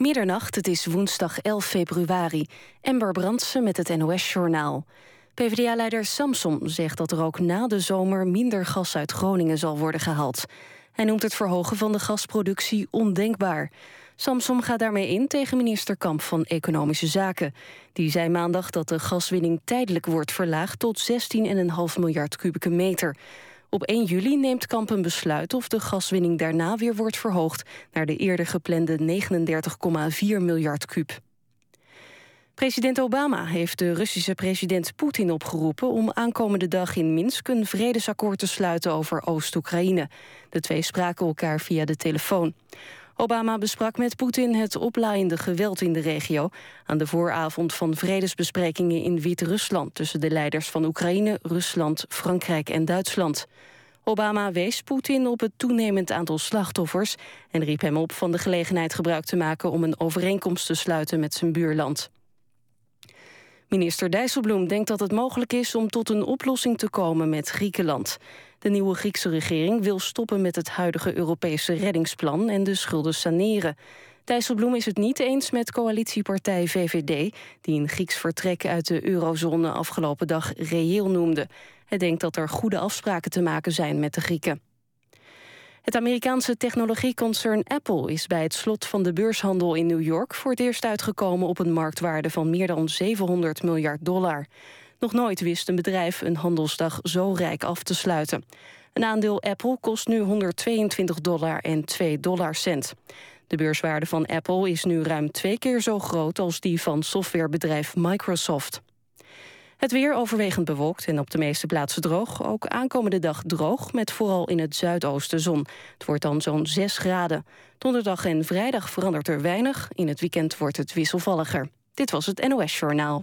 Middernacht, het is woensdag 11 februari. Ember Brandsen met het NOS-journaal. PvdA-leider Samson zegt dat er ook na de zomer minder gas uit Groningen zal worden gehaald. Hij noemt het verhogen van de gasproductie ondenkbaar. Samsom gaat daarmee in tegen minister Kamp van Economische Zaken. Die zei maandag dat de gaswinning tijdelijk wordt verlaagd tot 16,5 miljard kubieke meter. Op 1 juli neemt Kamp een besluit of de gaswinning daarna weer wordt verhoogd naar de eerder geplande 39,4 miljard kub. President Obama heeft de Russische president Poetin opgeroepen om aankomende dag in Minsk een vredesakkoord te sluiten over Oost-Oekraïne. De twee spraken elkaar via de telefoon. Obama besprak met Poetin het oplaaiende geweld in de regio... aan de vooravond van vredesbesprekingen in Wit-Rusland... tussen de leiders van Oekraïne, Rusland, Frankrijk en Duitsland. Obama wees Poetin op het toenemend aantal slachtoffers... en riep hem op van de gelegenheid gebruik te maken... om een overeenkomst te sluiten met zijn buurland. Minister Dijsselbloem denkt dat het mogelijk is om tot een oplossing te komen met Griekenland. De nieuwe Griekse regering wil stoppen met het huidige Europese reddingsplan en de schulden saneren. Dijsselbloem is het niet eens met coalitiepartij VVD... die een Grieks vertrek uit de eurozone afgelopen dag reëel noemde. Hij denkt dat er goede afspraken te maken zijn met de Grieken. Het Amerikaanse technologieconcern Apple is bij het slot van de beurshandel in New York voor het eerst uitgekomen op een marktwaarde van meer dan 700 miljard dollar. Nog nooit wist een bedrijf een handelsdag zo rijk af te sluiten. Een aandeel Apple kost nu 122 dollar en 2 dollarcent. De beurswaarde van Apple is nu ruim twee keer zo groot als die van softwarebedrijf Microsoft. Het weer overwegend bewolkt en op de meeste plaatsen droog. Ook aankomende dag droog, met vooral in het zuidoosten zon. Het wordt dan zo'n 6 graden. Donderdag en vrijdag verandert er weinig. In het weekend wordt het wisselvalliger. Dit was het NOS Journaal.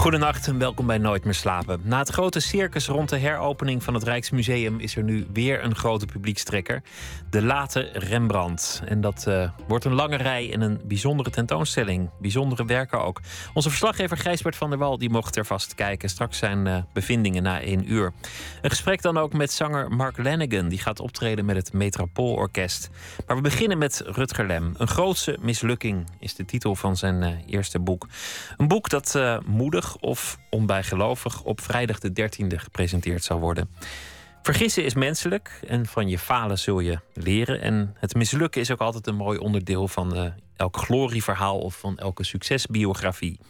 Goedenacht en welkom bij Nooit meer slapen. Na het grote circus rond de heropening van het Rijksmuseum is er nu weer een grote publiekstrekker. De late Rembrandt. En dat uh, wordt een lange rij en een bijzondere tentoonstelling. Bijzondere werken ook. Onze verslaggever Gijsbert van der Wal die mocht er vast kijken. Straks zijn uh, bevindingen na één uur. Een gesprek dan ook met zanger Mark Lanigan. Die gaat optreden met het Metropoolorkest. Maar we beginnen met Rutger Lem. Een grootse mislukking is de titel van zijn uh, eerste boek. Een boek dat moedig of onbijgelovig op vrijdag de 13e gepresenteerd zal worden. Vergissen is menselijk en van je falen zul je leren. En het mislukken is ook altijd een mooi onderdeel van uh, elk glorieverhaal of van elke succesbiografie.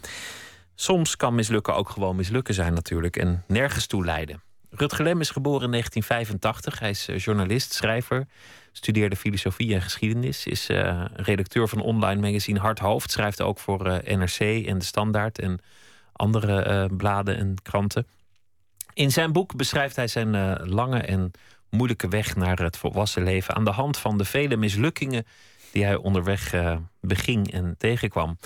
Soms kan mislukken ook gewoon mislukken zijn natuurlijk en nergens toe leiden. Rutger Lem is geboren in 1985. Hij is eh, journalist, schrijver, studeerde filosofie en geschiedenis. Is uh, redacteur van online magazine Hard Hoofd. Schrijft ook voor NRC en De Standaard en andere uh, bladen en kranten. In zijn boek beschrijft hij zijn uh, lange en moeilijke weg naar het volwassen leven aan de hand van de vele mislukkingen die hij onderweg uh, beging en tegenkwam.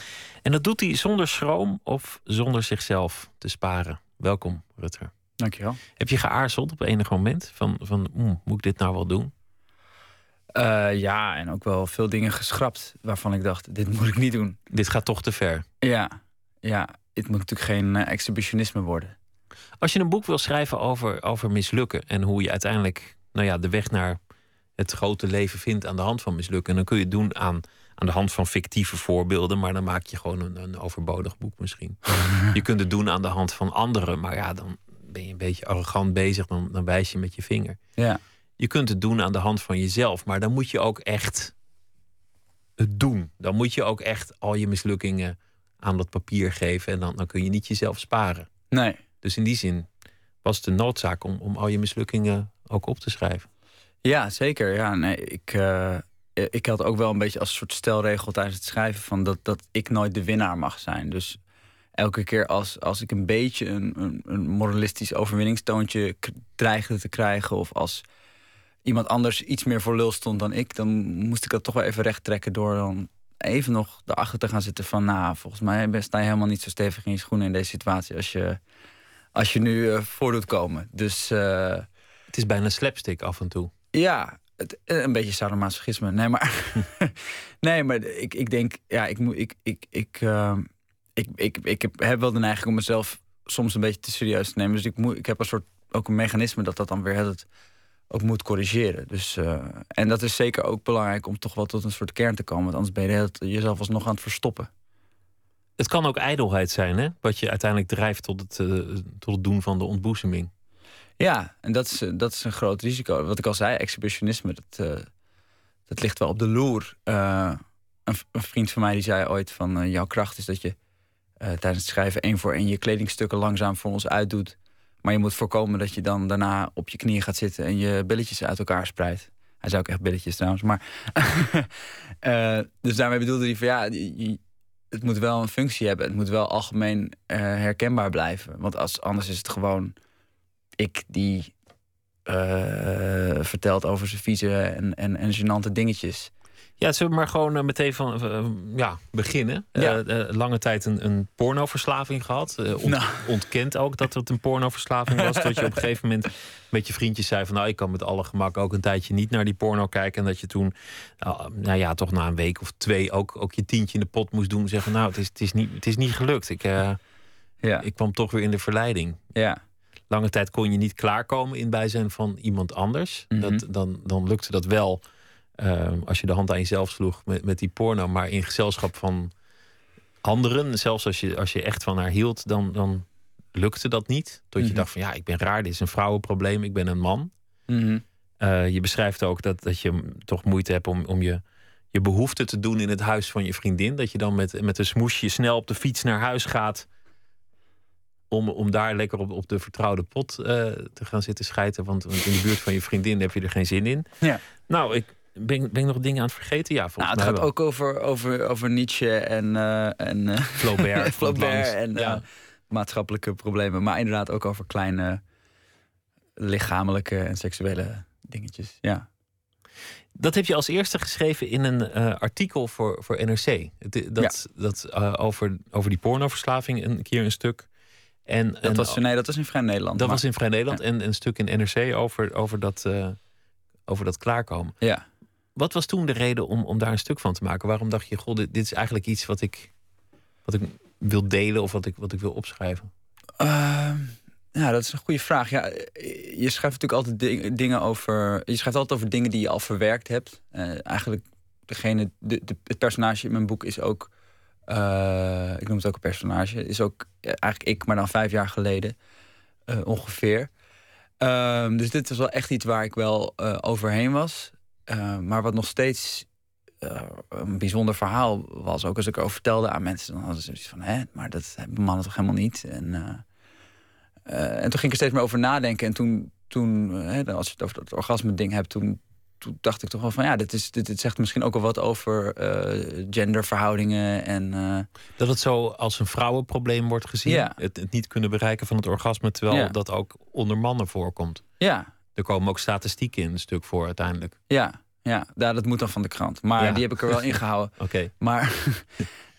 En dat doet hij zonder schroom of zonder zichzelf te sparen. Welkom, Rutger. Dankjewel. Heb je geaarzeld op enig moment van, van mm, moet ik dit nou wel doen? Uh, ja, en ook wel veel dingen geschrapt waarvan ik dacht, dit moet ik niet doen. Dit gaat toch te ver? Ja, ja het moet natuurlijk geen uh, exhibitionisme worden. Als je een boek wil schrijven over, over mislukken en hoe je uiteindelijk nou ja, de weg naar het grote leven vindt aan de hand van mislukken, dan kun je het doen aan, aan de hand van fictieve voorbeelden, maar dan maak je gewoon een, een overbodig boek misschien. je kunt het doen aan de hand van anderen, maar ja, dan ben je een beetje arrogant bezig, dan, dan wijs je met je vinger. Ja. Je kunt het doen aan de hand van jezelf, maar dan moet je ook echt het doen. Dan moet je ook echt al je mislukkingen aan dat papier geven. En dan, dan kun je niet jezelf sparen. Nee. Dus in die zin was het een noodzaak om, om al je mislukkingen ook op te schrijven. Ja, zeker. Ja, nee, ik, uh, ik had ook wel een beetje als soort stelregel tijdens het schrijven van dat, dat ik nooit de winnaar mag zijn. Dus elke keer als, als ik een beetje een, een, een moralistisch overwinningstoontje dreigde te krijgen, of als iemand anders iets meer voor lul stond dan ik, dan moest ik dat toch wel even recht trekken door dan even nog erachter te gaan zitten van... nou, volgens mij sta je helemaal niet zo stevig in je schoenen in deze situatie... als je, als je nu uh, voor doet komen. Dus... Uh, het is bijna slapstick af en toe. Ja, het, een beetje sadomasochisme. Nee, maar, nee, maar ik, ik denk, ja, ik moet, ik, ik, ik, uh, ik, ik, ik heb, heb wel de neiging om mezelf soms een beetje te serieus te nemen. Dus ik, moet, ik heb een soort ook een mechanisme dat dat dan weer het ook moet corrigeren. Dus, uh, en dat is zeker ook belangrijk om toch wel tot een soort kern te komen. Want anders ben je jezelf alsnog aan het verstoppen. Het kan ook ijdelheid zijn, hè? Wat je uiteindelijk drijft tot het, uh, tot het doen van de ontboezeming. Ja, en dat is, dat is een groot risico. Wat ik al zei, exhibitionisme, dat, uh, dat ligt wel op de loer. Een, een, vriend van mij die zei ooit van... jouw kracht is dat je tijdens het schrijven één voor één... je kledingstukken langzaam voor ons uitdoet maar je moet voorkomen dat je dan daarna op je knieën gaat zitten en je billetjes uit elkaar spreidt. Hij zou ook echt billetjes trouwens. Maar uh, dus daarmee bedoelde hij van ja, het moet wel een functie hebben. Het moet wel algemeen uh, herkenbaar blijven. Want anders is het gewoon ik die uh, vertelt over zijn vieze en, en, en gênante dingetjes. Ja, zullen we maar gewoon uh, meteen van uh, ja, beginnen. Ja. Uh, lange tijd een, een pornoverslaving gehad. Ont, nou. Ontkent ook dat het een pornoverslaving was. dat je op een gegeven moment met je vriendjes zei van... nou, ik kan met alle gemak ook een tijdje niet naar die porno kijken. En dat je toen, nou ja, toch na een week of twee... ook, ook je tientje in de pot moest doen. Zeggen, nou, het is, het is, niet, het is niet gelukt. Ik, ja. ik kwam toch weer in de verleiding. Ja. Lange tijd kon je niet klaarkomen in bijzijn van iemand anders. Mm -hmm. dat, dan, dan lukte dat wel... Uh, als je de hand aan jezelf sloeg met, met die porno, maar in gezelschap van anderen, zelfs als je, als je echt van haar hield, dan, dan lukte dat niet. Tot je mm -hmm. dacht van ja, ik ben raar, dit is een vrouwenprobleem, ik ben een man. Mm -hmm. uh, je beschrijft ook dat, dat je toch moeite hebt om, om je, je behoefte te doen in het huis van je vriendin. Dat je dan met, met een smoesje snel op de fiets naar huis gaat. Om, om daar lekker op, op de vertrouwde pot uh, te gaan zitten schijten. Want, want in de buurt van je vriendin heb je er geen zin in. Ja. Nou, ik, ben, ben ik nog dingen aan het vergeten? Ja, nou, het gaat wel. ook over, over, over Nietzsche en, uh, en uh, Flaubert, Flaubert en ja. uh, maatschappelijke problemen. Maar inderdaad ook over kleine lichamelijke en seksuele dingetjes. Ja. Dat heb je als eerste geschreven in een artikel voor, voor NRC. Dat, ja. dat over, over die pornoverslaving een keer een stuk. En, dat, en, was, nee, dat was in Vrij Nederland. Dat maar, was in Vrij Nederland ja. en een stuk in NRC over, over, dat, over dat klaarkomen. Ja. Wat was toen de reden om, om daar een stuk van te maken? Waarom dacht je, goh, dit, is eigenlijk iets wat ik, wat ik wil delen of wat ik, wat ik wil opschrijven? Uh, ja, dat is een goede vraag. Ja, je schrijft natuurlijk altijd ding, dingen over. Je schrijft altijd over dingen die je al verwerkt hebt. Uh, eigenlijk, degene, de, het personage in mijn boek is ook. Uh, ik noem het ook een personage. Is ook eigenlijk ik, maar dan vijf jaar geleden uh, ongeveer. Um, dus dit was wel echt iets waar ik wel overheen was. Uh, maar wat nog steeds uh, een bijzonder verhaal was. Ook als ik erover vertelde aan mensen, dan hadden ze zoiets van: hè, maar dat hebben mannen toch helemaal niet. En, en toen ging ik er steeds meer over nadenken. En toen, toen als je het over het orgasme-ding hebt, toen, toen dacht ik toch wel van ja, dit, is, dit, dit zegt misschien ook wel wat over uh, genderverhoudingen. En, uh... Dat het zo als een vrouwenprobleem wordt gezien. Ja. Het, het, niet kunnen bereiken van het orgasme, terwijl Ja. dat ook onder mannen voorkomt. Ja, Er komen ook statistieken in een stuk voor uiteindelijk. ja, ja. ja, dat moet dan van de krant. Maar Ja. die heb ik er wel ingehouden. Oké. Maar.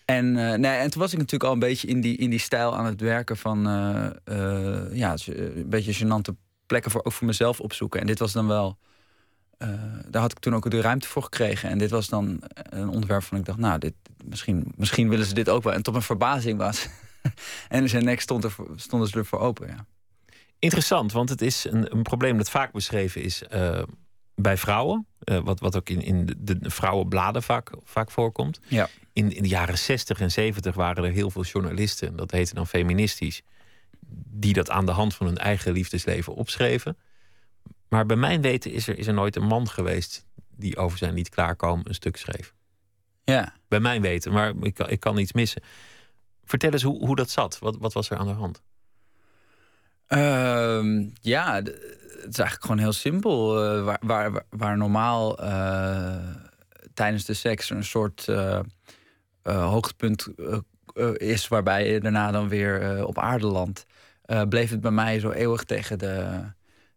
En, eh, nee, en toen was ik natuurlijk al een beetje in die, in die stijl aan het werken van eh, eh, ja, een beetje gênante plekken voor, ook voor mezelf opzoeken. En dit was dan wel. daar had ik toen ook de ruimte voor gekregen. En dit was dan een onderwerp van ik dacht, nou, dit, misschien, misschien willen ze dit ook wel. En tot mijn verbazing was. en zijn nek stond er, stonden ze ervoor open. Ja. Interessant, want het is een, een probleem dat vaak beschreven is eh, bij vrouwen. eh, wat, wat ook in, in de, de vrouwenbladen vaak, vaak voorkomt. Ja. In, in de jaren 60 en 70 waren er heel veel journalisten, dat heette dan feministisch, die dat aan de hand van hun eigen liefdesleven opschreven. Maar bij mijn weten is er, is er nooit een man geweest die over zijn niet klaarkomen een stuk schreef. ja. Bij mijn weten, maar ik, kan- ik kan iets missen. Vertel eens hoe, hoe dat zat. Wat, wat was er aan de hand? Ehm, ja, het is eigenlijk gewoon heel simpel. Eh, waar, waar, waar- normaal eh, tijdens de seks een soort eh, hoogtepunt is, waarbij je daarna dan weer op aarde landt, bleef het bij mij zo eeuwig tegen, de,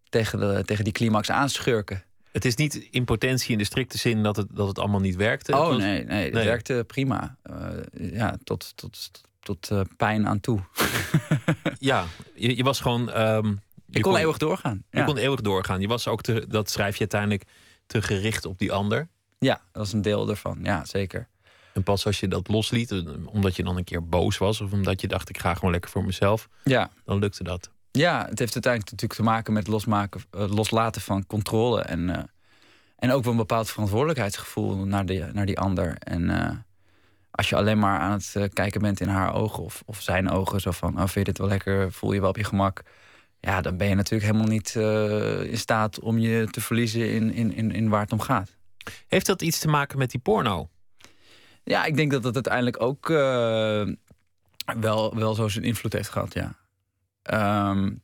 tegen, de, tegen die climax aanschurken. Het is niet impotentie in de strikte zin dat het, dat het allemaal niet werkte. Oh was- nee, nee, het nee. werkte prima. Ja, tot, tot, tot eh, pijn aan toe. Ja, je, je was gewoon. ehm, je Ik kon eeuwig doorgaan. Je Ja. kon eeuwig doorgaan. Je was ook te, dat schrijf je uiteindelijk te gericht op die ander. Ja, dat is een deel ervan. Ja, zeker. En pas als je dat losliet, eh, omdat je dan een keer boos was... of omdat je dacht, ik ga gewoon lekker voor mezelf... Ja. dan lukte dat. Ja, het heeft uiteindelijk natuurlijk te maken met losmaken, uh, loslaten van controle. En, uh, en ook wel een bepaald verantwoordelijkheidsgevoel naar, de, naar die ander. En als je alleen maar aan het kijken bent in haar ogen of, of zijn ogen... zo van, oh, vind je dit wel lekker, voel je wel op je gemak... ja, dan ben je natuurlijk helemaal niet in staat om je te verliezen in, in, in, in waar het om gaat. Heeft dat iets te maken met die porno? Ja, ik denk dat dat uiteindelijk ook uh, wel, wel zo zijn invloed heeft gehad, ja. Um,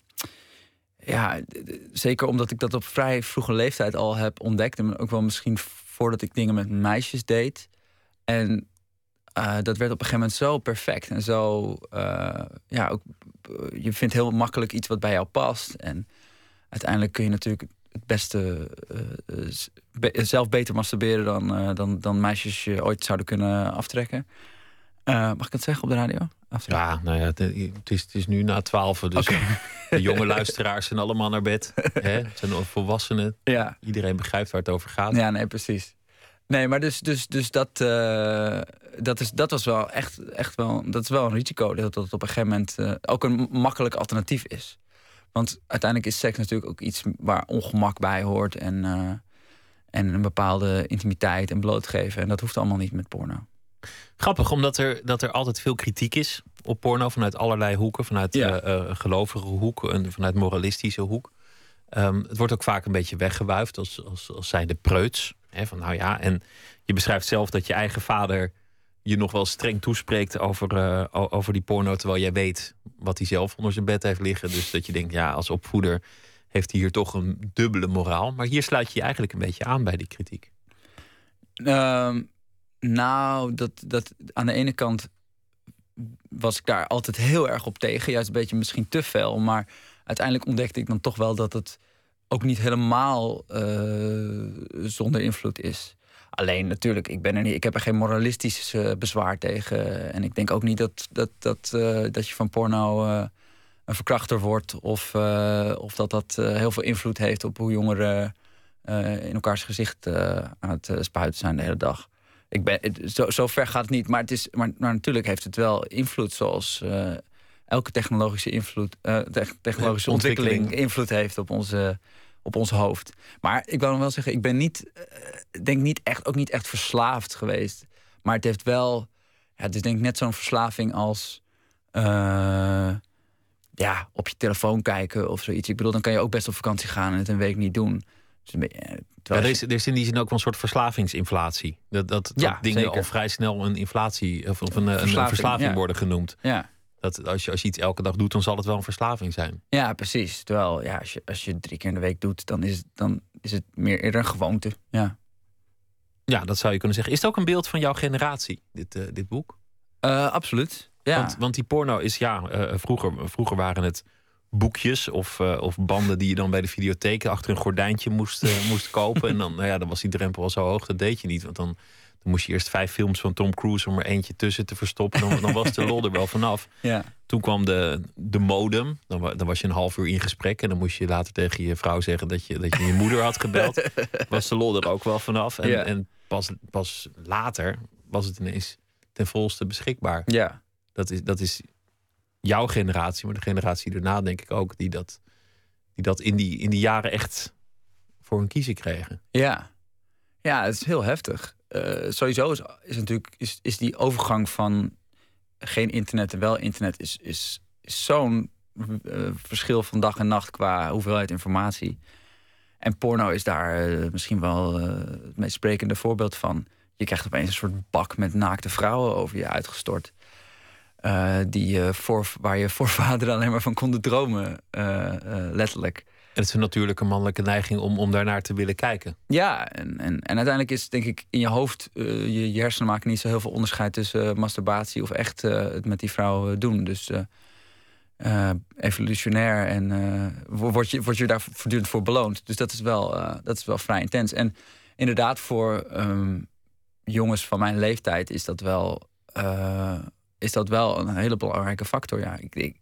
ja, zeker omdat ik dat op vrij vroege leeftijd al heb ontdekt. En ook wel misschien voordat ik dingen met meisjes deed. En uh, dat werd op een gegeven moment zo perfect. En zo, uh, ja, ook, je vindt heel makkelijk iets wat bij jou past. En uiteindelijk kun je natuurlijk het beste uh, be zelf beter masturberen dan, dan, dan meisjes je ooit zouden kunnen aftrekken. Mag ik het zeggen op de radio? Aftrekken? Ja, nou ja, het, is, het is nu na twaalf, dus okay. de jonge luisteraars zijn allemaal naar bed. Hè? Het zijn volwassenen. Ja. Iedereen begrijpt waar het over gaat. Ja, nee, precies. Nee, maar dus, dus, dus dat, uh, dat, is, dat was wel echt, echt wel, dat is wel een risico. Dat het op een gegeven moment uh, ook een makkelijk alternatief is. Want uiteindelijk is seks natuurlijk ook iets waar ongemak bij hoort. En, uh, en een bepaalde intimiteit en blootgeven. En dat hoeft allemaal niet met porno. Grappig, omdat er, dat er altijd veel kritiek is op porno. Vanuit allerlei hoeken. Vanuit ja. gelovige hoek en vanuit moralistische hoek. Um, het wordt ook vaak een beetje weggewuifd als, als, als zijnde preuts. Van nou ja, en je beschrijft zelf dat je eigen vader je nog wel streng toespreekt over, uh, over die porno. Terwijl jij weet wat hij zelf onder zijn bed heeft liggen. Dus dat je denkt, ja, als opvoeder heeft hij hier toch een dubbele moraal. Maar hier sluit je je eigenlijk een beetje aan bij die kritiek. Uh, nou, dat, dat aan de ene kant was ik daar altijd heel erg op tegen. Juist een beetje misschien te fel. Maar uiteindelijk ontdekte ik dan toch wel dat het ook niet helemaal uh, zonder invloed is. Alleen natuurlijk, ik, ben er niet, ik heb er geen moralistisch uh, bezwaar tegen. En ik denk ook niet dat, dat, dat, uh, dat je van porno een verkrachter wordt. Of, of dat dat heel veel invloed heeft op hoe jongeren in elkaars gezicht aan het spuiten zijn de hele dag. Ik ben, zo ver gaat het niet. Maar, het is, maar, maar natuurlijk heeft het wel invloed zoals elke technologische, invloed, technologische ontwikkeling, ontwikkeling invloed heeft op onze op ons hoofd. Maar ik wil nog wel zeggen, ik ben niet, uh, denk niet echt, ook niet echt verslaafd geweest. Maar het heeft wel, ja, het is denk ik net zo'n verslaving als, ja, op je telefoon kijken of zoiets. Ik bedoel, dan kan je ook best op vakantie gaan en het een week niet doen. Dus een beetje, ja, er, is, er is in die zin ook wel een soort verslavingsinflatie. Dat, dat, dat ja, dingen zeker. al vrij snel een inflatie of, of een, een verslaving, een verslaving ja. worden genoemd. Ja. Dat als je, als je iets elke dag doet, dan zal het wel een verslaving zijn. Ja, precies. Terwijl ja, als, je, als je drie keer in de week doet, dan is het, dan is het meer eerder een gewoonte. Ja. ja, dat zou je kunnen zeggen. Is het ook een beeld van jouw generatie, dit, uh, dit boek? Uh, absoluut. Ja. Want, want die porno is, ja, uh, vroeger, vroeger waren het boekjes of, uh, of banden die je dan bij de videotheek achter een gordijntje moest, uh, moest kopen. en dan, nou ja, dan was die drempel al zo hoog, dat deed je niet. Want dan, dan moest je eerst vijf films van Tom Cruise om er eentje tussen te verstoppen. Dan, dan was de lol er wel vanaf. Ja. Toen kwam de, de modem. Dan, dan was je een half uur in gesprek. En dan moest je later tegen je vrouw zeggen dat je dat je, je moeder had gebeld. was de lol er ook wel vanaf. En, Ja. en pas, pas later was het ineens ten volste beschikbaar. Ja. Dat is, dat is jouw generatie, maar de generatie daarna denk ik ook, die dat, die dat in, die, in die jaren echt voor hun kiezen kregen. Ja, ja het is heel heftig. Uh, sowieso is, is natuurlijk is, is die overgang van geen internet en wel internet is, is, zo'n uh, verschil van dag en nacht qua hoeveelheid informatie. En porno is daar uh, misschien wel het meest sprekende voorbeeld van. Je krijgt opeens een soort bak met naakte vrouwen over je uitgestort. Die, voor, waar je voorvaderen alleen maar van konden dromen, letterlijk. Het is een natuurlijke mannelijke neiging om, om daarnaar te willen kijken. Ja, en, en, en uiteindelijk is denk ik in je hoofd, je, je, hersenen maken niet zo heel veel onderscheid tussen masturbatie of echt het met die vrouw doen. Dus evolutionair en word, je, word je daar voortdurend voor beloond. Dus dat is wel, dat is wel vrij intens. En inderdaad, voor um, jongens van mijn leeftijd is dat wel is dat wel een hele belangrijke factor. Ja, ik, ik,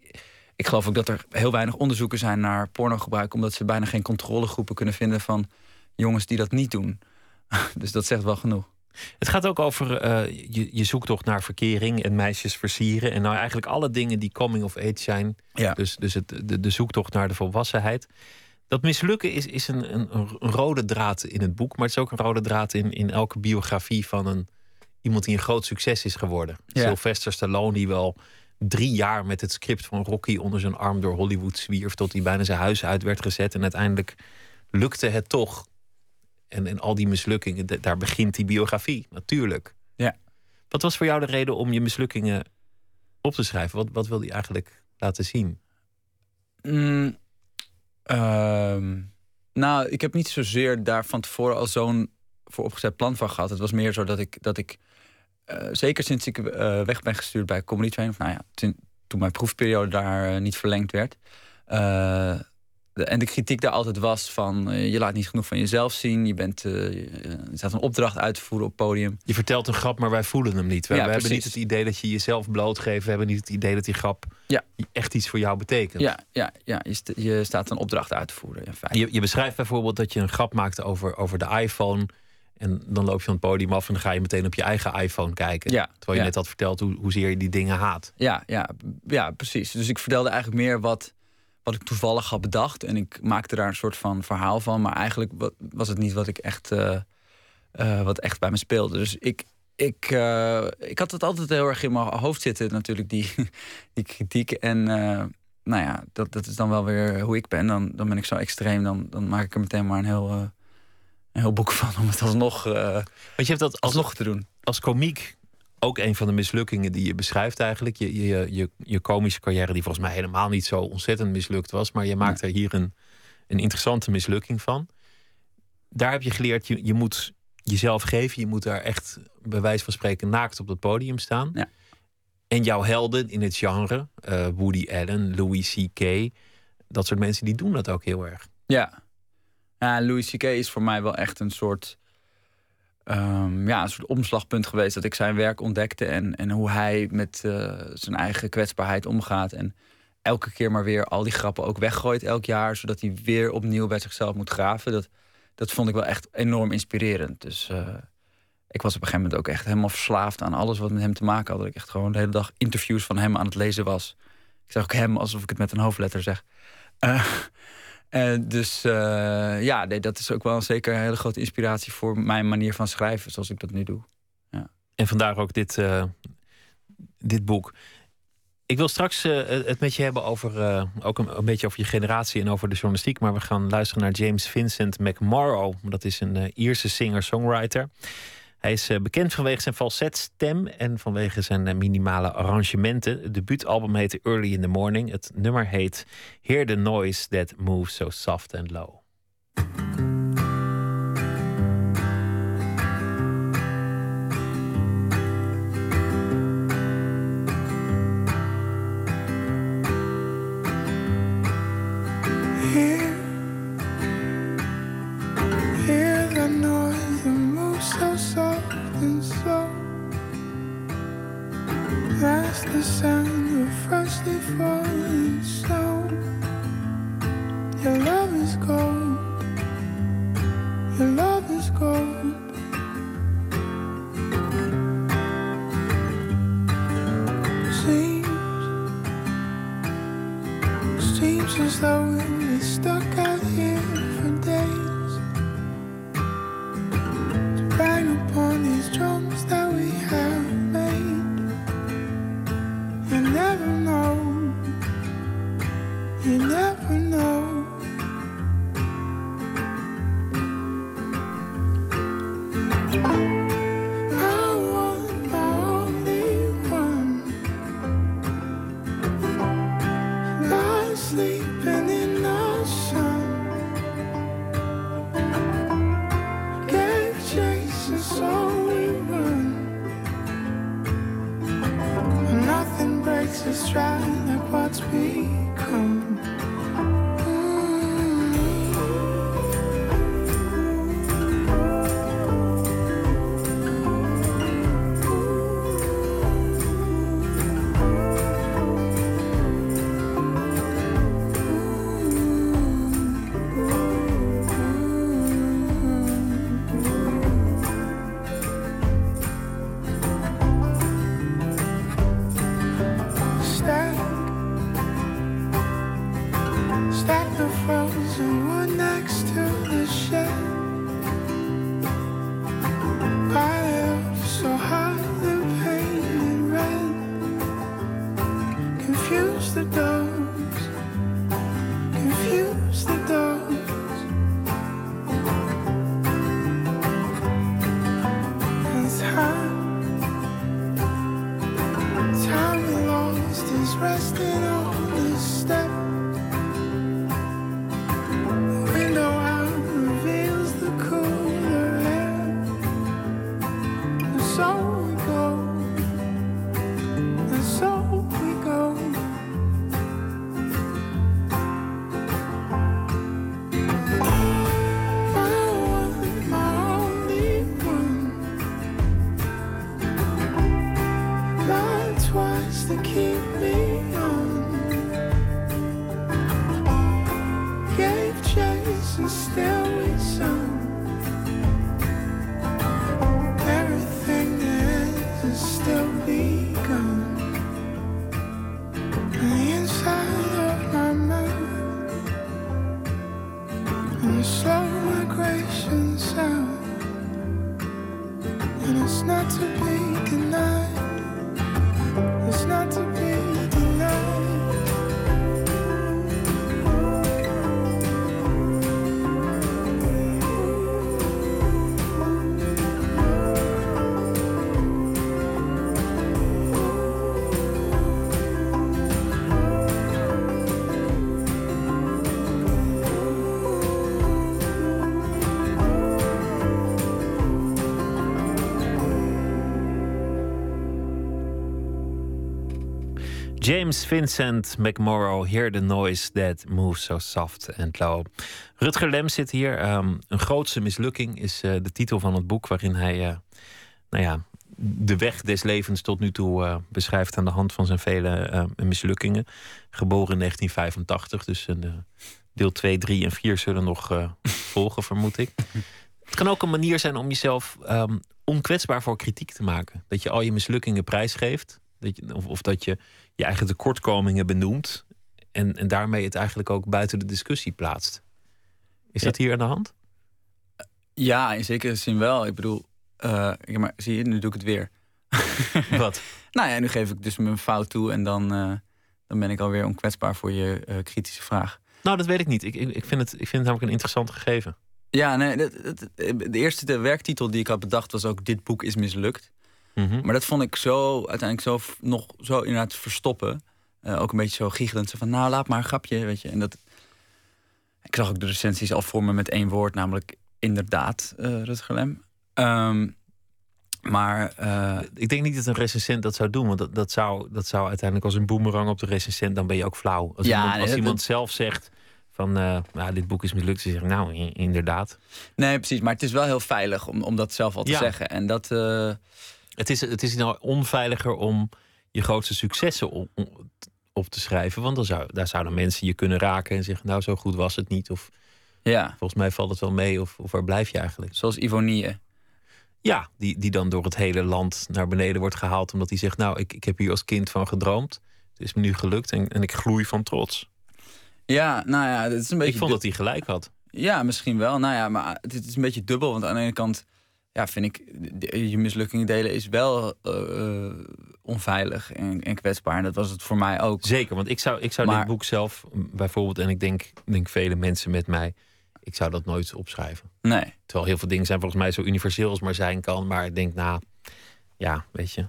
ik, geloof ook dat er heel weinig onderzoeken zijn naar pornogebruik, omdat ze bijna geen controlegroepen kunnen vinden van jongens die dat niet doen. dus dat zegt wel genoeg. Het gaat ook over uh, je, je zoektocht naar verkering en meisjes versieren. En nou eigenlijk alle dingen die coming of age zijn. Ja. Dus, dus het, de, de zoektocht naar de volwassenheid. Dat mislukken is, is een, een, een, rode draad in het boek. Maar het is ook een rode draad in, in elke biografie van een, iemand die een groot succes is geworden. Ja. Sylvester Stallone, die wel drie jaar met het script van Rocky onder zijn arm door Hollywood zwierf. Tot hij bijna zijn huis uit werd gezet. En uiteindelijk lukte het toch. En, en al die mislukkingen, daar begint die biografie, natuurlijk. Ja. Wat was voor jou de reden om je mislukkingen op te schrijven? Wat, wat wilde je eigenlijk laten zien? Mm, ehm, nou, ik heb niet zozeer daar van tevoren al zo'n voor opgezet plan van gehad. Het was meer zo dat ik, dat ik eh, zeker sinds ik eh, weg ben gestuurd bij Comedy Train, of nou ja, toen mijn proefperiode daar eh, niet verlengd werd. de- en de kritiek daar altijd was van je laat niet genoeg van jezelf zien. Je, bent, je staat een opdracht uit te voeren op podium. Je vertelt een grap, maar wij voelen hem niet. We, Ja, we hebben niet het idee dat je jezelf blootgeeft. We hebben niet het idee dat die grap Ja. echt iets voor jou betekent. Ja, ja, ja je, st- je staat een opdracht uit te voeren. In feite. Je, je beschrijft bijvoorbeeld dat je een grap maakt over, over de iPhone. En dan loop je van het podium af en dan ga je meteen op je eigen iPhone kijken. Ja, Terwijl je ja. net had verteld hoe, hoezeer je die dingen haat. Ja, ja, ja, precies. Dus ik vertelde eigenlijk meer wat, wat ik toevallig had bedacht. En ik maakte daar een soort van verhaal van. Maar eigenlijk wa- was het niet wat ik echt, eh, eh, wat echt bij me speelde. Dus ik, ik, eh, ik had het altijd heel erg in mijn hoofd zitten, natuurlijk, die, die kritiek. En nou ja, dat, dat is dan wel weer hoe ik ben. Dan, dan ben ik zo extreem. Dan, dan maak ik er meteen maar een heel, een heel boek van om het alsnog, eh Want je hebt dat als, alsnog te doen. als komiek ook een van de mislukkingen die je beschrijft eigenlijk. Je, je, je, je komische carrière die volgens mij helemaal niet zo ontzettend mislukt was. Maar je maakt er hier een, een interessante mislukking van. Daar heb je geleerd, je, je moet jezelf geven. Je moet daar echt bij wijze van spreken naakt op het podium staan. Ja. En jouw helden in het genre, eh, Woody Allen, Louis C.K. Dat soort mensen die doen dat ook heel erg. Ja. Louis C.K. is voor mij wel echt een soort, ehm, ja, een soort omslagpunt geweest. Dat ik zijn werk ontdekte en, en hoe hij met eh, zijn eigen kwetsbaarheid omgaat. En elke keer maar weer al die grappen ook weggooit elk jaar. Zodat hij weer opnieuw bij zichzelf moet graven. Dat, dat vond ik wel echt enorm inspirerend. Dus eh, ik was op een gegeven moment ook echt helemaal verslaafd aan alles wat met hem te maken had. Dat ik echt gewoon de hele dag interviews van hem aan het lezen was. Ik zeg ook hem alsof ik het met een hoofdletter zeg. Eh, en dus eh, ja, nee, dat is ook wel zeker een hele grote inspiratie voor mijn manier van schrijven, zoals ik dat nu doe. En vandaar ook dit, eh, dit boek. Ik wil straks eh, het met je hebben over ook een, beetje over je generatie en over de journalistiek. Maar we gaan luisteren naar James Vincent McMorrow. Dat is een Ierse singer-songwriter. Hij is eh, bekend vanwege zijn falsetstem en vanwege zijn eh, minimale arrangementen. Het debuutalbum heette Early in the Morning. Het nummer heet Hear the Noise That Moves So Soft and Low. That's the sound of freshly falling snow. Your love is gold. Your love is gold. Seems Seems as though we're stuck James Vincent McMorrow, Hear the Noise That Moves So Soft and Low. Rutger Lem zit hier. Ehm, een grootse mislukking is eh, de titel van het boek waarin hij eh, nou ja, de weg des levens tot nu toe eh, beschrijft aan de hand van zijn vele mislukkingen. Geboren in 1985, dus deel 2, 3 en 4 zullen nog volgen, vermoed ik. Het kan ook een manier zijn om jezelf ehm, onkwetsbaar voor kritiek te maken. Dat je al je mislukkingen prijsgeeft. Dat je, of, of dat je je eigen tekortkomingen benoemt. En, en daarmee het eigenlijk ook buiten de discussie plaatst. Is Ja. dat hier aan de hand? Ja, in zekere zin wel. Ik bedoel, eh, ja, maar zie je, nu doe ik het weer. Wat? Nou ja, nu geef ik dus mijn fout toe en dan, eh, dan ben ik alweer onkwetsbaar voor je eh, kritische vraag. Nou, dat weet ik niet. Ik, ik, ik, vind het, ik vind het namelijk een interessant gegeven. Ja, nee, dat- de eerste de werktitel die ik had bedacht was ook Dit boek is mislukt. Mhm. Maar dat vond ik zo uiteindelijk zo nog zo inderdaad verstoppen. Eh, ook een beetje zo giechelend. Zo van, nou, laat maar een grapje, weet je. En dat... Ik zag ook de recensies al voor me met één woord, namelijk inderdaad, eh Rutger Lem. Ehm, maar eh, Ik denk niet dat een recensent dat zou doen. Want dat, dat, zou, dat zou uiteindelijk als een boemerang op de recensent... dan ben je ook flauw. Als Ja, iemand, nee, als dat- iemand zelf zegt van... nou, dit boek is mislukt. Ze zeggen, nou, inderdaad. nee, precies. Maar het is wel heel veilig om, om dat zelf al te Ja. zeggen. En dat... Het is, het is nou onveiliger om je grootste successen op, op te schrijven. Want dan zou, daar zouden mensen je kunnen raken en zeggen... nou, zo goed was het niet. Of ja, volgens mij valt het wel mee. Of, of waar blijf je eigenlijk? zoals Ivonie. Ja, die, die dan door het hele land naar beneden wordt gehaald. Omdat hij zegt, nou, ik, ik heb hier als kind van gedroomd. Het is me nu gelukt en, en ik gloei van trots. Ja, nou ja, het is een beetje... Ik vond dat hij gelijk had. Ja, misschien wel. Nou ja, maar het is een beetje dubbel. Want aan de ene kant ja, vind ik je mislukkingen delen is wel eh, onveilig en, en kwetsbaar. En dat was het voor mij ook. Zeker, want ik zou, ik zou Maar- dit boek zelf bijvoorbeeld... en ik denk, denk vele mensen met mij... ik zou dat nooit opschrijven. Nee. Terwijl heel veel dingen zijn volgens mij zo universeel als maar zijn kan. Maar ik denk, nou, ja, weet je,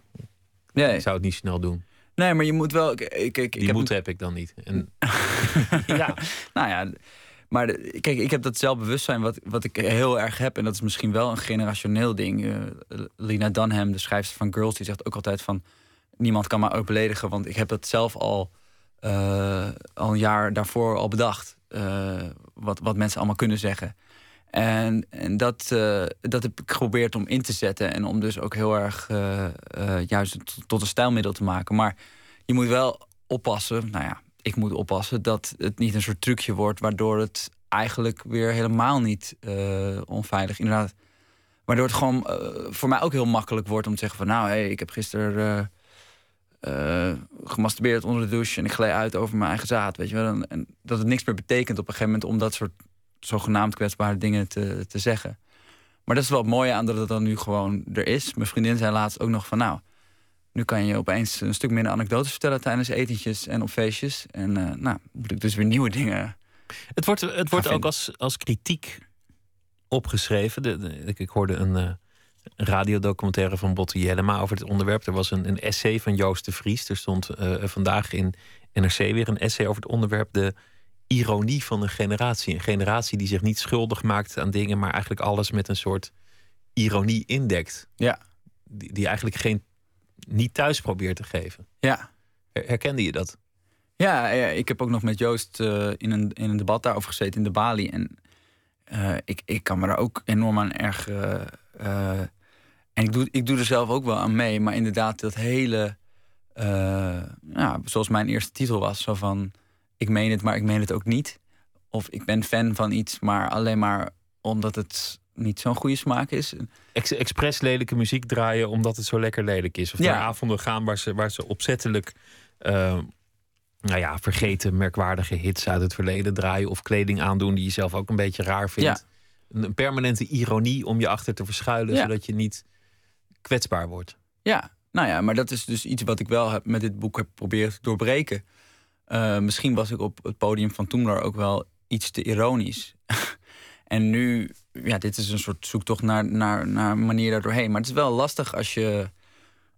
Nee. ik zou het niet snel doen. nee, maar je moet wel. Ik, ik, ik, Die heb moed heb ik dan niet. En, ja, Nou ja, maar kijk, ik heb dat zelfbewustzijn wat, wat ik heel erg heb. En dat is misschien wel een generationeel ding. Eh, Lina Dunham, de schrijfster van Girls, die zegt ook altijd van... niemand kan mij ook beledigen, want ik heb dat zelf al, eh, al een jaar daarvoor al bedacht. eh, wat, wat mensen allemaal kunnen zeggen. En, en dat, dat heb ik geprobeerd om in te zetten. En om dus ook heel erg juist tot, tot een stijlmiddel te maken. Maar je moet wel oppassen. Nou ja, ik moet oppassen dat het niet een soort trucje wordt. Waardoor het eigenlijk weer helemaal niet eh, onveilig. Inderdaad. Waardoor het gewoon eh, voor mij ook heel makkelijk wordt om te zeggen van nou, hey, ik heb gisteren eh, gemasturbeerd onder de douche en ik gleed uit over mijn eigen zaad. Weet je wel? En, en dat het niks meer betekent op een gegeven moment om dat soort zogenaamd kwetsbare dingen te, te zeggen. Maar dat is wel het mooie aan dat het dan nu gewoon er is. Mijn vriendin zei laatst ook nog van nou, nu kan je opeens een stuk minder anekdotes vertellen tijdens etentjes en op feestjes. En eh, nou, moet ik dus weer nieuwe dingen. Het wordt, het wordt ook als, als kritiek opgeschreven. De, de- ik, ik hoorde een eh, radiodocumentaire van Botte Jellema over het onderwerp. Er was een, een essay van Joost de Vries. Er stond eh, vandaag in NRC weer een essay over het onderwerp. De ironie van een generatie. Een generatie die zich niet schuldig maakt aan dingen, maar eigenlijk alles met een soort ironie indekt. Ja. Die, die eigenlijk geen, niet thuis probeert te geven. Ja. Her- Herkende je dat? Ja, ja, ik heb ook nog met Joost eh, in, een, in een debat daarover gezeten in de Bali. En eh, ik, ik kan me daar ook enorm aan erg. eh, en ik doe, ik doe er zelf ook wel aan mee. Maar inderdaad, dat hele. ja, zoals mijn eerste titel was: zo van. Ik meen het, maar ik meen het ook niet. Of ik ben fan van iets, maar alleen maar omdat het niet zo'n goede smaak is. Ex expres lelijke muziek draaien omdat het zo lekker lelijk is. Of Ja. naar avonden gaan waar ze, waar ze opzettelijk eh, nou ja, vergeten merkwaardige hits uit het verleden draaien. Of kleding aandoen die je zelf ook een beetje raar vindt. Een, een permanente ironie om je achter te verschuilen. Ja. Zodat je niet kwetsbaar wordt. Ja, nou ja, maar dat is dus iets wat ik wel heb, met dit boek heb proberen te doorbreken. Uh, misschien was ik op het podium van Toemler ook wel iets te ironisch. en nu, ja, dit is een soort zoektocht naar, naar, naar een manier daardoorheen. Maar het is wel lastig als je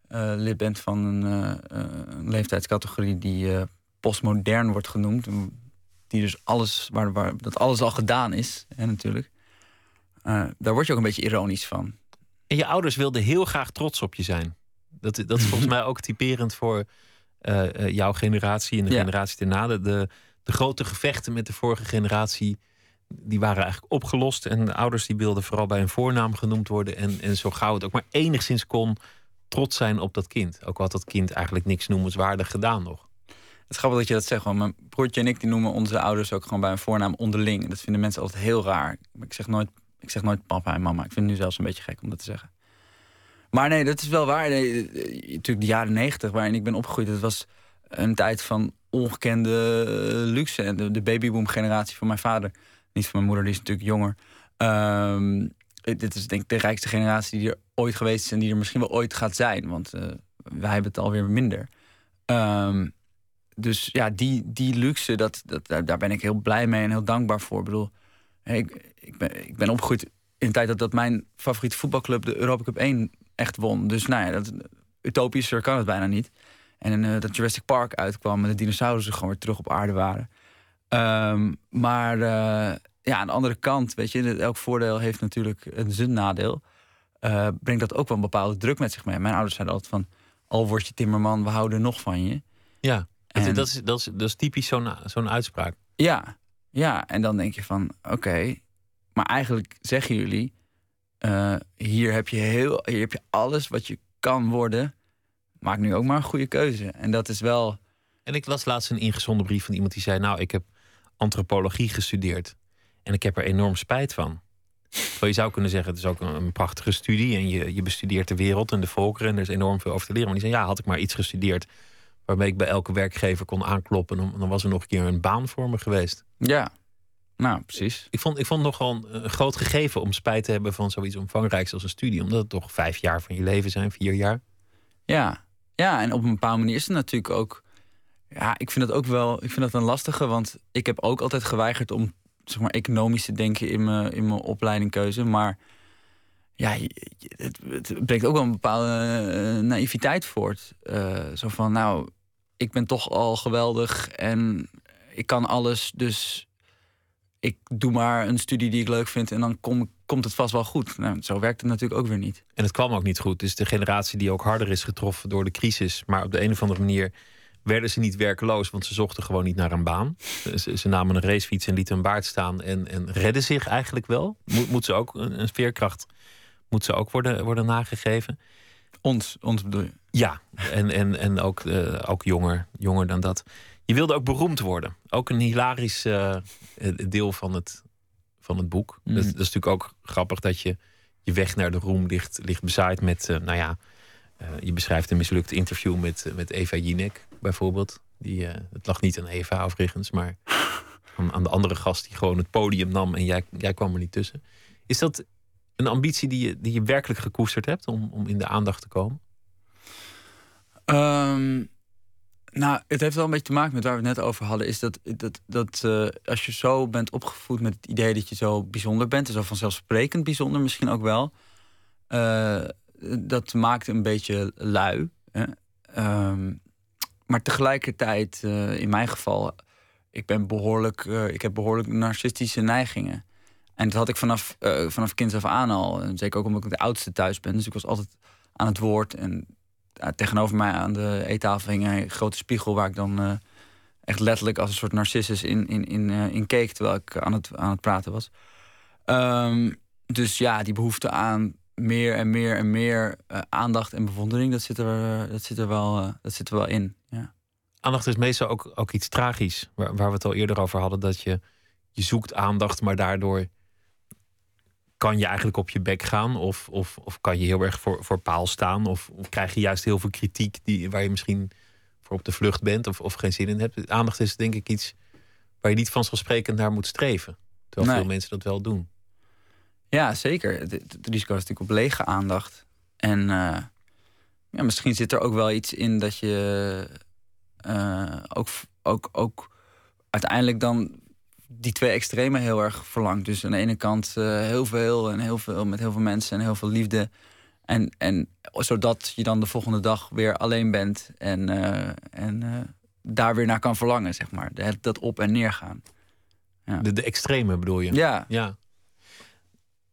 uh, lid bent van een, uh, een leeftijdscategorie die postmodern wordt genoemd. Die dus alles, waar, waar dat alles al gedaan is, hè, natuurlijk. daar word je ook een beetje ironisch van. En je ouders wilden heel graag trots op je zijn. Dat, dat is volgens mij ook typerend voor jouw generatie en de generatie daarna. De, de grote gevechten met de vorige generatie die waren eigenlijk opgelost. En de ouders die wilden vooral bij een voornaam genoemd worden. En, en zo gauw het ook maar enigszins kon, trots zijn op dat kind. Ook al had dat kind eigenlijk niks noemenswaardig gedaan nog. Het is grappig dat je dat zegt. Want mijn broertje en ik die noemen onze ouders ook gewoon bij een voornaam onderling. Dat vinden mensen altijd heel raar. Ik zeg nooit, ik zeg nooit papa en mama. Ik vind het nu zelfs een beetje gek om dat te zeggen. Maar nee, dat is wel waar. Nee, natuurlijk de jaren negentig waarin ik ben opgegroeid. Dat was een tijd van ongekende eh, luxe. En de, de babyboom generatie van mijn vader niet van mijn moeder, die is natuurlijk jonger. Um, dit is denk ik de rijkste generatie die er ooit geweest is en die er misschien wel ooit gaat zijn. Want uh, wij hebben het alweer minder. Um, dus ja, die, die luxe, dat, dat, daar ben ik heel blij mee en heel dankbaar voor. Ik bedoel, ik, ik, ben, ik ben opgegroeid in de tijd dat, dat mijn favoriete voetbalclub de Europa Cup 1 echt won. Dus nou ja, dat, utopischer kan het bijna niet. En uh, dat Jurassic Park uitkwam en de dinosaurussen gewoon weer terug op aarde waren. Um, maar uh, ja, aan de andere kant, weet je, elk voordeel heeft natuurlijk een zijn nadeel. Uh, brengt dat ook wel een bepaalde druk met zich mee. Mijn ouders zeiden altijd van, al word je timmerman, we houden nog van je. Ja, en, dat, is, dat, is, dat is typisch zo'n zo'n uitspraak. Ja, ja, en dan denk je van, oké, maar eigenlijk zeggen jullie, uh, hier, heb je heel, hier heb je alles wat je kan worden. Maak nu ook maar een goede keuze. En dat is wel... En ik las laatst een ingezonden brief van iemand die zei, nou, ik heb antropologie gestudeerd. En ik heb er enorm spijt van. je zou kunnen zeggen, het is ook een, prachtige studie. En je, je bestudeert de wereld en de volkeren. En er is enorm veel over te leren. Maar die zei, ja, had ik maar iets gestudeerd... waarmee ik bij elke werkgever kon aankloppen... dan, dan was er nog een keer een baan voor me geweest. Ja, nou, precies. Ik vond, ik vond het nogal een groot gegeven om spijt te hebben... van zoiets omvangrijks als een studie. Omdat het toch vijf jaar van je leven zijn, vier jaar. Ja, ja en op een bepaalde manier is het natuurlijk ook ja, ik vind dat ook wel ik vind dat een lastige. Want ik heb ook altijd geweigerd om zeg maar, economisch te denken in mijn, in mijn opleidingkeuze. Maar ja, het, het brengt ook wel een bepaalde uh, naïviteit voort. Uh, zo van, nou, ik ben toch al geweldig en ik kan alles. Dus ik doe maar een studie die ik leuk vind en dan kom, komt het vast wel goed. Nou, zo werkt het natuurlijk ook weer niet. En het kwam ook niet goed. Is de generatie die ook harder is getroffen door de crisis. Maar op de een of andere manier werden ze niet werkeloos, want ze zochten gewoon niet naar een baan. Ze, ze namen een racefiets en lieten een baard staan en, en redden zich eigenlijk wel. Moet, moet ze ook een, een veerkracht moet ze ook worden, worden nagegeven. Ons, ons bedoel je? Ja, en, en, en ook, uh, ook jonger, jonger dan dat. Je wilde ook beroemd worden. Ook een hilarisch uh, deel van het, van het boek. Mm. Dat, dat, is natuurlijk ook grappig dat je je weg naar de roem ligt, ligt bezaaid met, uh, nou ja, je beschrijft een mislukt interview met, met Eva Jinek bijvoorbeeld. Die, uh, het lag niet aan Eva overigens, maar aan, aan, de andere gast die gewoon het podium nam en jij, jij kwam er niet tussen. Is dat een ambitie die je, die je werkelijk gekoesterd hebt om, om in de aandacht te komen? Um, nou, het heeft wel een beetje te maken met waar we het net over hadden. Is dat, dat, dat uh, als je zo bent opgevoed met het idee dat je zo bijzonder bent, en zo vanzelfsprekend bijzonder misschien ook wel, uh, dat maakt een beetje lui. Hè? Um, maar tegelijkertijd, uh, in mijn geval, ik ben behoorlijk, uh, ik heb behoorlijk narcistische neigingen. En dat had ik vanaf, uh, vanaf kinds af aan al. En zeker ook omdat ik de oudste thuis ben. Dus ik was altijd aan het woord. En tegenover mij aan de eettafel hing een grote spiegel waar ik dan echt letterlijk als een soort narcissus in, in, in, in keek terwijl ik aan het, aan het praten was. Um, dus ja, die behoefte aan meer en meer en meer uh, aandacht en bewondering, dat zit er, dat zit er, wel, uh, dat zit er wel in. Ja. Aandacht is meestal ook, ook iets tragisch, waar, waar we het al eerder over hadden, dat je, je zoekt aandacht, maar daardoor kan je eigenlijk op je bek gaan, of, of, of kan je heel erg voor, voor paal staan, of, of krijg je juist heel veel kritiek die, waar je misschien voor op de vlucht bent of, of geen zin in hebt. Aandacht is denk ik iets waar je niet vanzelfsprekend naar moet streven, terwijl veel mensen dat wel doen. Ja, zeker. Het, risico is natuurlijk op lege aandacht. En uh, ja, misschien zit er ook wel iets in dat je uh, ook, ook, ook uiteindelijk dan die twee extremen heel erg verlangt. Dus aan de ene kant uh, heel veel en heel veel met heel veel mensen en heel veel liefde. En, en zodat je dan de volgende dag weer alleen bent en, uh, en uh, daar weer naar kan verlangen, zeg maar. Dat op en neer gaan. Ja. De, de extreme bedoel je? Ja. ja.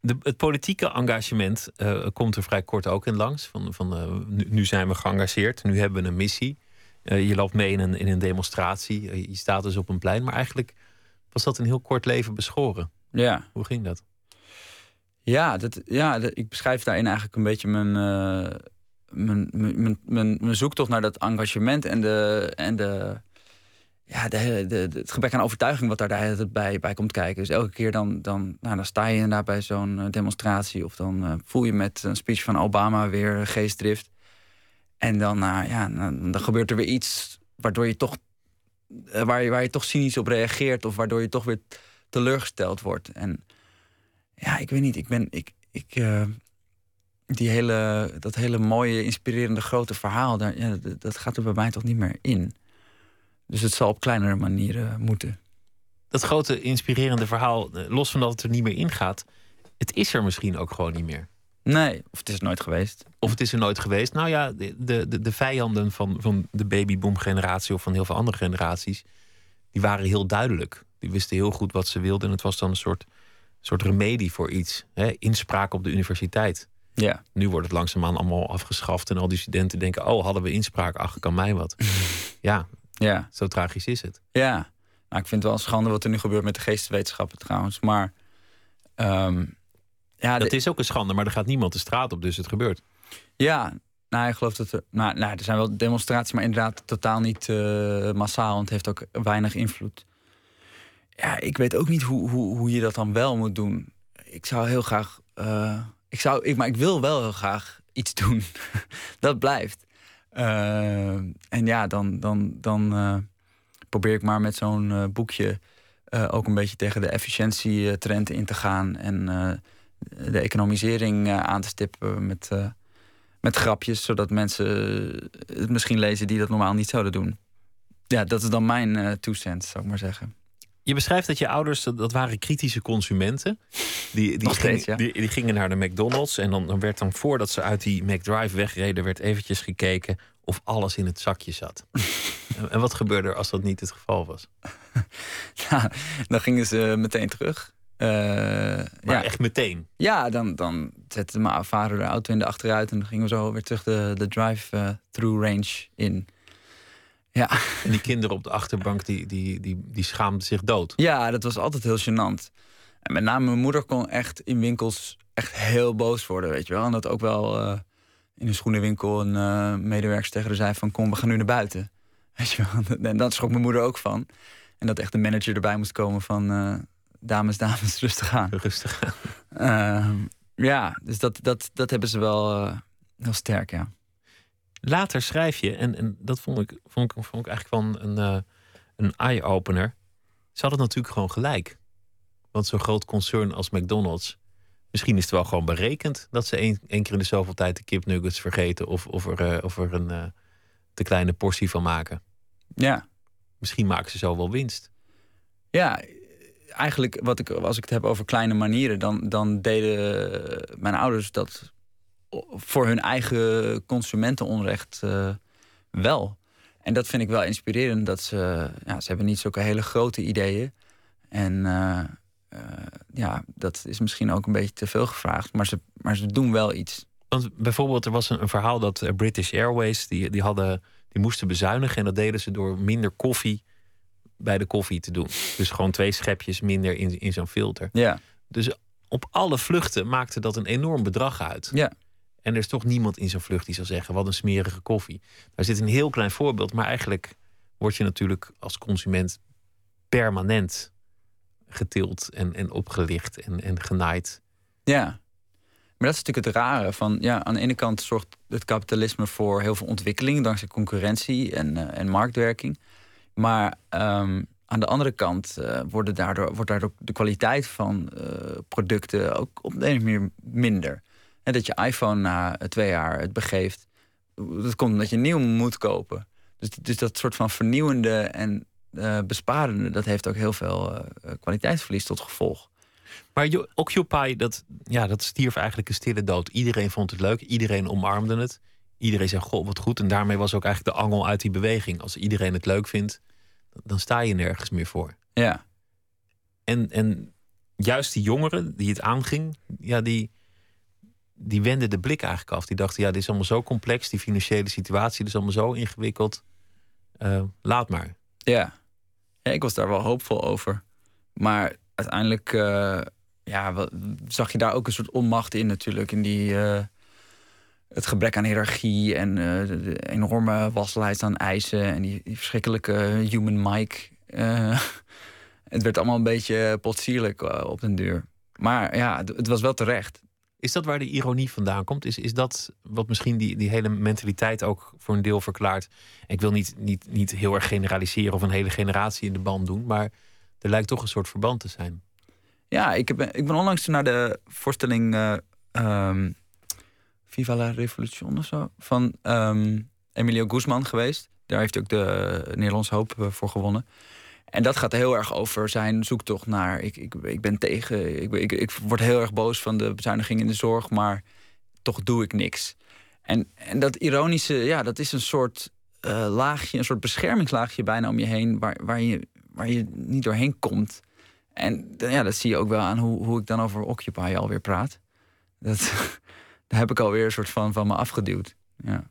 De, het politieke engagement uh, komt er vrij kort ook in langs. Van, van, nu, nu, zijn we geëngageerd, nu hebben we een missie. je loopt mee in een, in een demonstratie, je staat dus op een plein. Maar eigenlijk was dat een heel kort leven beschoren. Ja. Hoe ging dat? Ja, dat, ja dat, ik beschrijf daarin eigenlijk een beetje mijn, mijn, mijn, mijn, mijn, zoektocht naar dat engagement en, de, en de, ja, het gebrek aan overtuiging wat daar bij, bij komt kijken. Dus elke keer dan, dan, nou, dan sta je inderdaad bij zo'n demonstratie of dan uh, voel je met een speech van Obama weer geestdrift. En dan, uh, ja, dan, gebeurt er weer iets waardoor je toch, waar, je, waar je toch cynisch op reageert of waardoor je toch weer teleurgesteld wordt. En ja, ik weet niet. Ik ben. Ik, ik, die hele, dat hele mooie, inspirerende grote verhaal, daar, dat, gaat er bij mij toch niet meer in. Dus het zal op kleinere manieren moeten. Dat grote, inspirerende verhaal, eh, los van dat het er niet meer in gaat, het is er misschien ook gewoon niet meer. Nee, of het is er nooit geweest. Of het is er nooit geweest. Nou ja, de, de, de vijanden van, van de babyboom-generatie of van heel veel andere generaties, die waren heel duidelijk. Die wisten heel goed wat ze wilden. En het was dan een soort soort remedie voor iets. Hè? Inspraak op de universiteit. Ja. Nu wordt het langzaamaan allemaal afgeschaft. En al die studenten denken: oh, hadden we inspraak? Ach, kan mij wat. ja, ja, zo tragisch is het. Ja, nou, ik vind het wel een schande wat er nu gebeurt met de geesteswetenschappen trouwens. Maar. Um, ja, dat is ook een schande, maar er gaat niemand de straat op, dus het gebeurt. Ja, nou, ik geloof dat er. Nou, nou, er zijn wel demonstraties, maar inderdaad totaal niet uh, massaal. En het heeft ook weinig invloed ja, ik weet ook niet hoe, hoe, hoe je dat dan wel moet doen. Ik zou heel graag. Uh, ik zou, ik, maar ik wil wel heel graag iets doen. dat blijft. Uh, en ja, dan, dan, dan uh, probeer ik maar met zo'n boekje ook een beetje tegen de efficiëntietrend in te gaan. En de economisering aan te stippen met, met grapjes, zodat mensen het misschien lezen die dat normaal niet zouden doen. Ja, dat is dan mijn toecent, zou ik maar zeggen. Je beschrijft dat je ouders, dat waren kritische consumenten. Die, die, steeds, die, die, gingen naar de McDonald's. En dan, dan werd dan voordat ze uit die McDrive wegreden, werd eventjes gekeken of alles in het zakje zat. en wat gebeurde er als dat niet het geval was? nou, dan gingen ze meteen terug. Uh, maar ja. echt meteen? Ja, dan, dan zette mijn vader de auto in de achteruit... en dan gingen we zo weer terug de, de drive-through range in. Ja. En die kinderen op de achterbank, die, die, die, die schaamden zich dood. Ja, dat was altijd heel gênant. En met name mijn moeder kon echt in winkels echt heel boos worden, weet je wel. En dat ook wel uh, in een schoenenwinkel een uh, medewerker tegen haar zei van... kom, we gaan nu naar buiten. Weet je wel. En dat schrok mijn moeder ook van. En dat echt de manager erbij moest komen van... Uh, dames, dames, rustig aan. Rustig aan. Ehm, ja, dus dat, dat, dat hebben ze wel heel sterk, ja. Later schrijf je, en, en dat vond ik, vond ik, vond ik eigenlijk wel een, een eye-opener. Ze hadden natuurlijk gewoon gelijk. Want zo'n groot concern als McDonald's. Misschien is het wel gewoon berekend dat ze één, één keer in de zoveel tijd de kipnuggets vergeten. Of, of er, uh, of er een uh, te kleine portie van maken. Ja. Misschien maken ze zo wel winst. Ja, eigenlijk wat ik, als ik het heb over kleine manieren, dan, dan deden mijn ouders dat voor hun eigen consumentenonrecht uh, wel. En dat vind ik wel inspirerend. Dat ze, ja, ze hebben niet zulke hele grote ideeën. En uh, uh, ja, dat is misschien ook een beetje te veel gevraagd. Maar ze, maar ze doen wel iets. Want bijvoorbeeld, er was een, een verhaal dat British Airways... Die, die, hadden, die moesten bezuinigen. En dat deden ze door minder koffie bij de koffie te doen. Dus gewoon twee schepjes minder in, in zo'n filter. Ja. Dus op alle vluchten maakte dat een enorm bedrag uit. Ja. En er is toch niemand in zo'n vlucht die zal zeggen: wat een smerige koffie. Daar zit een heel klein voorbeeld, maar eigenlijk word je natuurlijk als consument permanent getild en, en opgelicht en, en genaaid. Ja, maar dat is natuurlijk het rare. Van, ja, aan de ene kant zorgt het kapitalisme voor heel veel ontwikkeling dankzij concurrentie en, uh, en marktwerking. Maar um, aan de andere kant uh, worden daardoor, wordt daardoor de kwaliteit van uh, producten ook op de een manier minder. En dat je iPhone na twee jaar het begeeft. Dat komt omdat je nieuw moet kopen. Dus, dus dat soort van vernieuwende en uh, besparende, dat heeft ook heel veel uh, kwaliteitsverlies tot gevolg. Maar Occupy, dat, ja, dat stierf eigenlijk een stille dood. Iedereen vond het leuk, iedereen omarmde het. Iedereen zei, goh, wat goed. En daarmee was ook eigenlijk de angel uit die beweging. Als iedereen het leuk vindt, dan sta je nergens meer voor. Ja. En, en juist die jongeren die het aanging, ja, die, die wenden de blik eigenlijk af. Die dachten, ja, dit is allemaal zo complex. Die financiële situatie is allemaal zo ingewikkeld. Uh, laat maar. Ja. Ik was daar wel hoopvol over. Maar uiteindelijk uh, ja, zag je daar ook een soort onmacht in natuurlijk. In die, uh, het gebrek aan hiërarchie en de enorme waslijst aan eisen. En die, die verschrikkelijke human mic. het werd allemaal een beetje potsierlijk op den duur. Maar ja, het was wel terecht. Is dat waar de ironie vandaan komt? Is, is dat wat misschien die, die hele mentaliteit ook voor een deel verklaart? Ik wil niet, niet, niet heel erg generaliseren of een hele generatie in de band doen, maar er lijkt toch een soort verband te zijn. Ja, ik, heb, ik ben onlangs naar de voorstelling uh, Viva la Revolution of zo van um, Emilio Guzman geweest. Daar heeft ook de Nederlandse Hoop eh, voor gewonnen. En dat gaat heel erg over zijn zoektocht naar. Ik, ik, ik ben tegen. Ik, ik, ik word heel erg boos van de bezuiniging in de zorg, maar toch doe ik niks. En, en dat ironische, ja, dat is een soort uh, laagje, een soort beschermingslaagje bijna om je heen, waar, waar, je, waar je niet doorheen komt. En ja, dat zie je ook wel aan hoe, hoe ik dan over Occupy alweer praat. Dat, daar heb ik alweer een soort van van me afgeduwd. Ja.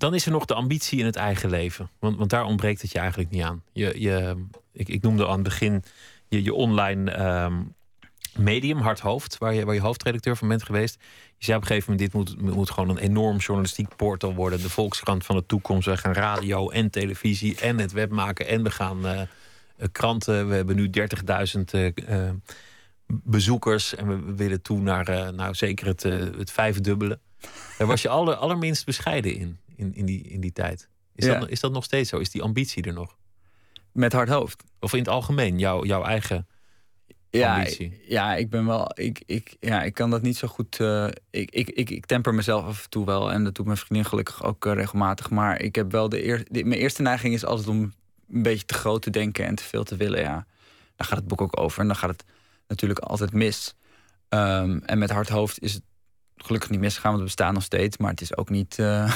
Dan is er nog de ambitie in het eigen leven. Want, want daar ontbreekt het je eigenlijk niet aan. Je, je, ik, ik noemde aan het begin je, je online um, medium, Hard Hoofd, waar je, waar je hoofdredacteur van bent geweest. Je zei op een gegeven moment, dit moet, moet gewoon een enorm journalistiek portal worden. De volkskrant van de toekomst. We gaan radio en televisie en het web maken. En we gaan uh, kranten. We hebben nu 30.000 uh, bezoekers. En we, willen toe naar nou, zeker het, het vijfdubbele. Daar was je aller, allerminst bescheiden in in, in, die, in die tijd. Is, dat, is dat nog steeds zo? Is die ambitie er nog? Met hard hoofd? Of in het algemeen, jouw, jouw eigen ja, ambitie? Ja, ik ben wel. Ik, ik, ja, ik kan dat niet zo goed. Uh, ik, ik, ik, ik temper mezelf af en toe wel. En dat doet mijn vriendin gelukkig ook uh, regelmatig. Maar ik heb wel de, eer, de, Mijn eerste neiging is altijd om een beetje te groot te denken en te veel te willen. Ja. Daar gaat het boek ook over. En dan gaat het natuurlijk altijd mis. Um, en met hard hoofd is het gelukkig niet misgegaan, want we bestaan nog steeds. Maar het is ook niet uh,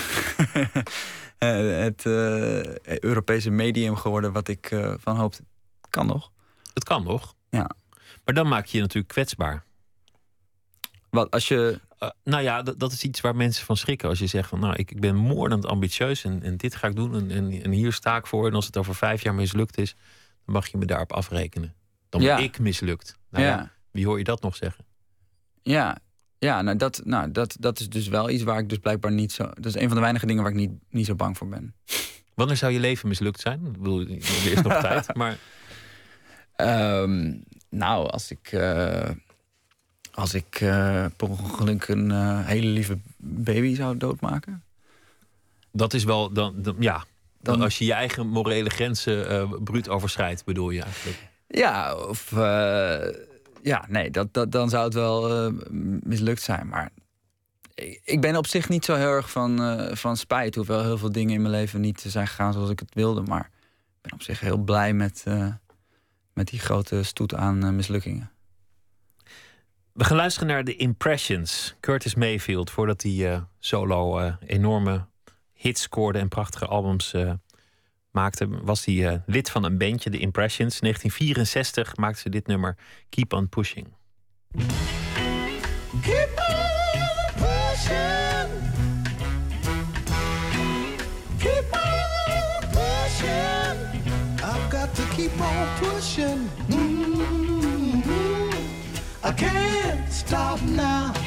het uh, Europese medium geworden wat ik uh, van hoopte. Kan nog. Het kan nog. Ja. Maar dan maak je je natuurlijk kwetsbaar. Wat als je. nou ja, dat, is iets waar mensen van schrikken. Als je zegt van nou, ik, ik ben moordend ambitieus en, en dit ga ik doen en, en, en, hier sta ik voor. En als het over vijf jaar mislukt is, dan mag je me daarop afrekenen. Dan ben ik mislukt. Nou ja. ja. Wie hoor je dat nog zeggen? Ja, ja, nou, dat, nou dat, dat is dus wel iets waar ik dus blijkbaar niet zo. Dat is een van de weinige dingen waar ik niet, niet zo bang voor ben. Wanneer zou je leven mislukt zijn? Ik bedoel, er is nog tijd, maar. Um, nou, als ik. Uh, als ik uh, per ongeluk een uh, hele lieve baby zou doodmaken. Dat is wel. Dan, dan ja. Dan, als je je eigen morele grenzen bruut overschrijdt, bedoel je eigenlijk? Ja, of ja, nee, dat, dat, dan zou het wel uh, mislukt zijn. Maar ik, ben op zich niet zo heel erg van, uh, van spijt. Hoewel heel veel dingen in mijn leven niet zijn gegaan zoals ik het wilde. Maar ik ben op zich heel blij met, uh, met die grote stoet aan mislukkingen. We gaan luisteren naar de Impressions. Curtis Mayfield, voordat hij solo enorme hits scoorde en prachtige albums maakte, was hij uh, lid van een bandje, de Impressions. 1964 maakte ze dit nummer Keep on Pushing. Keep on pushing. Keep on pushing. I've got to keep on pushing. Mm -hmm. I can't stop now.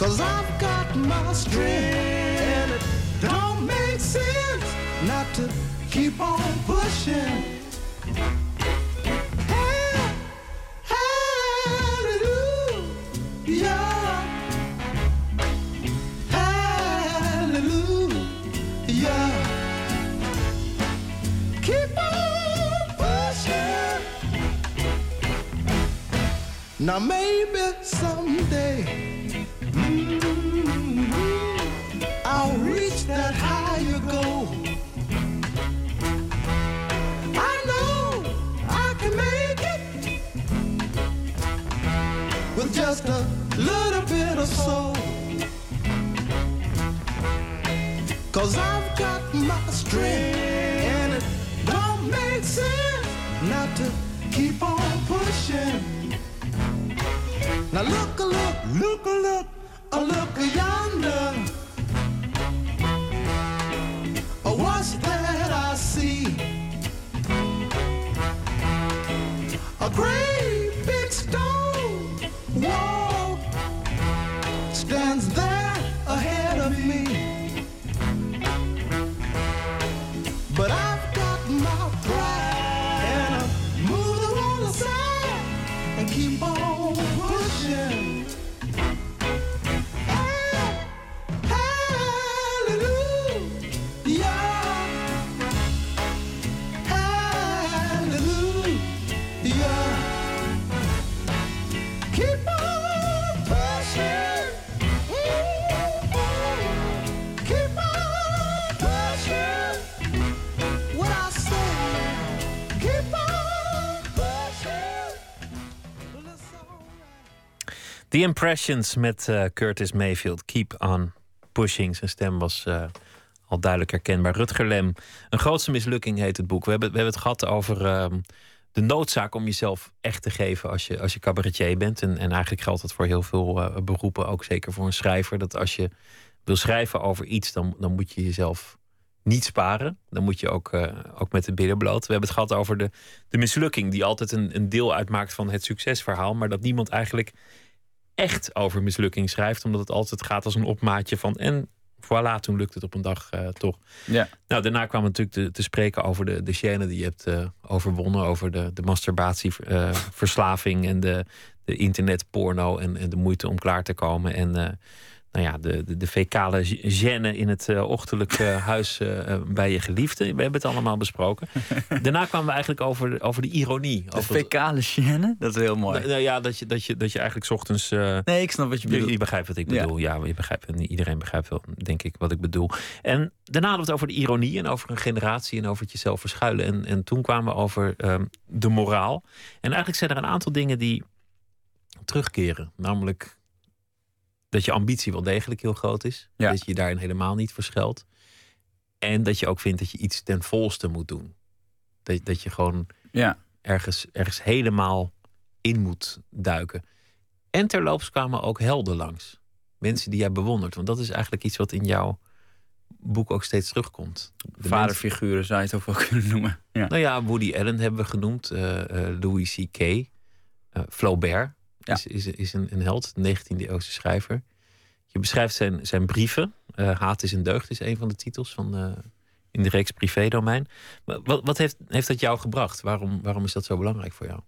Cause I've got my strength. And it don't make sense not to keep on pushing. Hallelujah. Hallelujah. Keep on pushing. Now maybe someday of soul. Cause I've got my strength and it don't make sense not to keep on pushing. Now look a look, look a look, a look a yonder. The Impressions met eh, Curtis Mayfield. Keep on pushing. Zijn stem was eh, al duidelijk herkenbaar. Rutger Lem. Een grootste mislukking heet het boek. We hebben, we hebben het gehad over ehm, de noodzaak om jezelf echt te geven als je, als je cabaretier bent. En, en eigenlijk geldt dat voor heel veel eh, beroepen. Ook zeker voor een schrijver. Dat als je wil schrijven over iets, dan, dan moet je jezelf niet sparen. Dan moet je ook, ook met de billen bloot. We hebben het gehad over de, de mislukking, die altijd een, een deel uitmaakt van het succesverhaal. Maar dat niemand eigenlijk echt over mislukking schrijft, omdat het altijd gaat als een opmaatje van. En voilà, toen lukt het op een dag eh, toch. Ja. Nou, daarna kwamen we natuurlijk te, te spreken over de, de gêne die je hebt eh, overwonnen. Over de, de masturbatieverslaving en de, de internetporno. En, en de moeite om klaar te komen. En eh, nou ja, de, de, de fecale gêne in het uh, ochtendelijk uh, huis uh, bij je geliefde. We hebben het allemaal besproken. Daarna kwamen we eigenlijk over, over de ironie. De over fecale gêne, dat is heel mooi. Nou ja, dat je, dat je, dat je eigenlijk 's ochtends. nee, ik snap wat je bedoelt. Je, je begrijpt wat ik bedoel. Ja, ja je begrijpt, en iedereen begrijpt wel, denk ik, wat ik bedoel. En daarna hadden we het over de ironie en over een generatie en over het jezelf verschuilen. En, en toen kwamen we over um, de moraal. En eigenlijk zijn er een aantal dingen die terugkeren. Namelijk dat je ambitie wel degelijk heel groot is. Ja. Dat je je daarin helemaal niet verschuilt. En dat je ook vindt dat je iets ten volste moet doen. Dat, dat je gewoon ja. ergens, ergens helemaal in moet duiken. En terloops kwamen ook helden langs. Mensen die jij bewondert. Want dat is eigenlijk iets wat in jouw boek ook steeds terugkomt. De Vaderfiguren mensen... zou je het ook wel kunnen noemen. Ja. Nou ja, Woody Allen hebben we genoemd. Uh, uh, Louis C.K. Uh, Flaubert ja. is, is, is een, een held, 19e-eeuwse schrijver. Je beschrijft zijn, zijn brieven. Uh, Haat is een deugd is een van de titels van, uh, in de reeks privédomein. Wat, wat heeft, heeft dat jou gebracht? Waarom, waarom is dat zo belangrijk voor jou?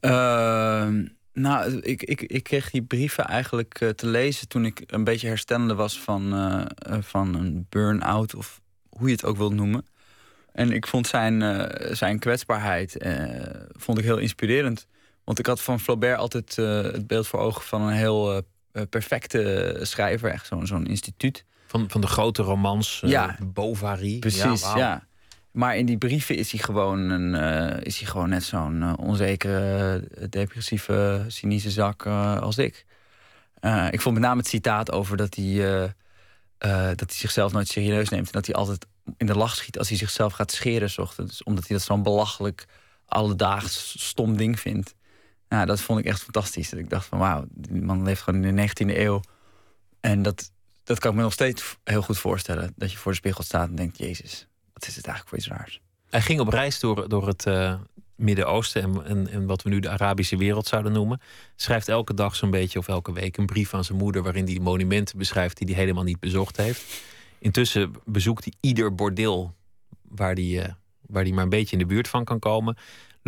Uh, nou, ik, ik, ik kreeg die brieven eigenlijk uh, te lezen toen ik een beetje herstellende was van, van een burn-out of hoe je het ook wilt noemen. En ik vond zijn, zijn kwetsbaarheid vond ik heel inspirerend. Want ik had van Flaubert altijd uh, het beeld voor ogen van een heel uh, perfecte schrijver. Echt zo'n zo'n instituut. Van, van de grote romans, ja. Bovary. Precies, ja, wow. ja, Maar in die brieven is hij gewoon, een, is hij gewoon net zo'n onzekere, depressieve, cynische zak als ik. ik vond met name het citaat over dat hij, dat hij zichzelf nooit serieus neemt. En dat hij altijd in de lach schiet als hij zichzelf gaat scheren. S ochtends, omdat hij dat zo'n belachelijk, alledaags stom ding vindt. Nou, dat vond ik echt fantastisch. Dat ik dacht van wauw, die man leeft gewoon in de 19e eeuw. En dat, dat kan ik me nog steeds heel goed voorstellen. Dat je voor de spiegel staat en denkt, jezus, wat is het eigenlijk voor iets raars. Hij ging op reis door, door het uh, Midden-Oosten en, en, en, wat we nu de Arabische wereld zouden noemen. Schrijft elke dag zo'n beetje of elke week een brief aan zijn moeder... waarin hij monumenten beschrijft die hij helemaal niet bezocht heeft. Intussen bezoekt hij ieder bordeel waar hij, uh, waar hij maar een beetje in de buurt van kan komen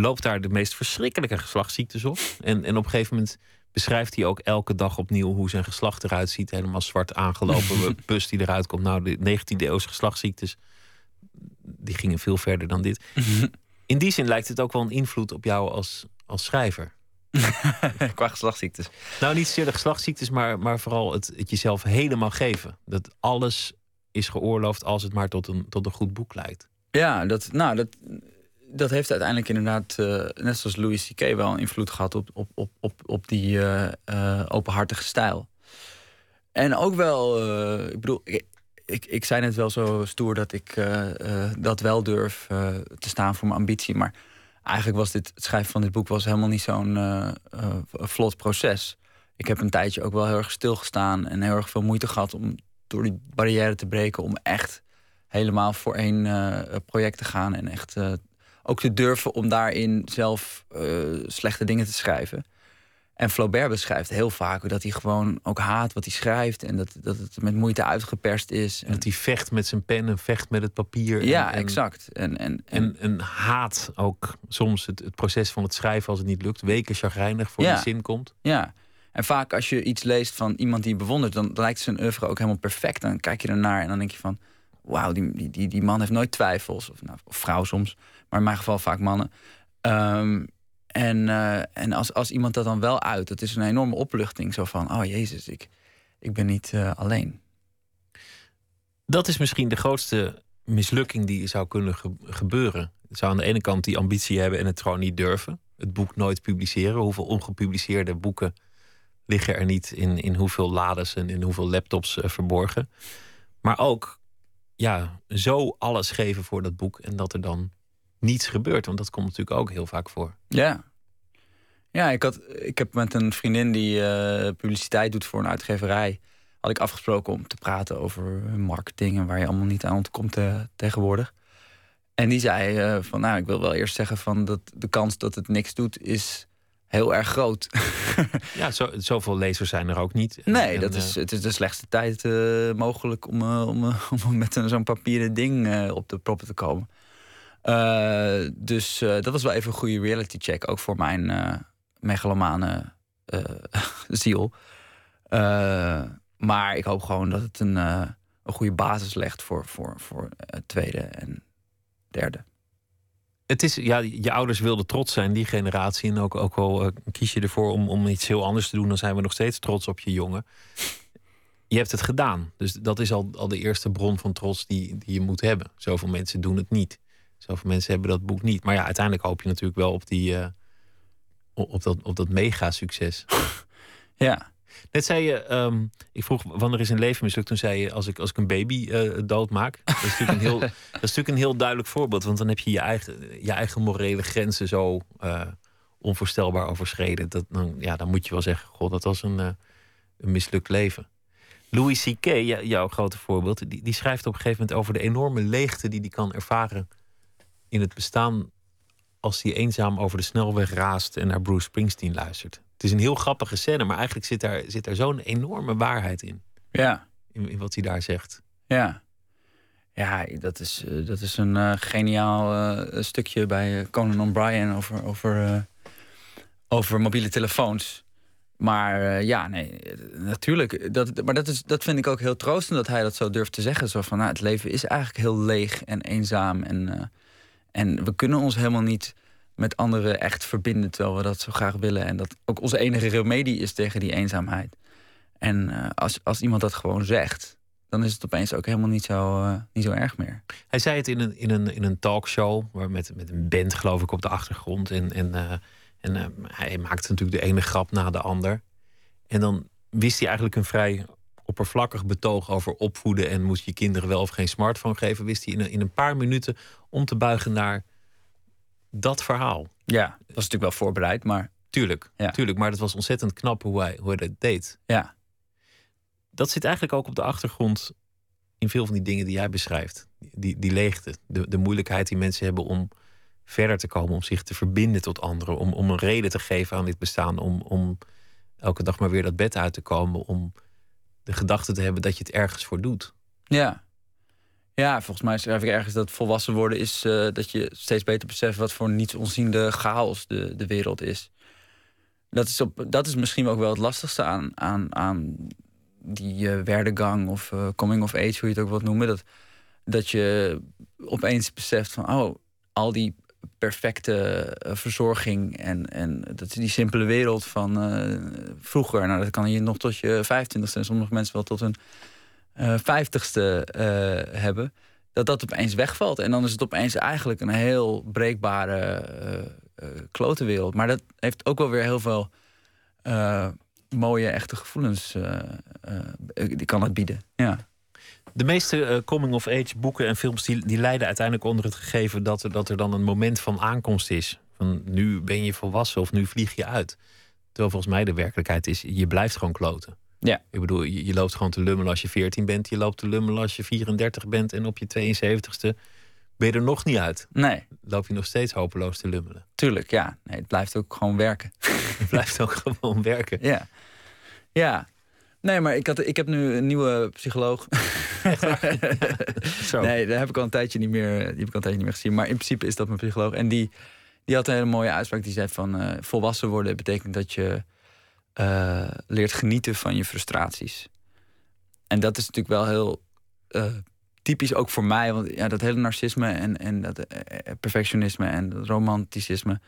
loopt daar de meest verschrikkelijke geslachtsziektes op. En, en op een gegeven moment beschrijft hij ook elke dag opnieuw hoe zijn geslacht eruit ziet. Helemaal zwart aangelopen pus die eruit komt. Nou, de 19e eeuwse geslachtsziektes, die gingen veel verder dan dit. In die zin lijkt het ook wel een invloed op jou als, als schrijver. Qua geslachtsziektes. Nou, niet zozeer de geslachtsziektes, maar, maar vooral het, het jezelf helemaal geven. Dat alles is geoorloofd als het maar tot een, tot een goed boek leidt. Ja, dat, nou, dat, dat heeft uiteindelijk inderdaad, eh, net zoals Louis C.K. wel een invloed gehad op, op, op, op, op die eh, eh, openhartige stijl. En ook wel, ik bedoel, ik, ik, ik zei net wel zo stoer dat ik dat wel durf te staan voor mijn ambitie. Maar eigenlijk was dit, het schrijven van dit boek was helemaal niet zo'n vlot proces. Ik heb een tijdje ook wel heel erg stilgestaan en heel erg veel moeite gehad om door die barrière te breken om echt helemaal voor één project te gaan en echt ook te durven om daarin zelf uh, slechte dingen te schrijven. En Flaubert beschrijft heel vaak dat hij gewoon ook haat wat hij schrijft. En dat, dat het met moeite uitgeperst is. En dat hij vecht met zijn pen en vecht met het papier. Ja, en, exact. En, en, en, en, haat ook soms het, het, proces van het schrijven als het niet lukt. Weken chagrijnig voor ja, die zin komt. Ja, en vaak als je iets leest van iemand die je bewondert... dan lijkt zijn oeuvre ook helemaal perfect. Dan kijk je ernaar en dan denk je van... wauw, die, die, die, man heeft nooit twijfels. Of, nou, of vrouw soms maar in mijn geval vaak mannen. Um, en uh, en als, als iemand dat dan wel uit, dat is een enorme opluchting. Zo van, oh jezus, ik, ik ben niet uh, alleen. Dat is misschien de grootste mislukking die zou kunnen ge gebeuren. Het zou aan de ene kant die ambitie hebben en het gewoon niet durven. Het boek nooit publiceren. Hoeveel ongepubliceerde boeken liggen er niet in, in hoeveel lades en in hoeveel laptops uh, verborgen. Maar ook ja, zo alles geven voor dat boek en dat er dan niets gebeurt. Want dat komt natuurlijk ook heel vaak voor. Ja. Ja, ik, had, ik heb met een vriendin die uh, publiciteit doet voor een uitgeverij... had ik afgesproken om te praten over marketing... en waar je allemaal niet aan ontkomt uh, tegenwoordig. En die zei uh, van, nou, ik wil wel eerst zeggen... van dat de kans dat het niks doet is heel erg groot. ja, zo, zoveel lezers zijn er ook niet. Nee, en, dat is, het is de slechtste tijd mogelijk... om, om, om met zo'n papieren ding op de proppen te komen. Uh, dus uh, dat was wel even een goede reality check. Ook voor mijn uh, megalomane ziel. maar ik hoop gewoon dat het een, een goede basis legt voor, voor, voor tweede en derde. Het is, ja, je ouders wilden trots zijn, die generatie. En ook, ook al kies je ervoor om, om iets heel anders te doen, dan zijn we nog steeds trots op je jongen. Je hebt het gedaan. Dus dat is al, al de eerste bron van trots die, die je moet hebben. Zoveel mensen doen het niet. Zoveel mensen hebben dat boek niet. Maar ja, uiteindelijk hoop je natuurlijk wel op, die, uh, op, dat, op dat mega succes. ja. Net zei je, um, ik vroeg wanneer is een leven mislukt. Toen zei je, als ik, als ik een baby uh, doodmaak. Dat is, natuurlijk een heel, dat is natuurlijk een heel duidelijk voorbeeld. Want dan heb je je eigen, je eigen morele grenzen zo uh, onvoorstelbaar overschreden. Dat, dan, ja, dan moet je wel zeggen, god, dat was een, een mislukt leven. Louis C.K., jouw grote voorbeeld, die, die schrijft op een gegeven moment over de enorme leegte die hij kan ervaren in het bestaan als hij eenzaam over de snelweg raast en naar Bruce Springsteen luistert. Het is een heel grappige scène, maar eigenlijk zit daar, zit daar zo'n enorme waarheid in. Ja. In, in, wat hij daar zegt. Ja. Ja, dat is, uh, dat is een uh, geniaal uh, stukje bij Conan O'Brien over, over, over mobiele telefoons. Maar ja, nee, natuurlijk. Dat, maar dat, is, dat vind ik ook heel troostend dat hij dat zo durft te zeggen. Zo van, nou, het leven is eigenlijk heel leeg en eenzaam. En en we kunnen ons helemaal niet met anderen echt verbinden terwijl we dat zo graag willen. En dat ook onze enige remedie is tegen die eenzaamheid. En uh, als, als iemand dat gewoon zegt, dan is het opeens ook helemaal niet zo, uh, niet zo erg meer. Hij zei het in een, in een, in een talkshow, waar met, met een band geloof ik op de achtergrond. En, en, uh, en hij maakte natuurlijk de ene grap na de ander. En dan wist hij eigenlijk een vrij oppervlakkig betoog over opvoeden en moet je kinderen wel of geen smartphone geven, wist hij in een, in een paar minuten om te buigen naar dat verhaal. Ja, dat was natuurlijk wel voorbereid, maar. Tuurlijk, ja. tuurlijk. Maar het was ontzettend knap hoe hij, hoe hij dat deed. Ja. Dat zit eigenlijk ook op de achtergrond in veel van die dingen die jij beschrijft. Die, die leegte, de, de moeilijkheid die mensen hebben om verder te komen, om zich te verbinden tot anderen, om, om een reden te geven aan dit bestaan, om, om elke dag maar weer dat bed uit te komen, om de gedachte te hebben dat je het ergens voor doet. Ja. Ja, volgens mij schrijf ik ergens dat volwassen worden is uh, dat je steeds beter beseft wat voor niets onziende chaos de, de wereld is. Dat is, op, dat is misschien ook wel het lastigste aan, aan, aan die uh, werdegang of uh, coming of age, hoe je het ook wilt noemen. Dat, dat je opeens beseft van, oh, al die perfecte eh, verzorging en, en dat, die simpele wereld van eh, vroeger. Nou, dat kan je nog tot je 25ste en sommige mensen wel tot hun uh, 50ste hebben. Dat dat opeens wegvalt. En dan is het opeens eigenlijk een heel breekbare klote wereld. Maar dat heeft ook wel weer heel veel mooie, echte gevoelens. die kan het bieden. Ja. De meeste uh, coming-of-age boeken en films die, die leiden uiteindelijk onder het gegeven dat er, dat er dan een moment van aankomst is. Van nu ben je volwassen of nu vlieg je uit. Terwijl volgens mij de werkelijkheid is, je blijft gewoon kloten. Ja. Ik bedoel, je, je loopt gewoon te lummelen als je 14 bent. Je loopt te lummelen als je 34 bent. En op je 72ste ben je er nog niet uit. Nee. Loop je nog steeds hopeloos te lummelen. Tuurlijk, ja. Nee, het blijft ook gewoon werken. Het blijft ook gewoon werken. Ja. Ja. Nee, maar ik, had, ik heb nu een nieuwe psycholoog. Zo. Nee, daar heb ik al een tijdje niet meer, die heb ik al een tijdje niet meer gezien. Maar in principe is dat mijn psycholoog. En die, die had een hele mooie uitspraak. Die zei van uh, volwassen worden betekent dat je uh, leert genieten van je frustraties. En dat is natuurlijk wel heel uh, typisch ook voor mij. Want ja, dat hele narcisme en, en dat perfectionisme en dat romanticisme.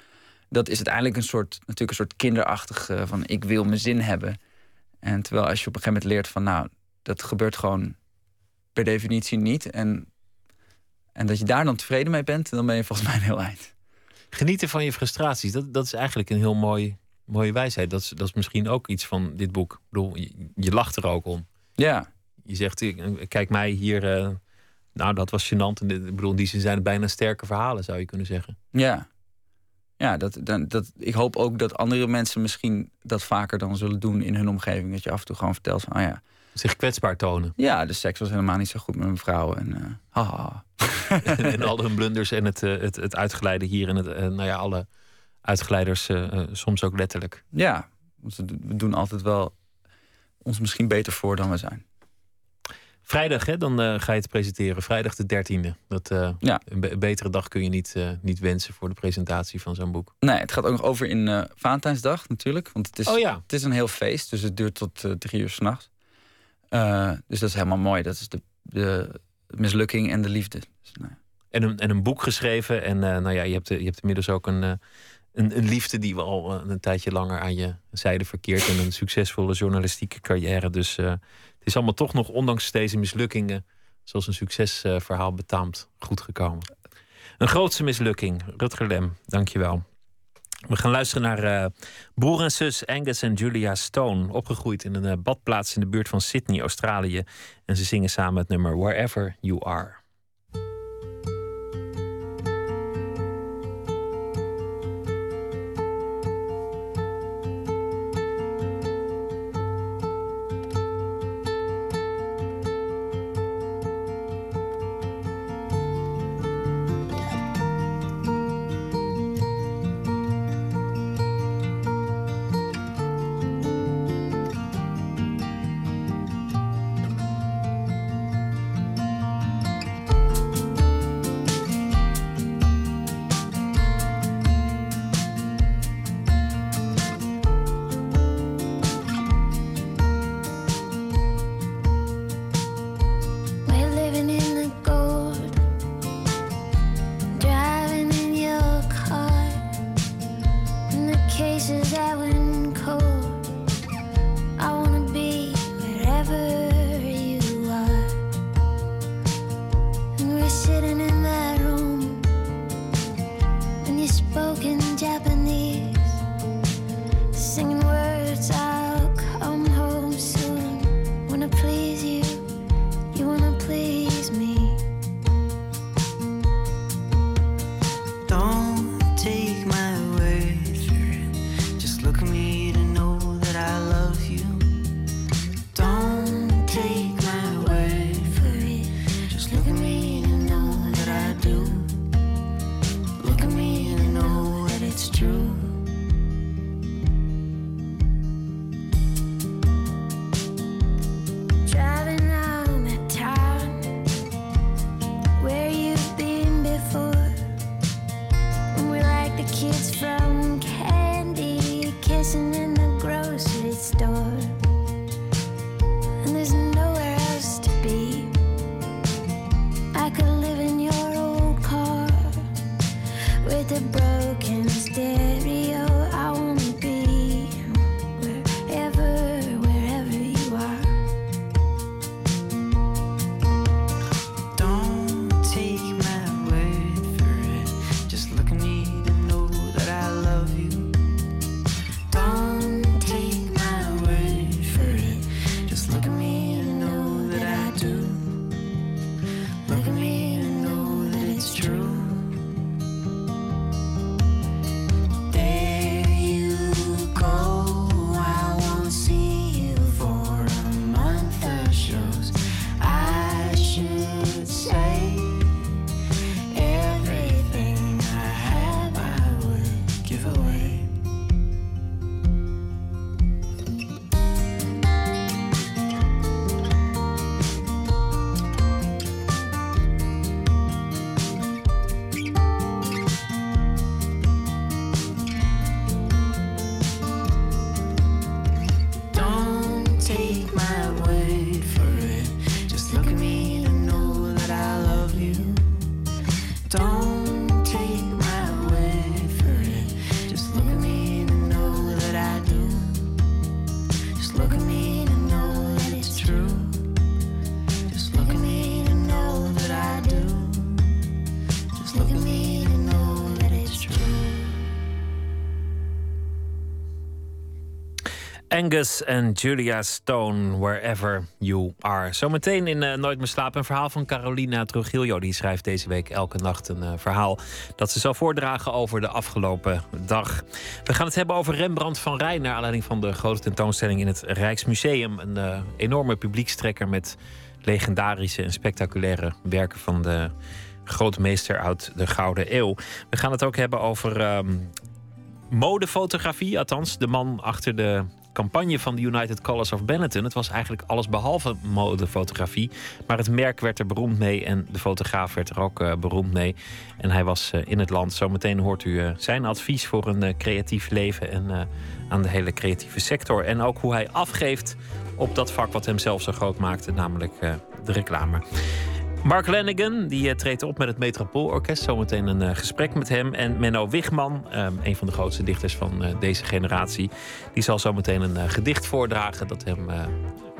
Dat is uiteindelijk een soort, natuurlijk een soort kinderachtig van ik wil mijn zin hebben. En terwijl als je op een gegeven moment leert van nou, dat gebeurt gewoon per definitie niet. En, en dat je daar dan tevreden mee bent, dan ben je volgens mij een heel eind. Genieten van je frustraties, dat, dat is eigenlijk een heel mooi, mooie wijsheid. Dat is, dat is misschien ook iets van dit boek. Ik bedoel, je, lacht er ook om. Ja. Je zegt, kijk mij hier, uh, nou dat was gênant. Ik bedoel, in die zin zijn het bijna sterke verhalen, zou je kunnen zeggen. Ja. Ja, dat, dat, dat, ik hoop ook dat andere mensen misschien dat vaker dan zullen doen in hun omgeving. Dat je af en toe gewoon vertelt van, oh ja, zich kwetsbaar tonen. Ja, de seks was helemaal niet zo goed met mijn vrouw. En, uh, haha. en, al hun blunders en het, uh, het, het uitgeleide hier en het, uh, nou ja, alle uitgeleiders soms ook letterlijk. Ja, we doen altijd wel ons misschien beter voor dan we zijn. Vrijdag, hè, dan ga je het presenteren. Vrijdag de 13e. Dat, ja. Een, betere dag kun je niet, niet wensen voor de presentatie van zo'n boek. Nee, het gaat ook nog over in uh, Valentijnsdag natuurlijk. Want het is, oh, ja. het is een heel feest, dus het duurt tot drie uur s'nachts. Dus dat is helemaal mooi. Dat is de, de mislukking en de liefde. Dus, nou. en, een, en een boek geschreven. En nou ja, je hebt, je hebt inmiddels ook een, een, een, liefde die wel al een tijdje langer aan je zijde verkeert. En een succesvolle journalistieke carrière. Dus het is allemaal toch nog, ondanks deze mislukkingen, zoals een succesverhaal betaamt, goed gekomen. Een grootste mislukking. Rutger Lem, dankjewel. We gaan luisteren naar uh, broer en zus Angus en Julia Stone. Opgegroeid in een uh, badplaats in de buurt van Sydney, Australië. En ze zingen samen het nummer Wherever You Are. Angus en Julia Stone, wherever you are. Zometeen in uh, Nooit meer slapen een verhaal van Carolina Trujillo. Die schrijft deze week elke nacht een uh, verhaal dat ze zal voordragen over de afgelopen dag. We gaan het hebben over Rembrandt van Rijn... naar aanleiding van de grote tentoonstelling in het Rijksmuseum. Een uh, enorme publiekstrekker met legendarische en spectaculaire werken van de grootmeester uit de Gouden Eeuw. We gaan het ook hebben over um, modefotografie. Althans, de man achter de campagne van de United Colors of Benetton. Het was eigenlijk alles behalve modefotografie. Maar het merk werd er beroemd mee en de fotograaf werd er ook uh, beroemd mee. En hij was uh, in het land. Zometeen hoort u uh, zijn advies voor een creatief leven en aan de hele creatieve sector. En ook hoe hij afgeeft op dat vak wat hem zelf zo groot maakte, namelijk de reclame. Mark Lennigan die uh, treedt op met het Metropoolorkest. Zometeen een uh, gesprek met hem. En Menno Wigman, um, een van de grootste dichters van uh, deze generatie... die zal zometeen een gedicht voordragen dat hem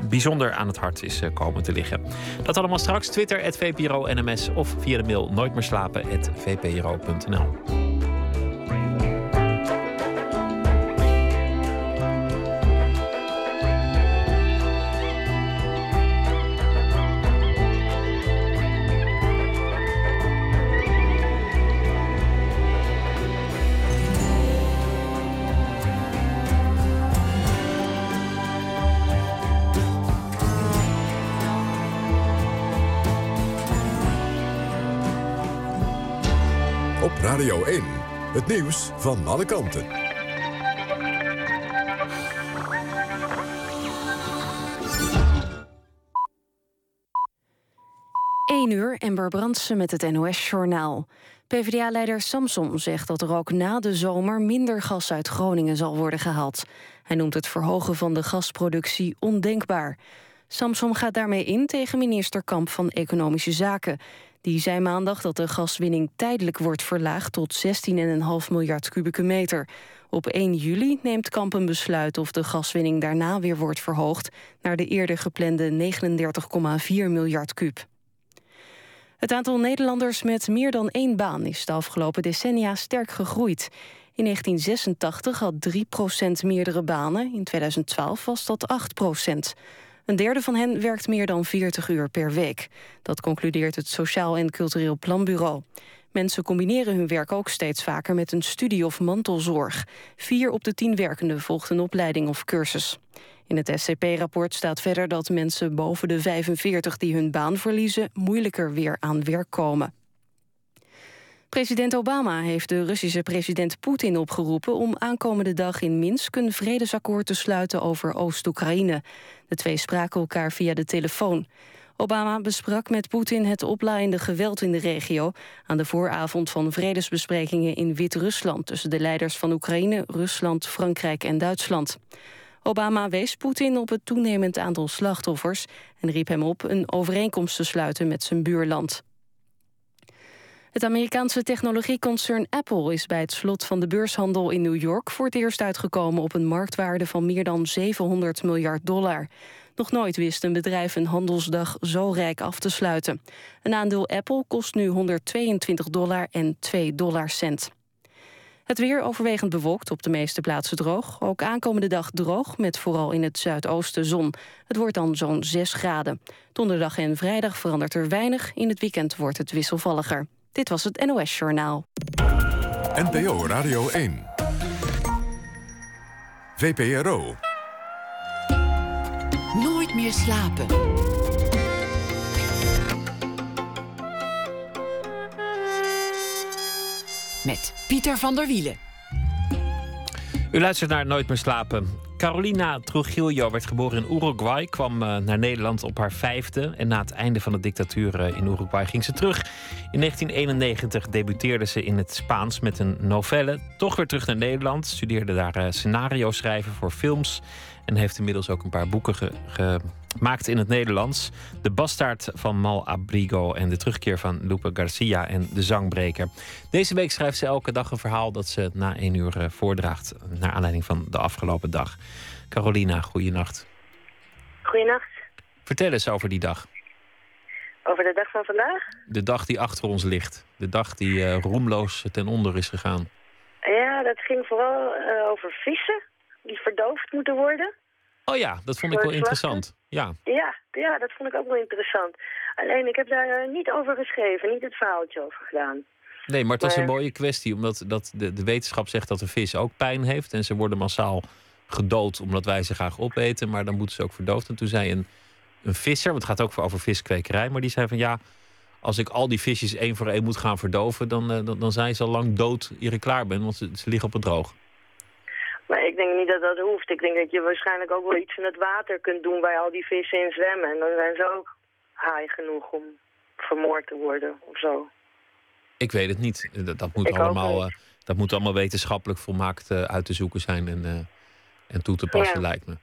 bijzonder aan het hart is komen te liggen. Dat allemaal straks. Twitter, VPRO NMS of via de mail nooit Radio 1. Het nieuws van alle kanten. 1 uur, Ember Brandsen met het NOS-journaal. PvdA-leider Samson zegt dat er ook na de zomer minder gas uit Groningen zal worden gehaald. Hij noemt het verhogen van de gasproductie ondenkbaar. Samson gaat daarmee in tegen minister Kamp van Economische Zaken. Die zei maandag dat de gaswinning tijdelijk wordt verlaagd tot 16,5 miljard kubieke meter. Op 1 juli neemt Kamp een besluit of de gaswinning daarna weer wordt verhoogd naar de eerder geplande 39,4 miljard kub. Het aantal Nederlanders met meer dan één baan is de afgelopen decennia sterk gegroeid. In 1986 had 3% meerdere banen, in 2012 was dat 8 een derde van hen werkt meer dan 40 uur per week. Dat concludeert het Sociaal en Cultureel Planbureau. Mensen combineren hun werk ook steeds vaker met een studie of mantelzorg. Vier op de tien werkenden volgt een opleiding of cursus. In het SCP-rapport staat verder dat mensen boven de 45 die hun baan verliezen... moeilijker weer aan werk komen. President Obama heeft de Russische president Poetin opgeroepen... om aankomende dag in Minsk een vredesakkoord te sluiten over Oost-Oekraïne. De twee spraken elkaar via de telefoon. Obama besprak met Poetin het oplaaiende geweld in de regio... aan de vooravond van vredesbesprekingen in Wit-Rusland... tussen de leiders van Oekraïne, Rusland, Frankrijk en Duitsland. Obama wees Poetin op het toenemend aantal slachtoffers... en riep hem op een overeenkomst te sluiten met zijn buurland. Het Amerikaanse technologieconcern Apple is bij het slot van de beurshandel in New York voor het eerst uitgekomen op een marktwaarde van meer dan 700 miljard dollar. Nog nooit wist een bedrijf een handelsdag zo rijk af te sluiten. Een aandeel Apple kost nu 122 dollar en 2 dollarcent. Het weer overwegend bewolkt, op de meeste plaatsen droog. Ook aankomende dag droog, met vooral in het zuidoosten zon. Het wordt dan zo'n 6 graden. Donderdag en vrijdag verandert er weinig. In het weekend wordt het wisselvalliger. Dit was het NOS Journaal. NPO Radio 1. VPRO. Nooit meer slapen. Met Pieter van der Wielen. U luistert naar Nooit meer slapen. Carolina Trujillo werd geboren in Uruguay, kwam uh, naar Nederland op haar vijfde. En na het einde van de dictatuur uh, in Uruguay ging ze terug. In 1991 debuteerde ze in het Spaans met een novelle. Toch weer terug naar Nederland, studeerde daar uh, scenario schrijven voor films. En heeft inmiddels ook een paar boeken gemaakt in het Nederlands. De Bastaard van Mal Abrigo en de terugkeer van Lupe Garcia en de Zangbreker. Deze week schrijft ze elke dag een verhaal dat ze na één uur voordraagt. Naar aanleiding van de afgelopen dag. Carolina, goeienacht. Goeienacht. Vertel eens over die dag. Over de dag van vandaag? De dag die achter ons ligt. De dag die uh, roemloos ten onder is gegaan. Ja, dat ging vooral uh, over vissen die verdoofd moeten worden. Oh ja, dat vond ik wel interessant. Ja, Ja, ja, dat vond ik ook wel interessant. Alleen ik heb daar eh, niet over geschreven, niet het verhaaltje over gedaan. nee, maar het was een mooie kwestie. Omdat dat de, de wetenschap zegt dat de vis ook pijn heeft. En ze worden massaal gedood omdat wij ze graag opeten. Maar dan moeten ze ook verdoofd. En toen zei een, een visser, want het gaat ook over viskwekerij. Maar die zei van ja, als ik al die visjes één voor één moet gaan verdoven... dan, eh, dan, dan zijn ze al lang dood eer ik klaar ben. Want ze, ze liggen op het droog. Maar ik denk niet dat dat hoeft. Ik denk dat je waarschijnlijk ook wel iets in het water kunt doen waar al die vissen in zwemmen. En dan zijn ze ook haai genoeg om vermoord te worden of zo. Ik weet het niet. Dat, dat, moet, Ik allemaal, eh, dat moet allemaal wetenschappelijk volmaakt eh, uit te zoeken zijn en, eh, en toe te passen, Ja. lijkt me.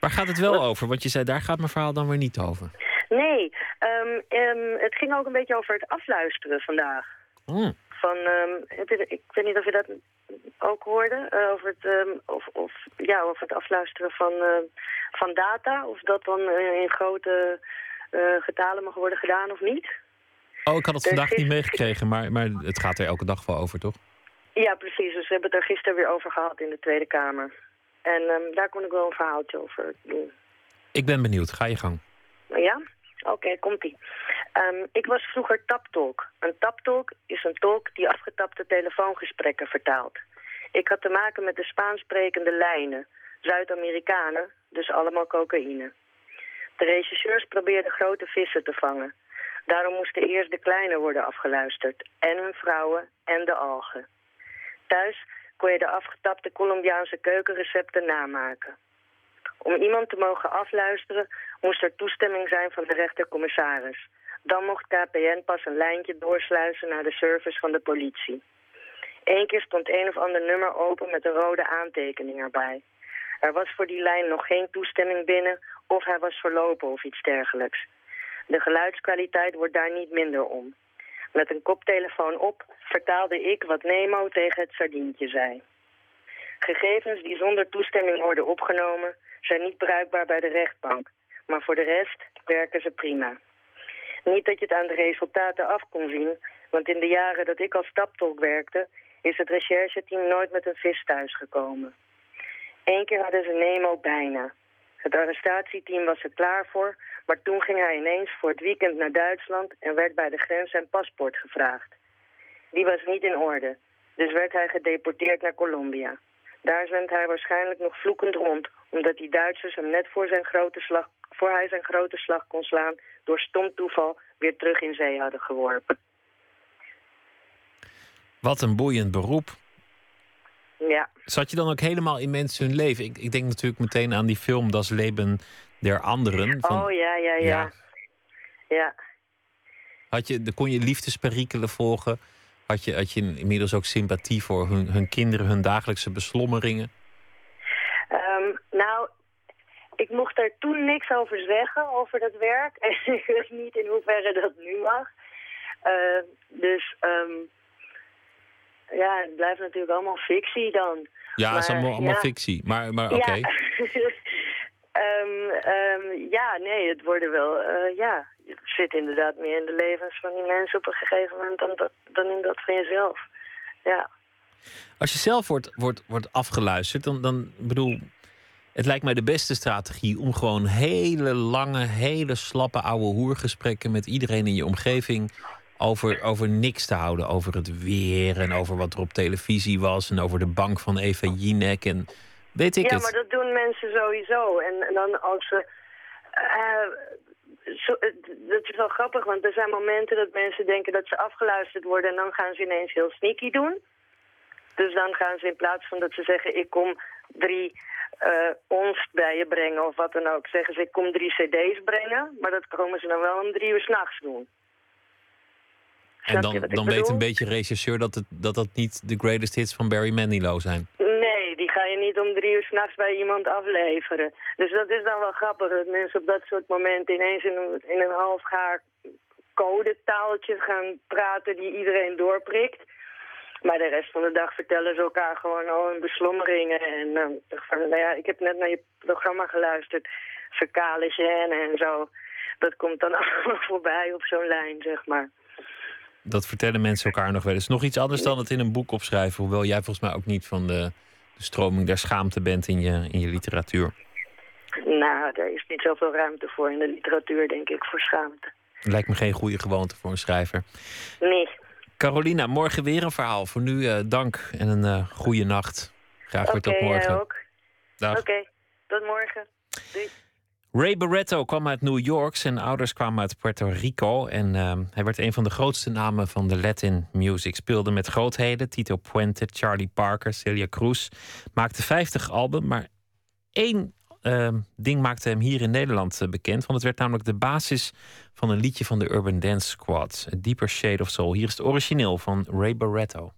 Waar gaat het wel over? Want je zei, daar gaat mijn verhaal dan weer niet over. Nee, ehm, ehm, het ging ook een beetje over het afluisteren vandaag. Hmm. Van, ehm, ik weet niet of je dat ook hoorde, eh, over, het, ehm, of, of, ja, over het afluisteren van, ehm, van data. Of dat dan eh, in grote eh, getalen mag worden gedaan of niet. Oh, ik had het vandaag niet meegekregen, maar, maar het gaat er elke dag wel over, toch? Ja, precies. Dus we hebben het er gisteren weer over gehad in de Tweede Kamer. En ehm, daar kon ik wel een verhaaltje over doen. Ik ben benieuwd. Ga je gang. Ja? Oké, komt-ie. Ehm, ik was vroeger taptolk. Een taptolk is een tolk die afgetapte telefoongesprekken vertaalt. Ik had te maken met de Spaans sprekende lijnen. Zuid-Amerikanen, dus allemaal cocaïne. De regisseurs probeerden grote vissen te vangen. Daarom moesten eerst de kleine worden afgeluisterd. En hun vrouwen en de algen. Thuis kon je de afgetapte Colombiaanse keukenrecepten namaken. Om iemand te mogen afluisteren moest er toestemming zijn van de rechtercommissaris. Dan mocht KPN pas een lijntje doorsluizen naar de service van de politie. Eén keer stond een of ander nummer open met een rode aantekening erbij. Er was voor die lijn nog geen toestemming binnen of hij was verlopen of iets dergelijks. De geluidskwaliteit wordt daar niet minder om. Met een koptelefoon op vertaalde ik wat Nemo tegen het sardientje zei. Gegevens die zonder toestemming worden opgenomen zijn niet bruikbaar bij de rechtbank, maar voor de rest werken ze prima. Niet dat je het aan de resultaten af kon zien, want in de jaren dat ik als staptolk werkte, is het rechercheteam nooit met een vis thuisgekomen. Eén keer hadden ze Nemo bijna. Het arrestatieteam was er klaar voor, maar toen ging hij ineens voor het weekend naar Duitsland en werd bij de grens zijn paspoort gevraagd. Die was niet in orde, dus werd hij gedeporteerd naar Colombia. Daar zwemt hij waarschijnlijk nog vloekend rond, omdat die Duitsers hem net voor, zijn grote slag, voor hij zijn grote slag kon slaan, door stom toeval weer terug in zee hadden geworpen. Wat een boeiend beroep. Ja, Zat je dan ook helemaal in mensen hun leven? Ik, ik denk natuurlijk meteen aan die film Das Leben der Anderen. Van, oh ja, ja, ja. Ja. Ja, had je, kon je liefdesperikelen volgen? Had je, had je inmiddels ook sympathie voor hun, hun kinderen, hun dagelijkse beslommeringen? Ehm, nou, ik mocht er toen niks over zeggen, over dat werk. En ik weet niet in hoeverre dat nu mag. Eh, dus ehm, ja, het blijft natuurlijk allemaal fictie dan. Ja, het is allemaal, allemaal ja. fictie. Maar, maar oké. Ja. Ehm, ehm, ja, nee, het worden wel, eh, ja, het zit inderdaad meer in de levens van die mensen op een gegeven moment dan, dan in dat van jezelf. Ja. Als je zelf wordt, wordt, wordt afgeluisterd, dan, dan bedoel. Het lijkt mij de beste strategie om gewoon hele lange, hele slappe oude hoergesprekken met iedereen in je omgeving over, over niks te houden. Over het weer en over wat er op televisie was en over de bank van Eva Jinek en weet ik ja, het. maar dat doen mensen sowieso. En, en dan als ze... eh, zo, dat is wel grappig, want er zijn momenten dat mensen denken dat ze afgeluisterd worden... en dan gaan ze ineens heel sneaky doen. Dus dan gaan ze in plaats van dat ze zeggen... ik kom drie eh ons bij je brengen of wat dan ook... zeggen ze ik kom drie cd's brengen. Maar dat komen ze dan wel om drie uur s'nachts doen. En dan, dan weet een beetje rechercheur dat, het, dat dat niet de greatest hits van Barry Manilow zijn. Om drie uur s'nachts bij iemand afleveren. Dus dat is dan wel grappig dat mensen op dat soort momenten ineens in een, een halfgaar codetaaltje gaan praten die iedereen doorprikt. Maar de rest van de dag vertellen ze elkaar gewoon al hun beslommeringen. En eh, van, nou ja, ik heb net naar je programma geluisterd, verkale en zo. Dat komt dan allemaal voorbij op zo'n lijn, zeg maar. Dat vertellen mensen elkaar nog wel eens. Nog iets anders dan het in een boek opschrijven. Hoewel jij volgens mij ook niet van de, de stroming der schaamte bent in je, in je literatuur. Nou, er is niet zoveel ruimte voor in de literatuur, denk ik, voor schaamte. Lijkt me geen goede gewoonte voor een schrijver. Nee. Carolina, morgen weer een verhaal. Voor nu uh, dank en een uh, goede nacht. Graag weer tot morgen. Oké, Dag. Oké, tot morgen. Doei. Ray Barretto kwam uit New York. Zijn ouders kwamen uit Puerto Rico. En uh, hij werd een van de grootste namen van de Latin music. Speelde met grootheden. Tito Puente, Charlie Parker, Celia Cruz. Maakte 50 albums, maar één uh, ding maakte hem hier in Nederland uh, bekend. Want het werd namelijk de basis van een liedje van de Urban Dance Squad. A Deeper Shade of Soul. Hier is het origineel van Ray Barretto.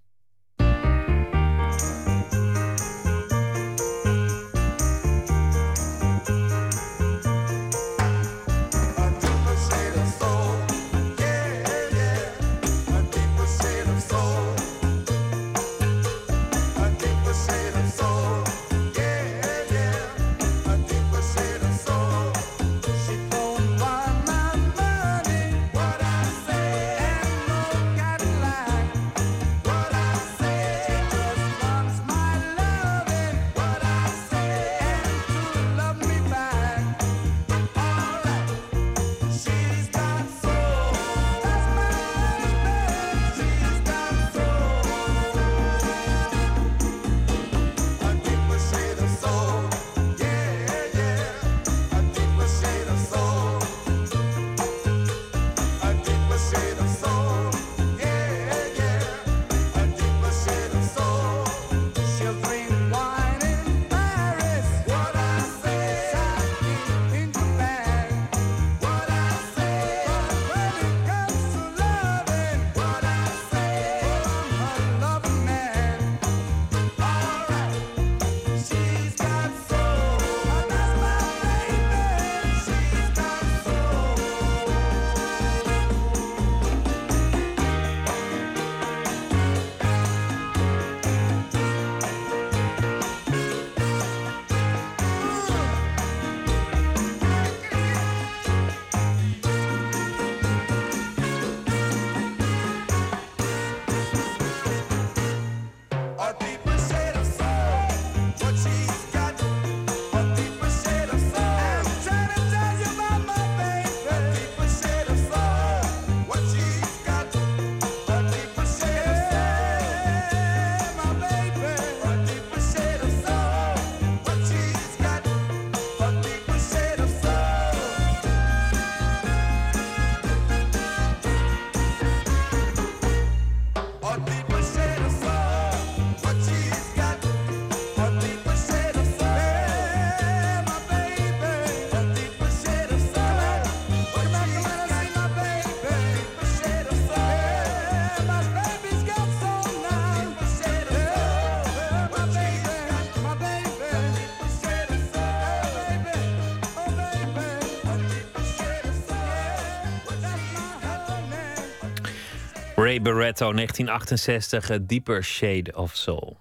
Ray Barretto, 1968, A Deeper Shade of Soul.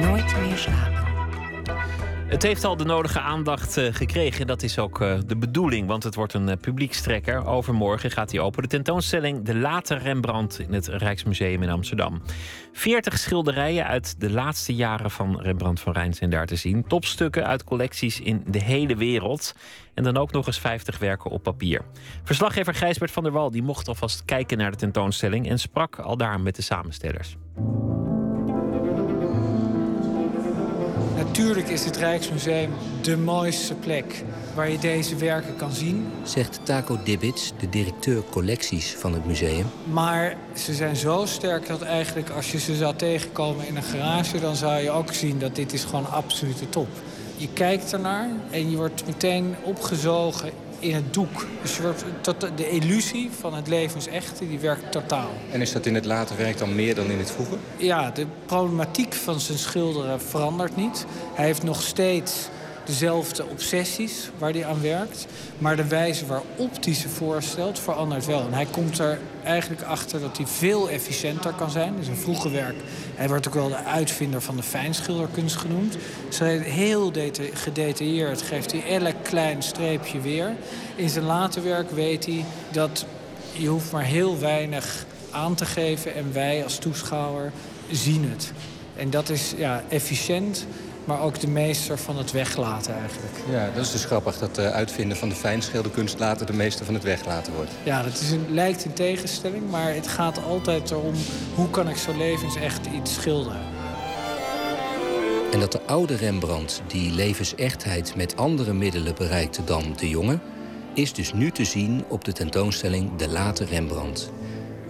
Nooit meer slapen. Het heeft al de nodige aandacht uh, gekregen. Dat is ook uh, de bedoeling, want het wordt een uh, publiekstrekker. Overmorgen gaat hij open. De tentoonstelling De Late Rembrandt in het Rijksmuseum in Amsterdam. 40 schilderijen uit de laatste jaren van Rembrandt van Rijn zijn daar te zien. Topstukken uit collecties in de hele wereld. En dan ook nog eens 50 werken op papier. Verslaggever Gijsbert van der Wal die mocht alvast kijken naar de tentoonstelling en sprak al daar met de samenstellers. Natuurlijk is het Rijksmuseum de mooiste plek waar je deze werken kan zien. Zegt Taco Dibbits, de directeur collecties van het museum. Maar ze zijn zo sterk dat eigenlijk als je ze zou tegenkomen in een garage... dan zou je ook zien dat dit is gewoon absolute top. Je kijkt ernaar en je wordt meteen opgezogen in het doek. Dus tot de illusie van het levensechte, die werkt totaal. En is dat in het late werk dan meer dan in het vroege? Ja, de problematiek van zijn schilderen verandert niet. Hij heeft nog steeds dezelfde obsessies waar hij aan werkt. Maar de wijze waarop hij ze voorstelt verandert wel. En hij komt er eigenlijk achter dat hij veel efficiënter kan zijn. Dus een vroege werk. Hij wordt ook wel de uitvinder van de fijnschilderkunst genoemd. Dus heel gedetailleerd geeft hij elk klein streepje weer. In zijn late werk weet hij dat je hoeft maar heel weinig aan te geven... en wij als toeschouwer zien het. En dat is ja, efficiënt maar ook de meester van het weglaten eigenlijk. Ja, dat is dus grappig dat de uitvinden van de fijnschilderkunst later de meester van het weglaten wordt. Ja, dat is een, lijkt een tegenstelling, maar het gaat altijd erom... hoe kan ik zo levensecht iets schilderen. En dat de oude Rembrandt die levensechtheid met andere middelen bereikte dan de jonge, is dus nu te zien op de tentoonstelling De Late Rembrandt.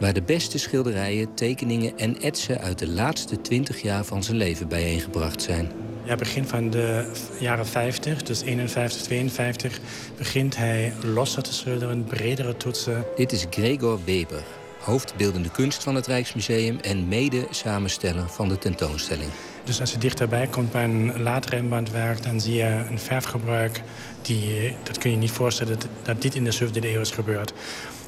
Waar de beste schilderijen, tekeningen en etsen uit de laatste twintig jaar van zijn leven bijeengebracht zijn. Ja, begin van de jaren 50, dus 51, 52, begint hij losser te schilderen, bredere toetsen. Dit is Gregor Weber, hoofdbeeldende kunst van het Rijksmuseum en mede-samensteller van de tentoonstelling. Dus als je dichterbij komt bij een laat Rembrandtwerk... dan zie je een verfgebruik, die, dat kun je niet voorstellen... dat, dat dit in de 17e eeuw is gebeurd.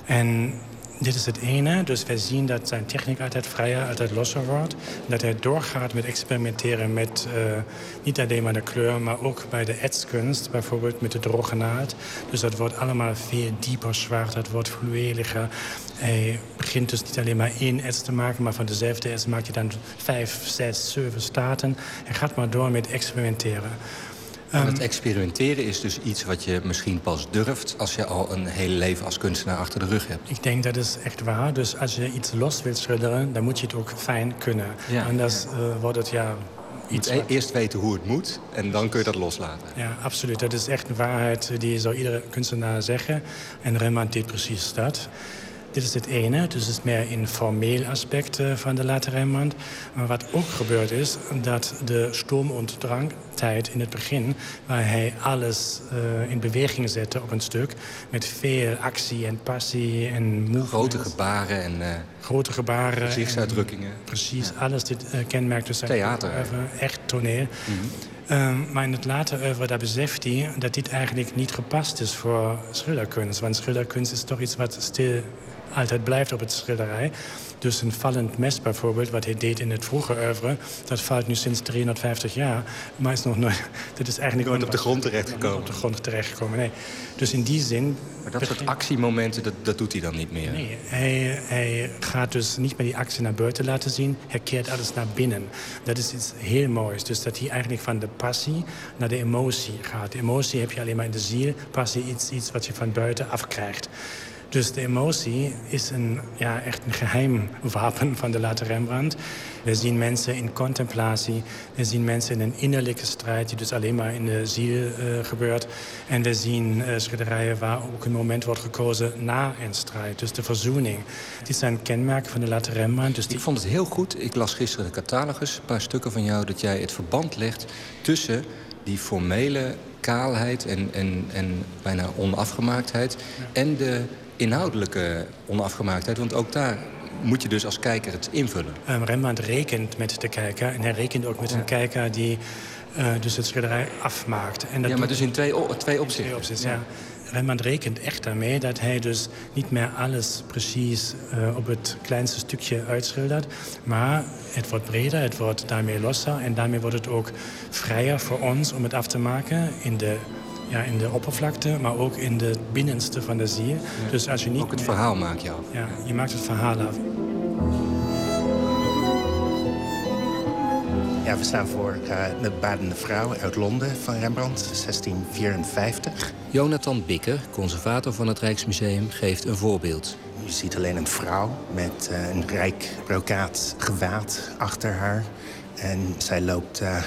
En dit is het ene. Dus wij zien dat zijn techniek altijd vrijer, altijd losser wordt. Dat hij doorgaat met experimenteren met uh, niet alleen maar de kleur... maar ook bij de etskunst, bijvoorbeeld met de droge naald. Dus dat wordt allemaal veel dieper zwart, dat wordt fluweliger. Hij begint dus niet alleen maar één ets te maken... maar van dezelfde ets maakt hij dan vijf, zes, zeven staten. Hij gaat maar door met experimenteren. Um, het experimenteren is dus iets wat je misschien pas durft... als je al een hele leven als kunstenaar achter de rug hebt. Ik denk dat is echt waar. Dus als je iets los wilt schilderen, dan moet je het ook fijn kunnen. Ja. Anders uh, wordt het ja... Moet e eerst weten hoe het moet en dan kun je dat loslaten. Ja, absoluut. Dat is echt een waarheid die zou iedere kunstenaar zeggen. En Rembrandt deed precies dat. Dit is het ene, dus het is meer een formeel aspect van de late Rembrandt. Maar wat ook gebeurd is, dat de stoom- en drangtijd in het begin... waar hij alles uh, in beweging zette op een stuk... met veel actie en passie en movement. Grote gebaren en... Uh, Grote gebaren. Gezichtsuitdrukkingen. Precies, ja. alles dit uh, kenmerkt dus zijn Theater. Echt toneel. Mm -hmm. um, maar in het later oeuvre, daar beseft hij dat dit eigenlijk niet gepast is voor schilderkunst. Want schilderkunst is toch iets wat stil altijd blijft op het schilderij. Dus een vallend mes bijvoorbeeld, wat hij deed in het vroege oeuvre... dat valt nu sinds 350 jaar, maar is nog nooit... Dat is eigenlijk nooit op de grond terechtgekomen. Op de grond terechtgekomen, nee. Dus in die zin... Maar dat soort actiemomenten, dat, dat doet hij dan niet meer? Nee, hij, hij gaat dus niet meer die actie naar buiten laten zien. Hij keert alles naar binnen. Dat is iets heel moois. Dus dat hij eigenlijk van de passie naar de emotie gaat. De emotie heb je alleen maar in de ziel. Passie iets, iets wat je van buiten afkrijgt. Dus de emotie is een, ja, echt een geheim wapen van de late Rembrandt. We zien mensen in contemplatie. We zien mensen in een innerlijke strijd... die dus alleen maar in de ziel uh, gebeurt. En we zien uh, schilderijen waar ook een moment wordt gekozen na een strijd. Dus de verzoening. Dit zijn kenmerken van de late Rembrandt. Dus die... Ik vond het heel goed. Ik las gisteren de catalogus, een paar stukken van jou... dat jij het verband legt tussen die formele kaalheid en, en, en bijna onafgemaaktheid... Ja. en de inhoudelijke onafgemaaktheid. Want ook daar moet je dus als kijker het invullen. Um, Rembrandt rekent met de kijker. En hij rekent ook met ja. een kijker die uh, dus het schilderij afmaakt. En dat ja, maar dus in twee, twee opzichten. Twee opzichten, ja. Rembrandt rekent echt daarmee dat hij dus niet meer alles precies uh, op het kleinste stukje uitschildert. Maar het wordt breder, het wordt daarmee losser. En daarmee wordt het ook vrijer voor ons om het af te maken in de ja, in de oppervlakte, maar ook in de binnenste van de. Ja. Dus als je niet ook het verhaal maak je af. Ja, je maakt het verhaal af. Ja, we staan voor uh, de Badende Vrouw uit Londen van Rembrandt, 1654. Jonathan Bikker, conservator van het Rijksmuseum, geeft een voorbeeld. Je ziet alleen een vrouw met uh, een rijk brokaat gewaad achter haar. En zij loopt uh,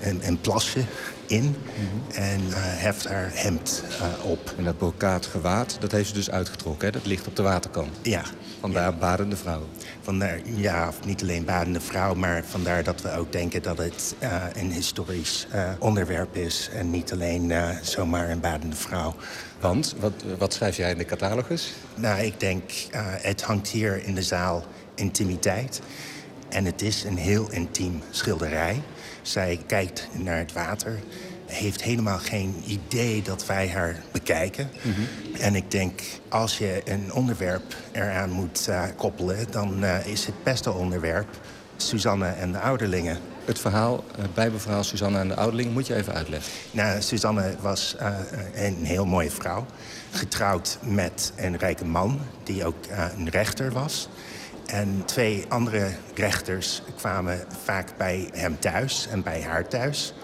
een, een plasje in mm -hmm. en uh, heft haar hemd uh, op. En dat brokaat gewaad, dat heeft ze dus uitgetrokken, hè? Dat ligt op de waterkant. Ja. Vandaar ja. badende vrouw. Vandaar, ja, niet alleen badende vrouw, maar vandaar dat we ook denken dat het uh, een historisch onderwerp is. En niet alleen zomaar een badende vrouw. Want, wat, wat schrijf jij in de catalogus? Nou, ik denk, het hangt hier in de zaal intimiteit. En het is een heel intiem schilderij. Zij kijkt naar het water, heeft helemaal geen idee dat wij haar bekijken. Mm -hmm. En ik denk, als je een onderwerp eraan moet uh, koppelen... dan uh, is het beste onderwerp Suzanne en de ouderlingen. Het verhaal, het bijbelverhaal Suzanne en de ouderlingen, moet je even uitleggen. Nou, Suzanne was uh, een heel mooie vrouw. Getrouwd met een rijke man, die ook een rechter was... En twee andere rechters kwamen vaak bij hem thuis en bij haar thuis.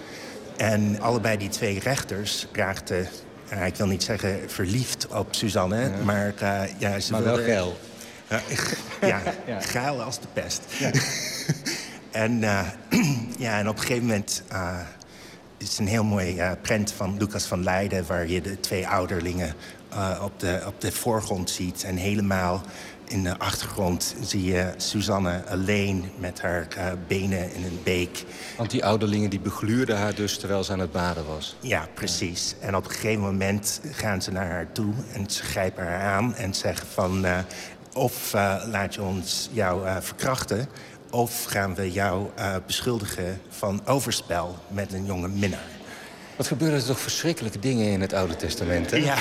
En allebei die twee rechters raakten, uh, ik wil niet zeggen verliefd op Suzanne, ja. maar uh, ja, ze maar wilden... wel geil. Uh, ja, ja, geil als de pest. Ja. en, ja, en op een gegeven moment is een heel mooi prent van Lucas van Leiden... waar je de twee ouderlingen op, de, op de voorgrond ziet. En helemaal in de achtergrond zie je Suzanne alleen met haar uh, benen in een beek. Want die ouderlingen die begluurden haar dus terwijl ze aan het baden was? Ja, precies. En op een gegeven moment gaan ze naar haar toe en ze grijpen haar aan... en zeggen van, of laat je ons jou verkrachten... Of gaan we jou beschuldigen van overspel met een jonge minnaar? Wat gebeuren er toch verschrikkelijke dingen in het Oude Testament, hè? Ja,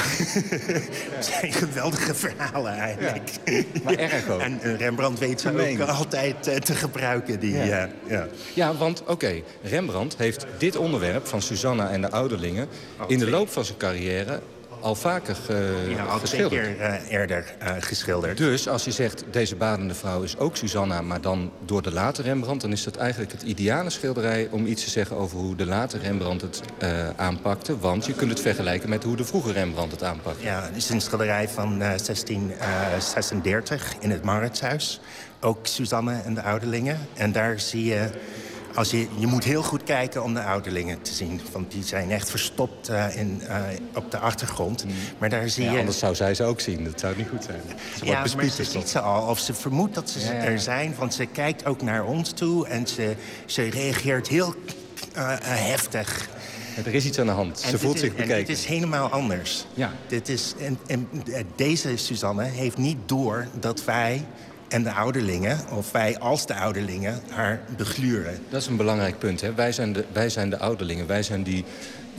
het zijn geweldige verhalen eigenlijk. Ja, maar erg ook. En Rembrandt weet ze ook altijd uh, te gebruiken. Die, ja. Ja. ja, want oké, okay, Rembrandt heeft dit onderwerp van Susanna en de ouderlingen... in de loop van zijn carrière al vaker ge ja, al geschilderd. keer uh, eerder uh, geschilderd. Dus als je zegt, deze badende vrouw is ook Susanna... maar dan door de late Rembrandt... dan is dat eigenlijk het ideale schilderij om iets te zeggen... over hoe de late Rembrandt het uh, aanpakte. Want je kunt het vergelijken met hoe de vroege Rembrandt het aanpakte. Ja, het is een schilderij van 1636 in het Mauritshuis. Ook Susanne en de ouderlingen. En daar zie je als je, je moet heel goed kijken om de ouderlingen te zien. Want die zijn echt verstopt uh, in, uh, op de achtergrond. Mm. Maar daar zie ja, je... Anders zou zij ze ook zien. Dat zou niet goed zijn. Ze ja, maar ze ziet ze al. Of ze vermoedt dat ze ja, er zijn. Want ze kijkt ook naar ons toe. En ze, ze reageert heel uh, heftig. Er is iets aan de hand. Ze voelt is, zich bekeken. En dit is helemaal anders. Ja. Dit is, en, en deze Suzanne heeft niet door dat wij en de ouderlingen, of wij als de ouderlingen, haar begluren. Dat is een belangrijk punt. Hè? Wij, zijn de, wij zijn de ouderlingen. Wij zijn die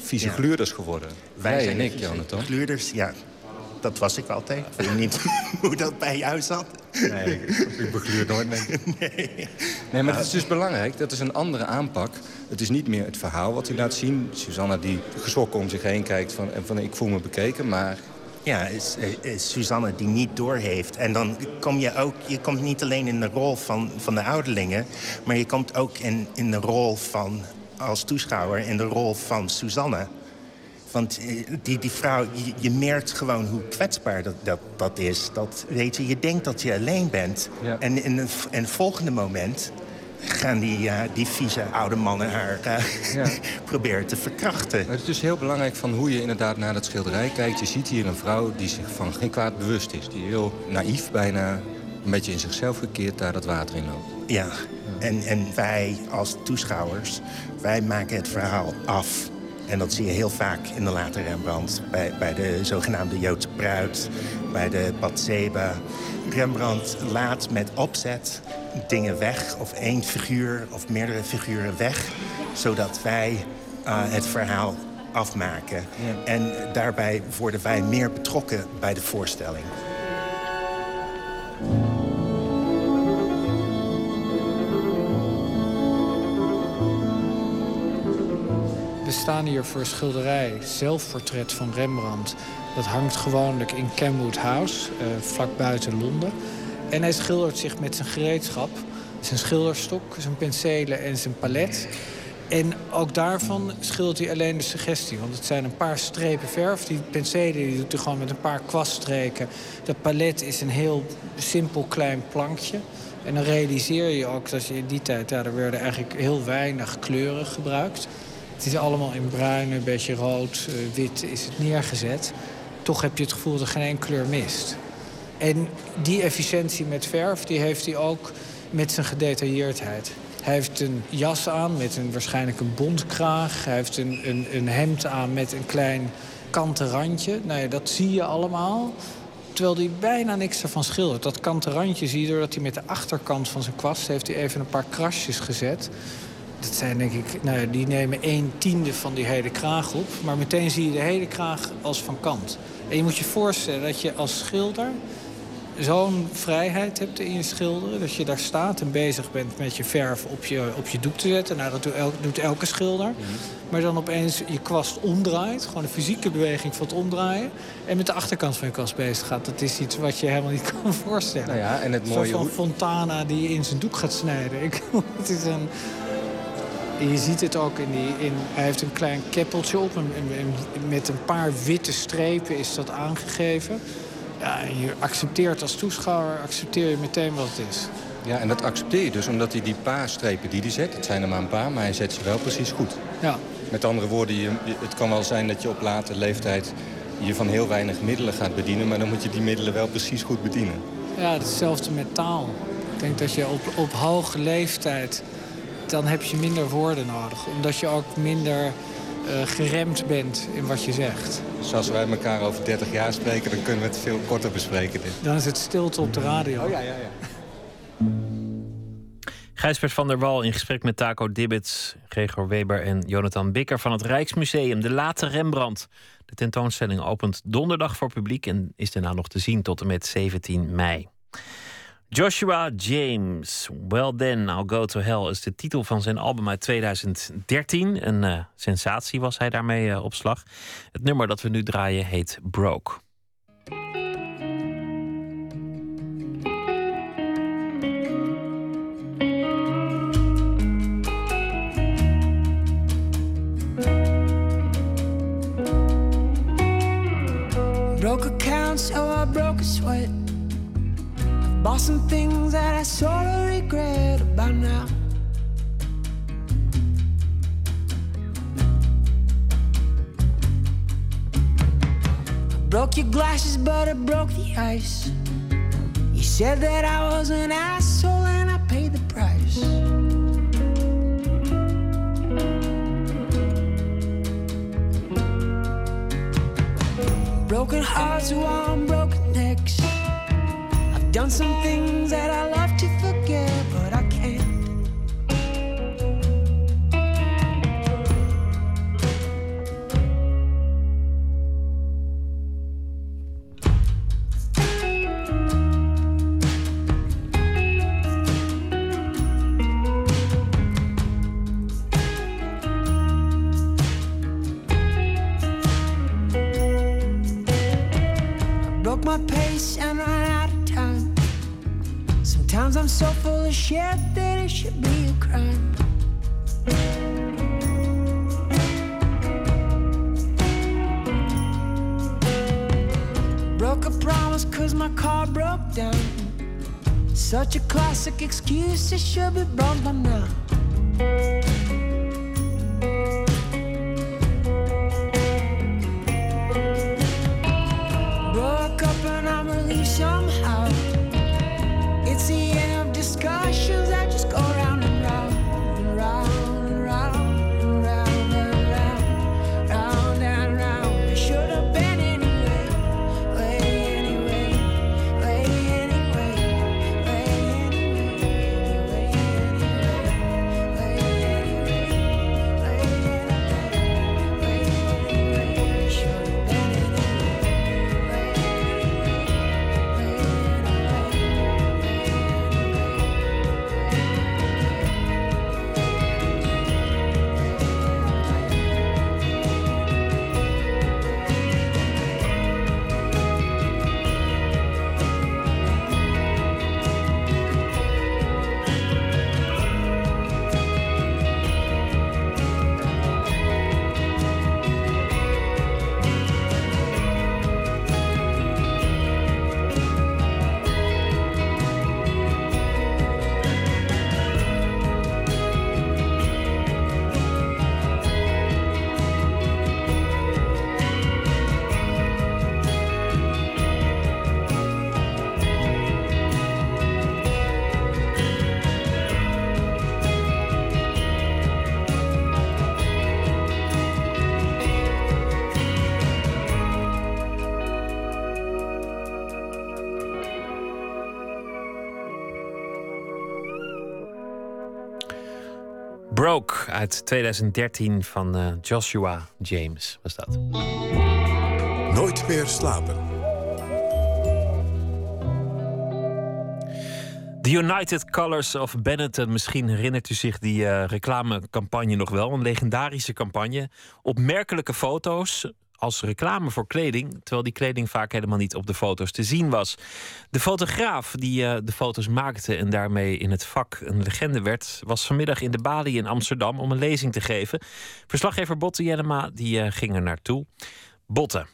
vieze ja. gluurders geworden. Wij, wij en ik, Jonathan. Gluurders, ja. Dat was ik altijd. Ik weet niet hoe dat bij jou zat. Nee, ik begluur nooit mee. Nee. nee, maar het is dus belangrijk. Dat is een andere aanpak. Het is niet meer het verhaal wat hij laat zien. Susanna die geschrokken om zich heen kijkt van, van ik voel me bekeken. Maar ja, is, is Suzanne die niet doorheeft. En dan kom je ook, je komt niet alleen in de rol van, van de ouderlingen... maar je komt ook in, in de rol van, als toeschouwer, in de rol van Suzanne. Want die, die vrouw, je, je merkt gewoon hoe kwetsbaar dat, dat, dat is. Dat, weet je, je denkt dat je alleen bent. Ja. En in een, in een volgende moment gaan die, uh, die vieze oude mannen haar uh, ja. proberen te verkrachten. Maar het is dus heel belangrijk van hoe je inderdaad naar dat schilderij kijkt. Je ziet hier een vrouw die zich van geen kwaad bewust is. Die heel naïef bijna een beetje in zichzelf gekeerd daar dat water in loopt. Ja, ja. En, en wij als toeschouwers, wij maken het verhaal af. En dat zie je heel vaak in de late Rembrandt. Bij, bij de zogenaamde Joodse bruid, bij de Bathseba. Rembrandt laat met opzet dingen weg, of één figuur of meerdere figuren weg... zodat wij uh, het verhaal afmaken. Ja. En daarbij worden wij meer betrokken bij de voorstelling. We staan hier voor een schilderij, zelfportret van Rembrandt. Dat hangt gewoonlijk in Kenwood House, uh, vlak buiten Londen. En hij schildert zich met zijn gereedschap. Zijn schilderstok, zijn penselen en zijn palet. En ook daarvan schildert hij alleen de suggestie. Want het zijn een paar strepen verf. Die penselen die doet hij gewoon met een paar kwaststreken. Dat palet is een heel simpel klein plankje. En dan realiseer je ook dat je in die tijd... Ja, er werden eigenlijk heel weinig kleuren gebruikt. Het is allemaal in bruin, een beetje rood, uh, wit is het neergezet. Toch heb je het gevoel dat er geen enkele kleur mist. En die efficiëntie met verf die heeft hij ook met zijn gedetailleerdheid. Hij heeft een jas aan met een, waarschijnlijk een bontkraag. Hij heeft een, een, een hemd aan met een klein kanten randje. Nou ja, dat zie je allemaal. Terwijl hij bijna niks ervan schildert. Dat kanten randje zie je doordat hij met de achterkant van zijn kwast... heeft hij even een paar krasjes gezet. Dat zijn denk ik, nou ja, die nemen een tiende van die hele kraag op. Maar meteen zie je de hele kraag als van kant. En je moet je voorstellen dat je als schilder zo'n vrijheid hebt in je schilderen. Dat je daar staat en bezig bent met je verf op je, op je doek te zetten. Nou, dat doet, el, doet elke schilder. Mm -hmm. Maar dan opeens je kwast omdraait. Gewoon een fysieke beweging van het omdraaien. En met de achterkant van je kwast bezig gaat. Dat is iets wat je helemaal niet kan voorstellen. Nou ja, en het mooie... Van Fontana die in zijn doek gaat snijden. Ik, het is een... En je ziet het ook in die... In, hij heeft een klein keppeltje op en, en- en met een paar witte strepen is dat aangegeven. Ja, en je accepteert als toeschouwer accepteer je meteen wat het is. Ja, en dat accepteer je dus omdat hij die paar strepen die hij zet... het zijn er maar een paar, maar hij zet ze wel precies goed. Ja. Met andere woorden, je, je- het kan wel zijn dat je op late leeftijd... je van heel weinig middelen gaat bedienen... maar dan moet je die middelen wel precies goed bedienen. Ja, hetzelfde met taal. Ik denk dat je op, op hoge leeftijd... dan heb je minder woorden nodig. Omdat je ook minder eh, geremd bent in wat je zegt. Dus als wij elkaar over 30 jaar spreken... dan kunnen we het veel korter bespreken. Dit. Dan is het stilte op de radio. Oh ja, ja, ja. Gijsbert van der Wal in gesprek met Taco Dibbets, Gregor Weber en Jonathan Bikker van het Rijksmuseum. De Late Rembrandt. De tentoonstelling opent donderdag voor publiek en is daarna nog te zien tot en met 17 mei. Joshua James, Well Then I'll Go to Hell is de titel van zijn album uit 2013. Een eh, sensatie was hij daarmee eh, op slag. Het nummer dat we nu draaien heet Broke. Broke accounts, so I broke a sweat. Bought some things that I sort of regret about now. Broke your glasses, but I broke the ice. You said that I was an asshole, and I paid the price. Broken hearts on broken done some things that I love to so full of shit that it should be a crime. Broke a promise cause my car broke down. Such a classic excuse, it should be broke by now. Uit 2013 van eh, Joshua James was dat. Nooit meer slapen. The United Colors of Benetton. Misschien herinnert u zich die eh, reclamecampagne nog wel. Een legendarische campagne. Opmerkelijke foto's. Als reclame voor kleding, terwijl die kleding vaak helemaal niet op de foto's te zien was. De fotograaf die eh, de foto's maakte en daarmee in het vak een legende werd, was vanmiddag in de Bali in Amsterdam om een lezing te geven. Verslaggever Botte Jellema die uh, ging er naartoe. Botte,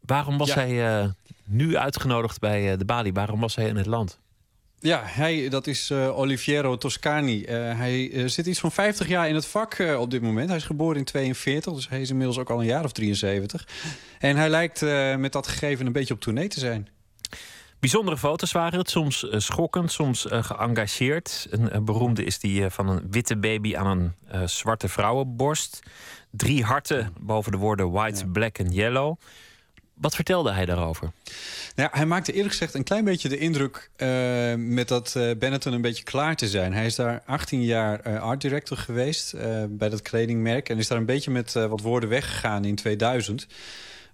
waarom was hij uh, nu uitgenodigd bij de Bali? Waarom was hij in het land? Ja, hij, dat is uh, Oliviero Toscani. Uh, hij uh, zit iets van 50 jaar in het vak op dit moment. Hij is geboren in 42, dus hij is inmiddels ook al een jaar of 73. En hij lijkt met dat gegeven een beetje op tournee te zijn. Bijzondere foto's waren het, soms schokkend, soms geëngageerd. Een, een, beroemde is die van een witte baby aan een zwarte vrouwenborst. Drie harten boven de woorden white, black en yellow. Wat vertelde hij daarover? Nou hij maakte eerlijk gezegd een klein beetje de indruk uh, met dat uh, een beetje klaar te zijn. Hij is daar 18 jaar uh, art director geweest bij dat kledingmerk. En is daar een beetje met wat woorden weggegaan in 2000.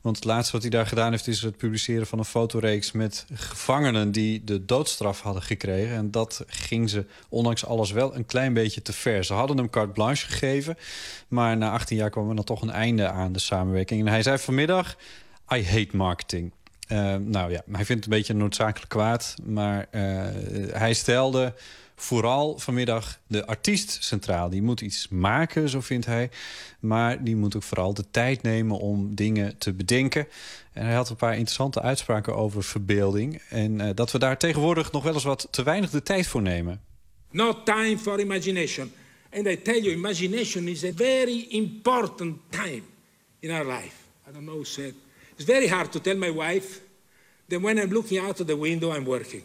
Want het laatste wat hij daar gedaan heeft is het publiceren van een fotoreeks met gevangenen die de doodstraf hadden gekregen. En dat ging ze ondanks alles wel een klein beetje te ver. Ze hadden hem carte blanche gegeven, maar na 18 jaar kwam er dan toch een einde aan de samenwerking. En hij zei vanmiddag: I hate marketing. Uh, nou ja, hij vindt het een beetje noodzakelijk kwaad. Maar uh, hij stelde vooral vanmiddag de artiest centraal. Die moet iets maken, zo vindt hij. Maar die moet ook vooral de tijd nemen om dingen te bedenken. En hij had een paar interessante uitspraken over verbeelding. En uh, dat we daar tegenwoordig nog wel eens wat te weinig de tijd voor nemen. No time for imagination. And I tell you, imagination is a very important time in our life. I don't know who said It's very hard to tell my wife that when I'm looking out of the window, I'm working.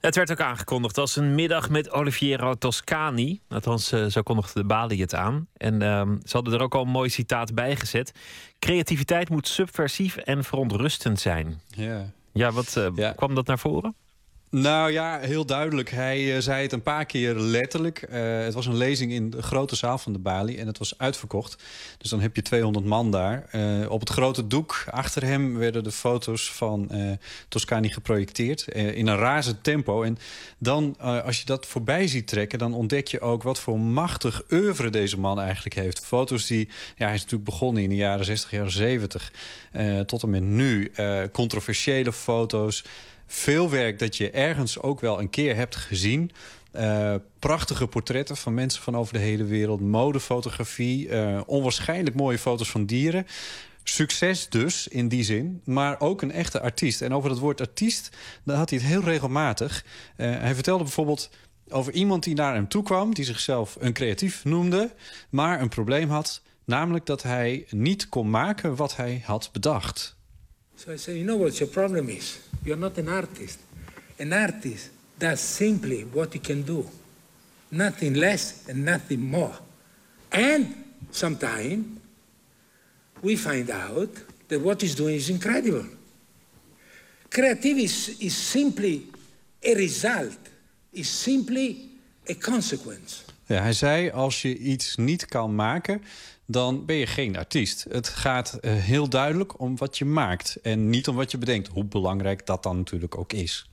Het werd ook aangekondigd als een middag met Oliviero Toscani. Althans, uh, zo kondigde de Bali het aan. En uh, ze hadden er ook al een mooi citaat bij gezet. Creativiteit moet subversief en verontrustend zijn. Ja, ja wat uh, ja. kwam dat naar voren? Nou ja, heel duidelijk. Hij uh, zei het een paar keer letterlijk. Uh, het was een lezing in de grote zaal van de Bali en het was uitverkocht. Dus dan heb je 200 man daar. Uh, op het grote doek achter hem werden de foto's van Toscani geprojecteerd in een razend tempo. En dan, als je dat voorbij ziet trekken, dan ontdek je ook wat voor machtig oeuvre deze man eigenlijk heeft. Foto's die, ja, hij is natuurlijk begonnen in de jaren 60, jaren 70, tot en met nu. controversiële foto's veel werk dat je ergens ook wel een keer hebt gezien. Uh, prachtige portretten van mensen van over de hele wereld. Modefotografie. Uh, onwaarschijnlijk mooie foto's van dieren. Succes dus, in die zin. Maar ook een echte artiest. En over dat woord artiest, dan had hij het heel regelmatig. Uh, hij vertelde bijvoorbeeld over iemand die naar hem toe kwam... die zichzelf een creatief noemde, maar een probleem had... namelijk dat hij niet kon maken wat hij had bedacht. So I said, you know what your problem is? You're not an artist. An artist does simply what he can do. Nothing less and nothing more. And sometimes we find out that what he's doing is incredible. Creativity is, is simply a result, is simply a consequence. Ja, hij zei, als je iets niet kan maken, dan ben je geen artiest. Het gaat uh, heel duidelijk om wat je maakt en niet om wat je bedenkt. Hoe belangrijk dat dan natuurlijk ook is.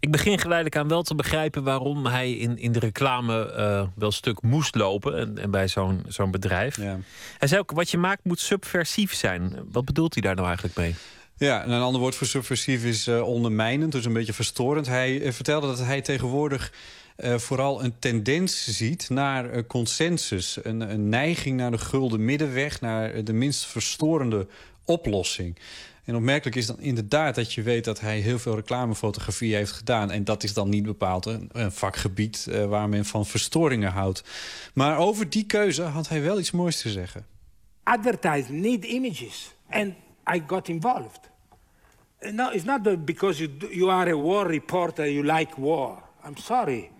Ik begin geleidelijk aan wel te begrijpen waarom hij in, in de reclame uh, wel stuk moest lopen. En, en bij zo'n zo'n bedrijf. Ja. Hij zei ook: wat je maakt moet subversief zijn. Wat bedoelt hij daar nou eigenlijk mee? Ja, en een ander woord voor subversief is uh, ondermijnend, dus een beetje verstorend. Hij vertelde dat hij tegenwoordig uh, vooral een tendens ziet naar uh, consensus. Een, een, neiging naar de gulden middenweg, naar de minst verstorende oplossing. En opmerkelijk is dan inderdaad dat je weet dat hij heel veel reclamefotografie heeft gedaan. En dat is dan niet bepaald een, vakgebied uh, waar men van verstoringen houdt. Maar over die keuze had hij wel iets moois te zeggen. Advertising need images. And I got involved. No, it's not because you, you are a war reporter, you like war. I'm sorry.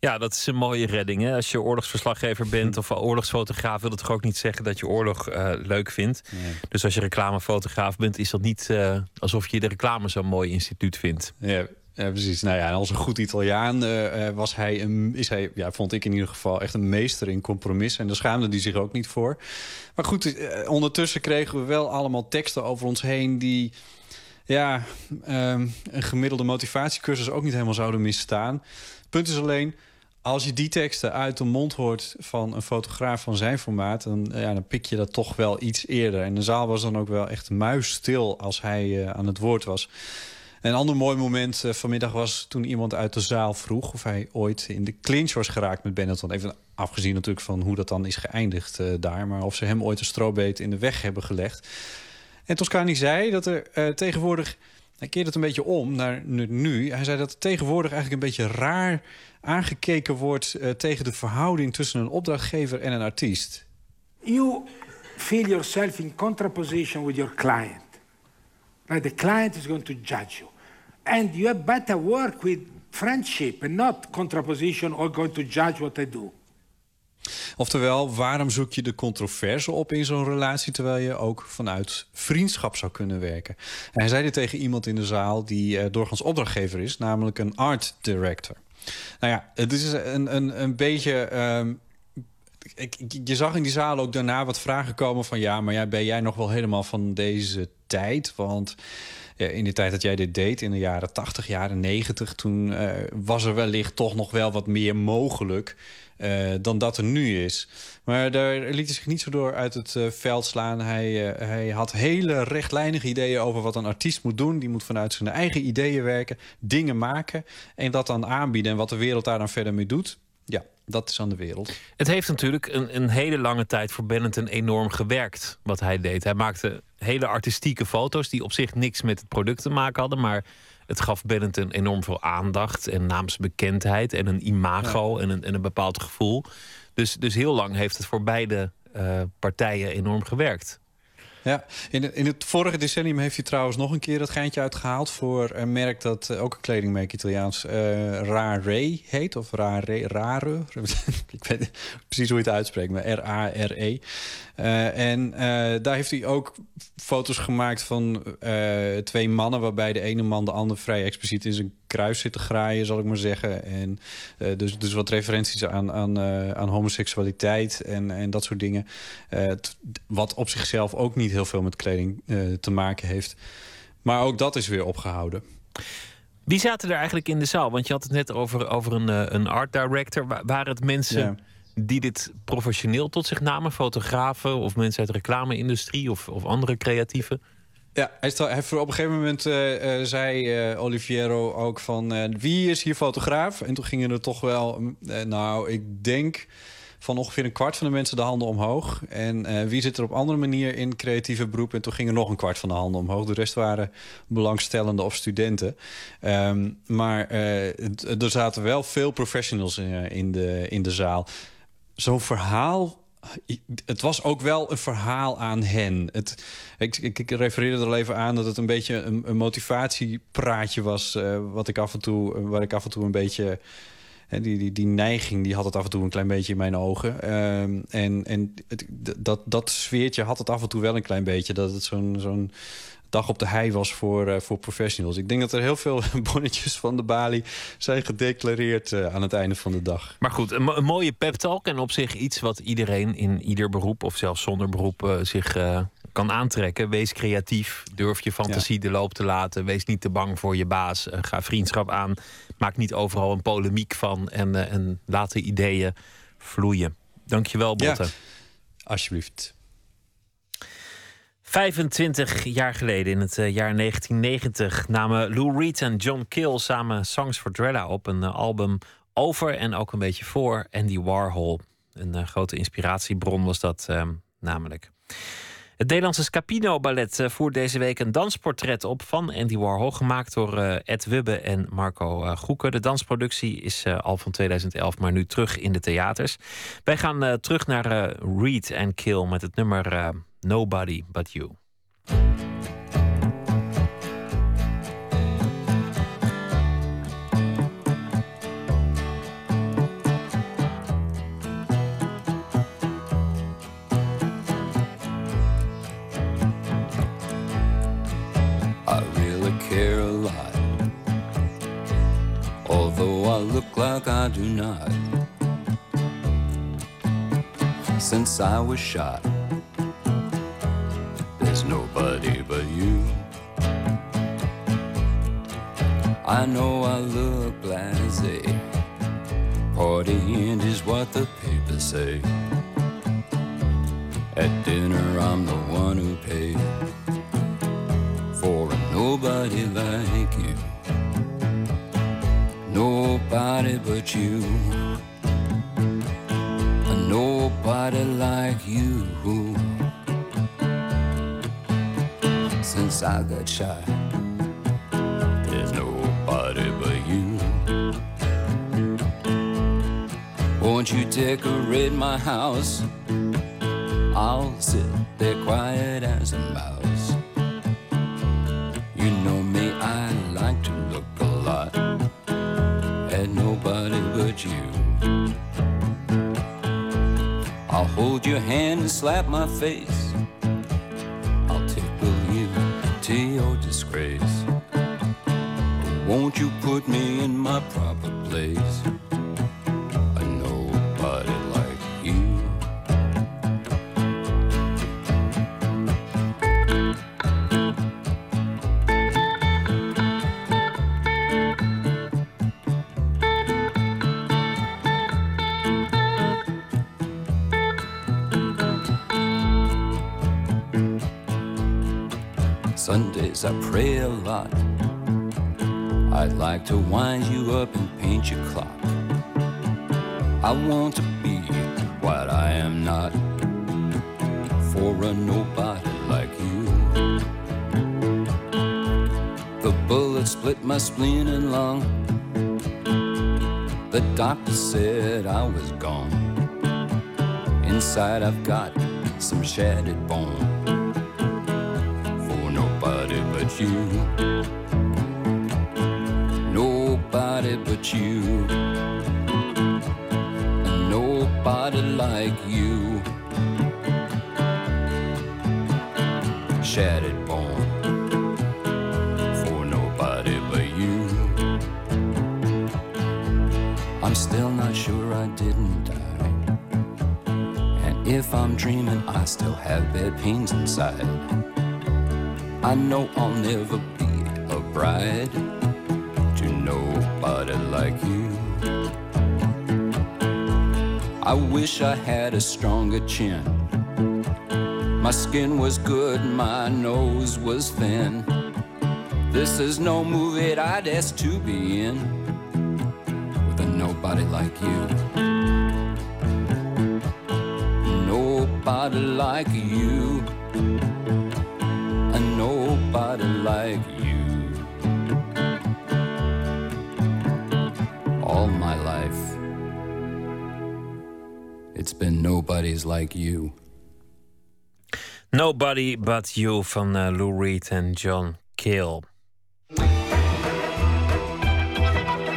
Ja, dat is een mooie redding. Hè? Als je oorlogsverslaggever bent of oorlogsfotograaf, wil het toch ook niet zeggen dat je oorlog uh, leuk vindt. Nee. Dus als je reclamefotograaf bent, is dat niet uh, alsof je de reclame zo'n mooi instituut vindt. Ja. Ja, precies. Nou ja, en als een goed Italiaan uh, was hij, een, is hij, ja, vond ik in ieder geval echt een meester in compromis. En daar schaamde hij zich ook niet voor. Maar goed, ondertussen kregen we wel allemaal teksten over ons heen die ja, um, een gemiddelde motivatiecursus ook niet helemaal zouden misstaan. Punt is alleen, als je die teksten uit de mond hoort van een fotograaf van zijn formaat... dan, ja, dan pik je dat toch wel iets eerder. En de zaal was dan ook wel echt muisstil als hij eh, aan het woord was. Een ander mooi moment eh, vanmiddag was toen iemand uit de zaal vroeg... of hij ooit in de clinch was geraakt met Benetton. Even afgezien natuurlijk van hoe dat dan is geëindigd eh, daar... maar of ze hem ooit een strobeet in de weg hebben gelegd. En Toscani zei dat er eh, tegenwoordig... Hij keert het een beetje om naar nu-. Hij zei dat tegenwoordig eigenlijk een beetje raar aangekeken wordt... eh, tegen de verhouding tussen een opdrachtgever en een artiest. You feel yourself in contraposition with your client. Like the client is going to judge you. And you had better work with friendship not contraposition or going to judge what I do. Oftewel, waarom zoek je de controverse op in zo'n relatie... terwijl je ook vanuit vriendschap zou kunnen werken? En hij zei dit tegen iemand in de zaal die eh, doorgaans opdrachtgever is... namelijk een art director. Nou ja, het is een, een, een beetje... ehm, je zag in die zaal ook daarna wat vragen komen van... ja, maar ja, ben jij nog wel helemaal van deze tijd? Want in de tijd dat jij dit deed, in de jaren 80, jaren 90... toen eh, was er wellicht toch nog wel wat meer mogelijk... eh, dan dat er nu is. Maar daar liet hij zich niet zo door uit het eh, veld slaan. Hij, eh, hij had hele rechtlijnige ideeën over wat een artiest moet doen. Die moet vanuit zijn eigen ideeën werken, dingen maken... en dat dan aanbieden. En wat de wereld daar dan verder mee doet... ja, dat is aan de wereld. Het heeft natuurlijk een, een hele lange tijd voor Benetton enorm gewerkt wat hij deed. Hij maakte hele artistieke foto's die op zich niks met het product te maken hadden, maar het gaf Benetton enorm veel aandacht en naamsbekendheid en een imago en, een, en een bepaald gevoel. Dus, dus heel lang heeft het voor beide eh, partijen enorm gewerkt. Ja, in het, in het vorige decennium heeft hij trouwens nog een keer dat geintje uitgehaald voor een merk dat eh, ook een kledingmerk Italiaans eh Rare heet of Rare Rare. Ik weet niet precies hoe je het uitspreekt, maar R A R E. Eh, en eh, daar heeft hij ook foto's gemaakt van eh, twee mannen waarbij de ene man de ander vrij expliciet in zijn kruis zit te graaien, zal ik maar zeggen. En eh, dus, dus wat referenties aan, aan, eh, aan homoseksualiteit en, en dat soort dingen. Eh, wat op zichzelf ook niet heel veel met kleding eh, te maken heeft. Maar ook dat is weer opgehouden. Wie zaten er eigenlijk in de zaal? Want je had het net over, over een, eh, een art director. Wa- Waren het mensen Ja. Die dit professioneel tot zich namen? Fotografen of mensen uit de reclame-industrie of, of andere creatieven? Ja, hij, sta- hij op een gegeven moment eh, eh, zei eh, Oliviero ook van... wie is hier fotograaf? En toen gingen er toch wel... mm, nou, ik denk van ongeveer een kwart van de mensen de handen omhoog. En wie zit er op andere manier in creatieve beroep? En toen gingen nog een kwart van de handen omhoog. De rest waren belangstellenden of studenten. Ehm, maar er zaten wel veel professionals eh, in, de, in de zaal. Zo'n verhaal het was ook wel een verhaal aan hen. Het, ik, ik, ik refereerde er al even aan dat het een beetje een, motivatiepraatje was. eh, wat ik af en toe, waar ik af en toe een beetje. die, die, die neiging die had het af en toe een klein beetje in mijn ogen. Ehm, en en dat, dat sfeertje had het af en toe wel een klein beetje. Dat het zo'n zo'n dag op de hei was voor, eh, voor professionals. Ik denk dat er heel veel bonnetjes van de balie zijn gedeclareerd eh, aan het einde van de dag. Maar goed, een, mo- een mooie pep talk en op zich iets wat iedereen in ieder beroep of zelfs zonder beroep eh, zich kan aantrekken. Wees creatief, durf je fantasie de loop te laten, wees niet te bang voor je baas, ga vriendschap aan, maak niet overal een polemiek van en, en laat de ideeën vloeien. Dankjewel, Botte. Ja, alsjeblieft. 25 jaar geleden, in het eh, jaar 1990, namen Lou Reed en John Kill samen Songs for Drella op. Een eh, album over en ook een beetje voor Andy Warhol. Een eh, grote inspiratiebron was dat eh, namelijk. Het Nederlandse Scapino Ballet voert deze week een dansportret op van Andy Warhol, gemaakt door Ed Wubbe en Marco Goeken. De dansproductie is al van 2011, maar nu terug in de theaters. Wij gaan terug naar Reed en Kill met het nummer Nobody But You. I really care a lot. Although I look like I do not. Since I was shot, I know I look blasé, end is what the papers say. At dinner, I'm the one who paid for a nobody like you. Nobody but you. A nobody like you. Since I got shot, You decorate my house? I'll sit there quiet as a mouse. You know me, I like to look a lot at nobody but you. I'll hold your hand and slap my face. I'll tickle you to your disgrace. Won't you put me in my proper place? To wind you up and paint your clock. I want to be what I am not for a nobody like you. The bullet split my spleen and lung. The doctor said I was gone. Inside I've got some shattered bone for nobody but you. But you. Nobody like you. Shattered bone for nobody but you. I'm still not sure I didn't die. And if I'm dreaming, I still have bad pains inside. I know I'll never be a bride I wish I had a stronger chin. My skin was good, my nose was thin. This is no movie I'd ask to be in with a nobody like you. Nobody like you. Nobody's like you. Nobody But You van eh, Lou Reed en John Cale.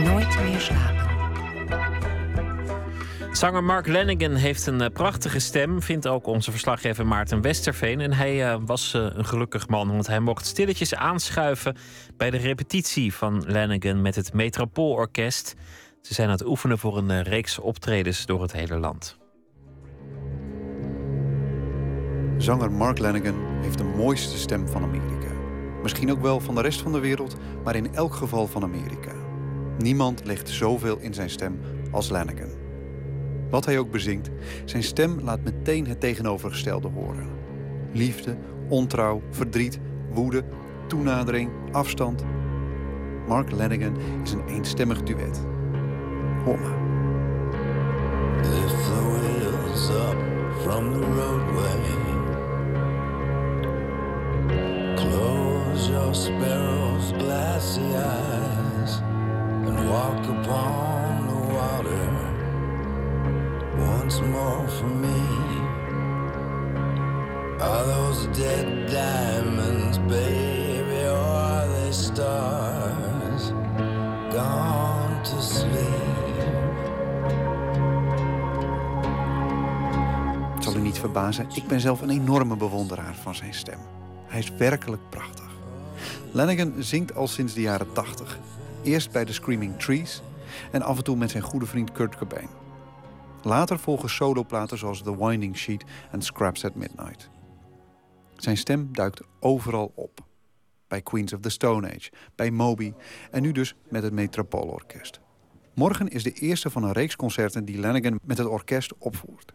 Nooit meer slapen. Zanger Mark Lennigan heeft een eh, prachtige stem, vindt ook onze verslaggever Maarten Westerveen. En hij eh, was een gelukkig man, want hij mocht stilletjes aanschuiven bij de repetitie van Lennigan met het Metropoolorkest. Ze zijn aan het oefenen voor een reeks optredens door het hele land. Zanger Mark Lanigan heeft de mooiste stem van Amerika. Misschien ook wel van de rest van de wereld, maar in elk geval van Amerika. Niemand legt zoveel in zijn stem als Lanigan. Wat hij ook bezingt, zijn stem laat meteen het tegenovergestelde horen. Liefde, ontrouw, verdriet, woede, toenadering, afstand. Mark Lanigan is een eenstemmig duet. Hoor. Lift the wheels up from the roadway. Close your sparrow's glassy eyes and walk upon the water once more for me. Are those dead diamonds, baby, or are they stars gone to sleep? Het zal u niet verbazen, ik ben zelf een enorme bewonderaar van zijn stem. Hij is werkelijk prachtig. Lanigan zingt al sinds de jaren 80. Eerst bij de Screaming Trees en af en toe met zijn goede vriend Kurt Cobain. Later volgen soloplaten zoals The Winding Sheet en Scraps at Midnight. Zijn stem duikt overal op. Bij Queens of the Stone Age, bij Moby en nu dus met het Metropoolorkest. Morgen is de eerste van een reeks concerten die Lanigan met het orkest opvoert.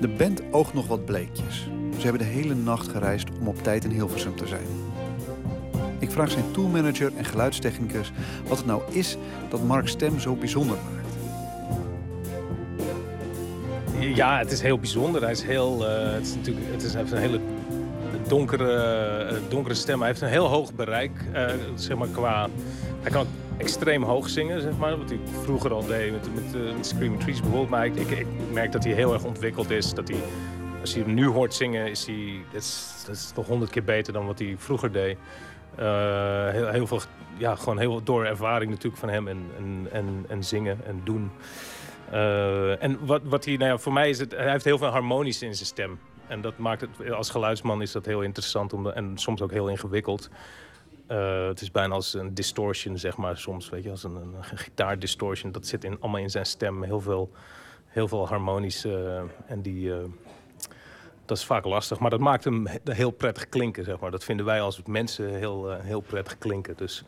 De band oogt nog wat bleekjes. Ze hebben de hele nacht gereisd om op tijd in Hilversum te zijn. Ik vraag zijn tourmanager en geluidstechnicus wat het nou is dat Mark's stem zo bijzonder maakt. Ja, het is heel bijzonder. Hij is heel, eh, het is natuurlijk, het is, een hele donkere, eh, donkere stem. Hij heeft een heel hoog bereik, eh, zeg maar qua. Hij kan extreem hoog zingen, zeg maar, wat hij vroeger al deed met, met, eh, Screaming Trees bijvoorbeeld. Maar ik, ik, merk dat hij heel erg ontwikkeld is. Dat hij, als je hem nu hoort zingen, is hij, dat is, dat is toch honderd keer beter dan wat hij vroeger deed. Eh, heel, heel veel, ja, gewoon heel door ervaring natuurlijk van hem en, en, en, en zingen en doen. Eh, en wat, wat hij, nou ja, voor mij is het, hij heeft heel veel harmonisch in zijn stem. En dat maakt het, als geluidsman is dat heel interessant om, en soms ook heel ingewikkeld. Eh, het is bijna als een distortion, zeg maar, soms, weet je, als een, een, gitaardistortion. Dat zit in, allemaal in zijn stem, heel veel, heel veel harmonisch. eh, en die, eh, dat is vaak lastig, maar dat maakt hem he- heel prettig klinken, zeg maar. Dat vinden wij als mensen heel, heel prettig klinken, dus...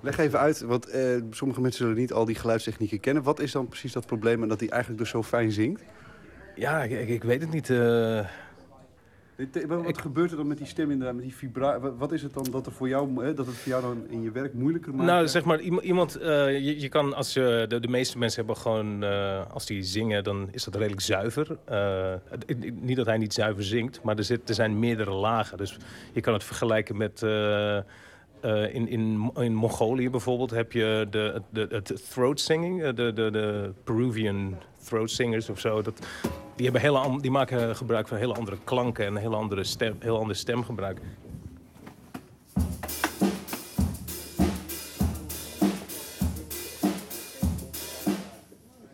Leg even uit, want sommige mensen zullen niet al die geluidstechnieken kennen. Wat is dan precies dat probleem en dat hij eigenlijk dus zo fijn zingt? Ja, ik, ik, ik weet het niet. Eh. Wat gebeurt er dan met die stem inderdaad, met die vibra? Wat- is het dan dat, er voor jou, hè, dat het voor jou dan in je werk moeilijker maakt? Nou, zeg maar, iemand, eh, je, je kan als je, de, de meeste mensen hebben gewoon, eh, als die zingen, dan is dat redelijk zuiver. Eh, het- niet dat hij niet zuiver zingt, maar er, zit, er zijn meerdere lagen. Dus je kan het vergelijken met, eh, eh, in, in, in Mongolië bijvoorbeeld heb je de, de, het throat singing, eh, de, de, de Peruvian throat singers of zo. Dat, die, hebben hele, die maken gebruik van hele andere klanken en een hele andere stem, heel ander stemgebruik.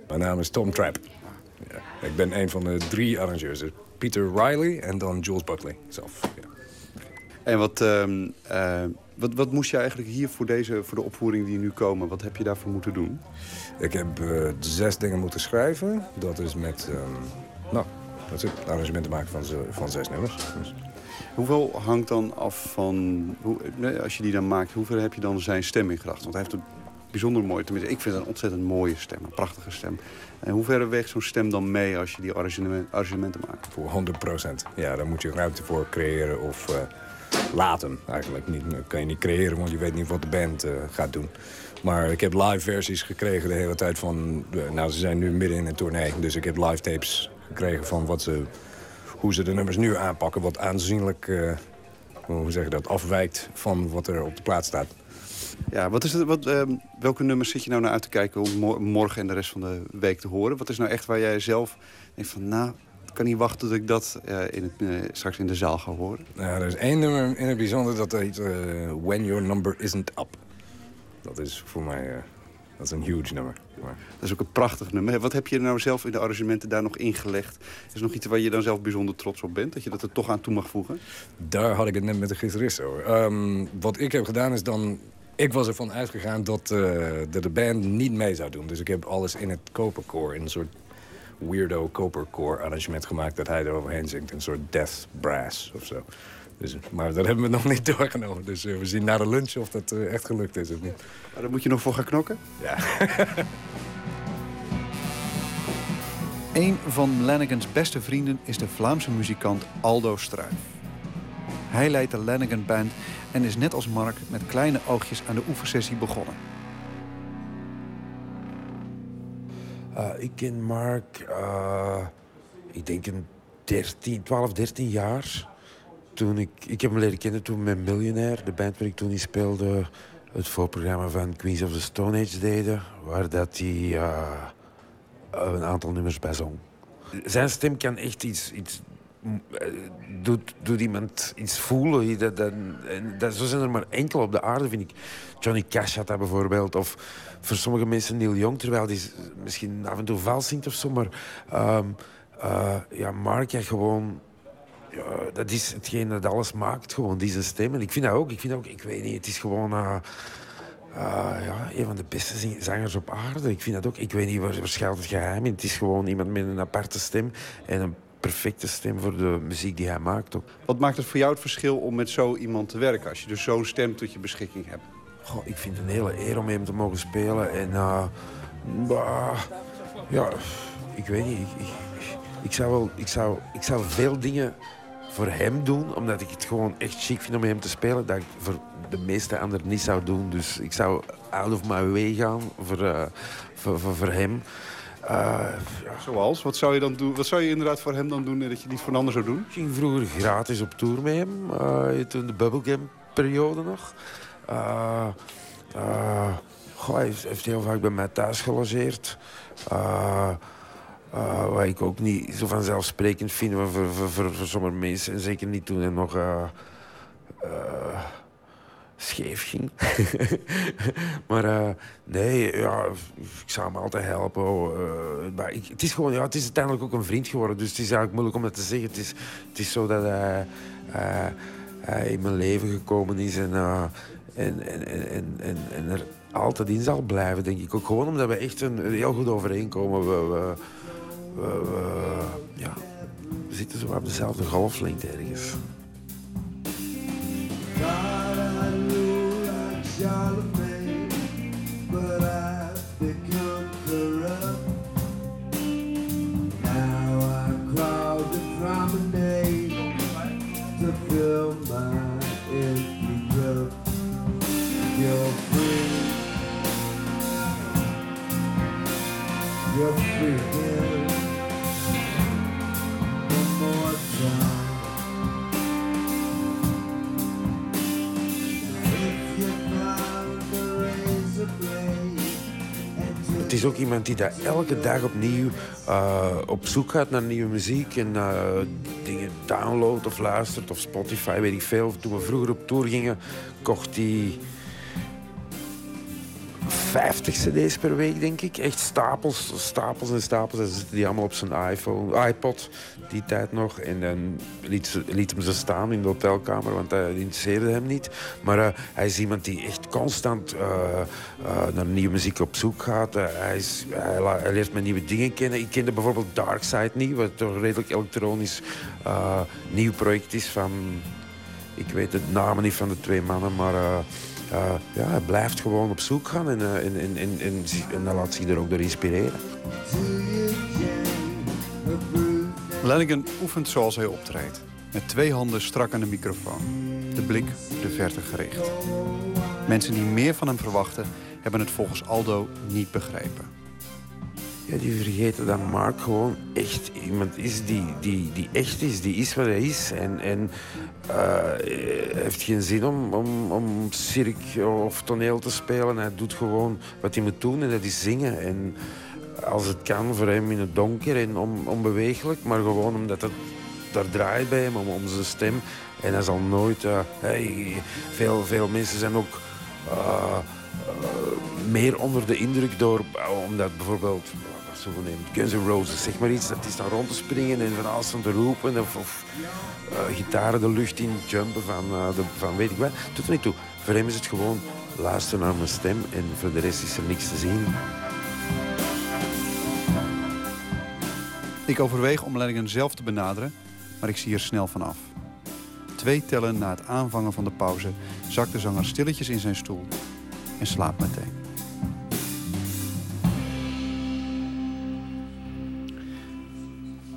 Mijn naam is Tom Trapp. Ja, ik ben een van de drie arrangeurs. Dus Peter Riley en dan Jules Buckley zelf. Ja. En wat, ehm, eh, wat, wat moest je eigenlijk hier voor, deze, voor de opvoering die nu komen, wat heb je daarvoor moeten doen? Ik heb eh, zes dingen moeten schrijven. Dat is met, ehm, nou, dat is het, arrangementen maken van, van zes nummers. Dus Hoeveel hangt dan af van, hoe, nee, als je die dan maakt, hoeveel heb je dan zijn stem ingebracht? Want hij heeft een bijzonder mooi, tenminste ik vind het een ontzettend mooie stem, een prachtige stem. En hoe ver weegt zo'n stem dan mee als je die arrangement- arrangementen maakt? voor 100 procent. Ja, daar moet je ruimte voor creëren of eh, laten eigenlijk. Niet, dat kan je niet creëren, want je weet niet wat de band eh, gaat doen. Maar ik heb live versies gekregen de hele tijd van... eh, nou, ze zijn nu midden in een tournee, dus ik heb live tapes gekregen van wat ze, hoe ze de nummers nu aanpakken. Wat aanzienlijk, eh, hoe zeg je dat, afwijkt van wat er op de plaat staat. Ja, wat is het, wat, ehm, welke nummers zit je nou naar uit te kijken om mo- morgen en de rest van de week te horen? Wat is nou echt waar jij zelf denkt van, nou, ik kan niet wachten tot ik dat eh, in het, eh, straks in de zaal ga horen? Nou, er is één nummer in het bijzonder dat heet When Your Number Isn't Up. Dat is voor mij dat is een huge nummer. Maar... Dat is ook een prachtig nummer. Wat heb je nou zelf in de arrangementen daar nog ingelegd? Is er nog iets waar je dan zelf bijzonder trots op bent? Dat je dat er toch aan toe mag voegen? Daar had ik het net met de gitarist over. Ehm, wat ik heb gedaan is dan... Ik was ervan uitgegaan dat, eh, dat de band niet mee zou doen. Dus ik heb alles in het koperkoor, in een soort weirdo koperkoor arrangement gemaakt... dat hij er overheen zingt, een soort death brass of zo. Dus, maar dat hebben we nog niet doorgenomen. Dus eh, we zien na de lunch of dat eh, echt gelukt is of niet. Maar daar moet je nog voor gaan knokken? Ja. Een van Lanigan's beste vrienden is de Vlaamse muzikant Aldo Struijf. Hij leidt de Lanigan Band en is net als Mark met kleine oogjes aan de oefensessie begonnen. Uh, ik ken Mark, uh, ik denk een 13, 12, 13 jaar. Toen ik, ik heb hem leren kennen toen met Millionaire, de band waar ik toen in speelde. Het voorprogramma van Queens of the Stone Age deden. Waar dat hij uh, een aantal nummers bij zong. Zijn stem kan echt iets... iets doet, doet iemand iets voelen. Dat, dat, dat, zo zijn er maar enkel op de aarde, vind ik. Johnny Cash had dat bijvoorbeeld. Of voor sommige mensen Neil Young, terwijl die misschien af en toe vals zingt of zo. Maar um, uh, ja, Mark, ja, gewoon... Ja, dat is hetgeen dat alles maakt, gewoon, die zijn stem. En ik vind dat ook, ik vind dat ook, ik weet niet, het is gewoon... Uh, uh, ja, een van de beste zangers op aarde. Ik vind dat ook, ik weet niet waar, waar schuilt het geheim in. Het is gewoon iemand met een aparte stem en een perfecte stem voor de muziek die hij maakt ook. Wat maakt het voor jou het verschil om met zo iemand te werken... als je dus zo'n stem tot je beschikking hebt? goh, ik vind het een hele eer om hem te mogen spelen. En eh, bah, ja, ik weet niet. Ik, ik, ik zou wel, ik, zou, ik zou veel dingen voor hem doen, omdat ik het gewoon echt chic vind om met hem te spelen, dat ik voor de meeste anderen niet zou doen. Dus ik zou out of my way gaan voor, eh, voor, voor, voor hem. Eh, Zoals? Wat zou, je dan doen, wat zou je inderdaad voor hem dan doen dat je niet voor een ander zou doen? Ik ging vroeger gratis op tour met hem, eh, toen de bubblegum-periode nog. Eh, eh, goh, hij heeft, heeft heel vaak bij mij thuis gelogeerd. Eh, wat ik ook niet zo vanzelfsprekend vind voor, voor, voor, voor, sommige mensen. En zeker niet toen hij nog eh, eh, scheef ging. maar nee, ja, ik zou hem altijd helpen. oh, maar ik, het is gewoon, ja, het is uiteindelijk ook een vriend geworden. Dus het is eigenlijk moeilijk om dat te zeggen. Het is, het is zo dat hij, in mijn leven gekomen is en, en, en, en, en, en, en er altijd in zal blijven, denk ik. Ook gewoon omdat we echt een, heel goed overeenkomen. We, we, we, we- ja, zitten zo op dezelfde golflengte ergens. Is ook iemand die elke dag opnieuw eh, op zoek gaat naar nieuwe muziek en eh, dingen downloadt of luistert of Spotify, weet ik veel. Toen we vroeger op tour gingen, kocht hij 50 cd's per week, denk ik. Echt stapels, stapels en stapels. En zitten die allemaal op zijn iPhone, iPod, die tijd nog. En dan liet, ze- hem ze staan in de hotelkamer, want dat interesseerde hem niet. Maar eh, hij is iemand die echt constant eh, eh, naar nieuwe muziek op zoek gaat. Hij, hij, leert met nieuwe dingen kennen. Ik kende bijvoorbeeld Darkside niet, wat toch redelijk elektronisch nieuw project is van... Ik weet het namen niet van de twee mannen, maar eh, ja, hij blijft gewoon op zoek gaan en, eh, en, dan laat zich er ook door inspireren. Lanigan oefent zoals hij optreedt. Met twee handen strak aan de microfoon. De blik de verte gericht. Mensen die meer van hem verwachten... hebben het volgens Aldo niet begrepen. Ja, die vergeten dat Mark gewoon echt iemand is die, die, die echt is. Die is wat hij is. En, en eh, heeft geen zin om, om, om cirque of toneel te spelen. Hij doet gewoon wat hij moet doen en dat is zingen. En als het kan voor hem in het donker en on, onbeweeglijk. Maar gewoon omdat het daar draait bij hem, om, om zijn stem. En hij zal nooit... eh, veel, veel mensen zijn ook... eh, meer onder de indruk door, omdat bijvoorbeeld, zo nemen, Guns N' Roses, zeg maar iets, dat die staan rond te springen en van alles aan te roepen of, of eh, gitaren de lucht in jumpen van, eh, van weet ik wat. Doet er niet toe. Voor hem is het gewoon luisteren naar mijn stem en voor de rest is er niks te zien. Ik overweeg om Lanigan zelf te benaderen, maar ik zie er snel van af. Twee tellen na het aanvangen van de pauze zakt de zanger stilletjes in zijn stoel en slaapt meteen.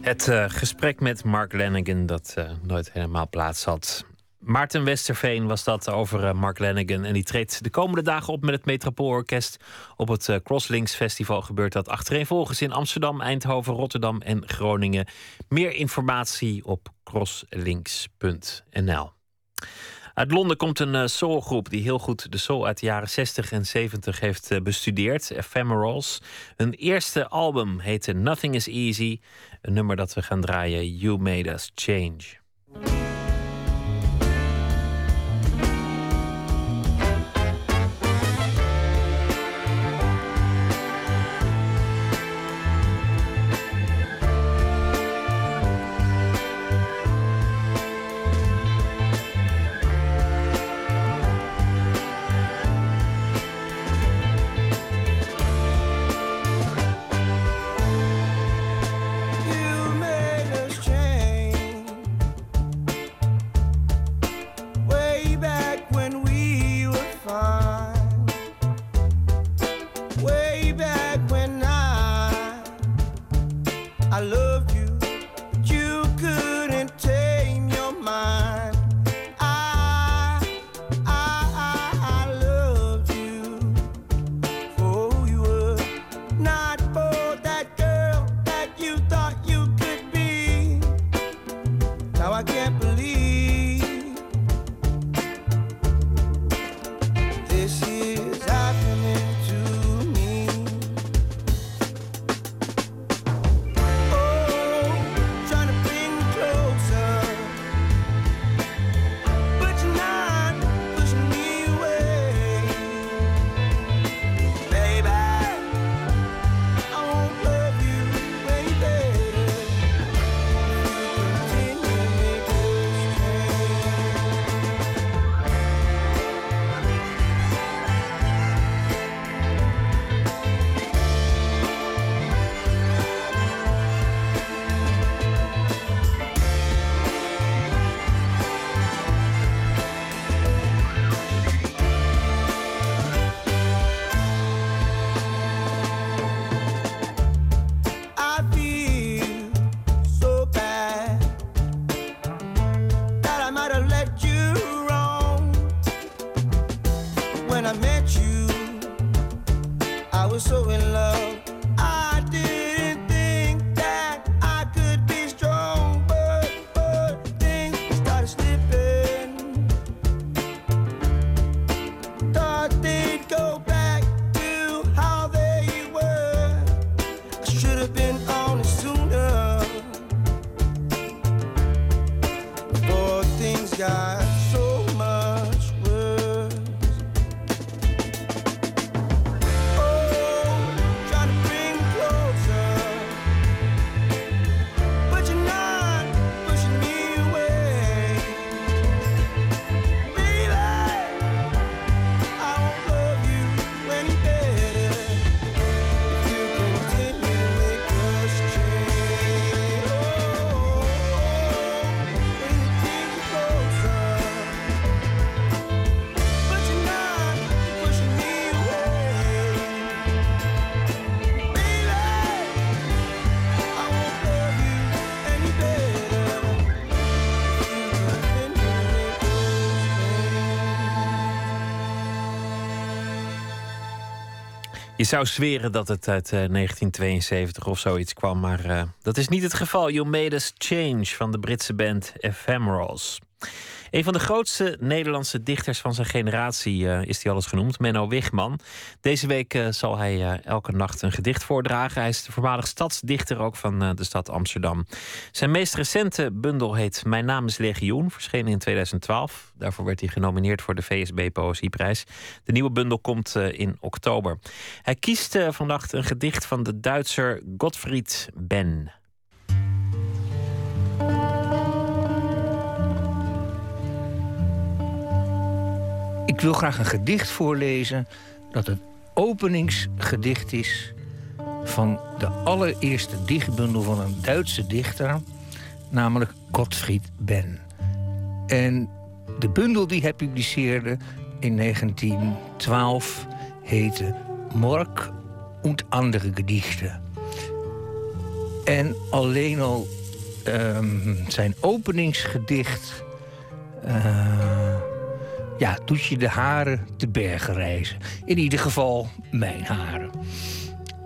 Het eh, gesprek met Mark Lanigan dat eh, nooit helemaal plaats had. Maarten Westerveen was dat over eh, Mark Lanigan. En die treedt de komende dagen op met het Metropoolorkest. Op het Crosslinks Festival gebeurt dat achtereenvolgens in Amsterdam, Eindhoven, Rotterdam en Groningen. Meer informatie op crosslinks.nl. Uit Londen komt een eh, soulgroep die heel goed de soul uit de jaren 60 en 70 heeft eh, bestudeerd. Ephemerals. Hun eerste album heette Nothing is Easy. Een nummer dat we gaan draaien, You Made Us Change. You made us change. Zou zweren dat het uit eh, 1972 of zoiets kwam, maar eh, dat is niet het geval. You Made Us Change van de Britse band Ephemerals. Een van de grootste Nederlandse dichters van zijn generatie eh, is hij al eens genoemd, Menno Wigman. Deze week eh, zal hij eh, elke nacht een gedicht voordragen. Hij is de voormalig stadsdichter ook van de stad Amsterdam. Zijn meest recente bundel heet Mijn naam is Legioen, verschenen in 2012. Daarvoor werd hij genomineerd voor de VSB Poëzieprijs. De nieuwe bundel komt in oktober. Hij kiest vannacht een gedicht van de Duitser Gottfried Benn. Ik wil graag een gedicht voorlezen dat het openingsgedicht is van de allereerste dichtbundel van een Duitse dichter, namelijk Gottfried Benn. En de bundel die hij publiceerde in 1912 heette Mork und andere Gedichten. En alleen al ehm, zijn openingsgedicht. eh, ja, doet je de haren te bergen reizen. In ieder geval mijn haren.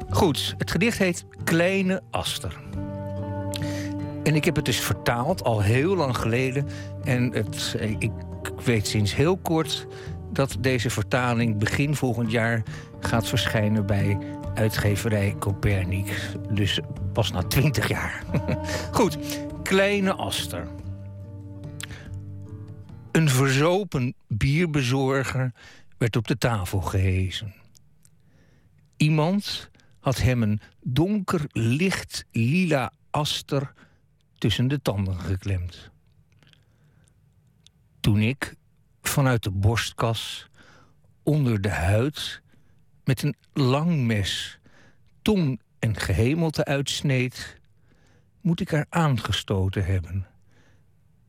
Goed, het gedicht heet Kleine Aster. En ik heb het dus vertaald, al heel lang geleden. En het, ik weet sinds heel kort dat deze vertaling begin volgend jaar gaat verschijnen bij uitgeverij Copernic. Dus pas na twintig jaar. Goed, Kleine Aster. Een verzopen bierbezorger werd op de tafel gehezen. Iemand had hem een donker licht lila aster tussen de tanden geklemd. Toen ik vanuit de borstkas onder de huid met een lang mes tong en gehemelte uitsneed, moet ik haar aangestoten hebben,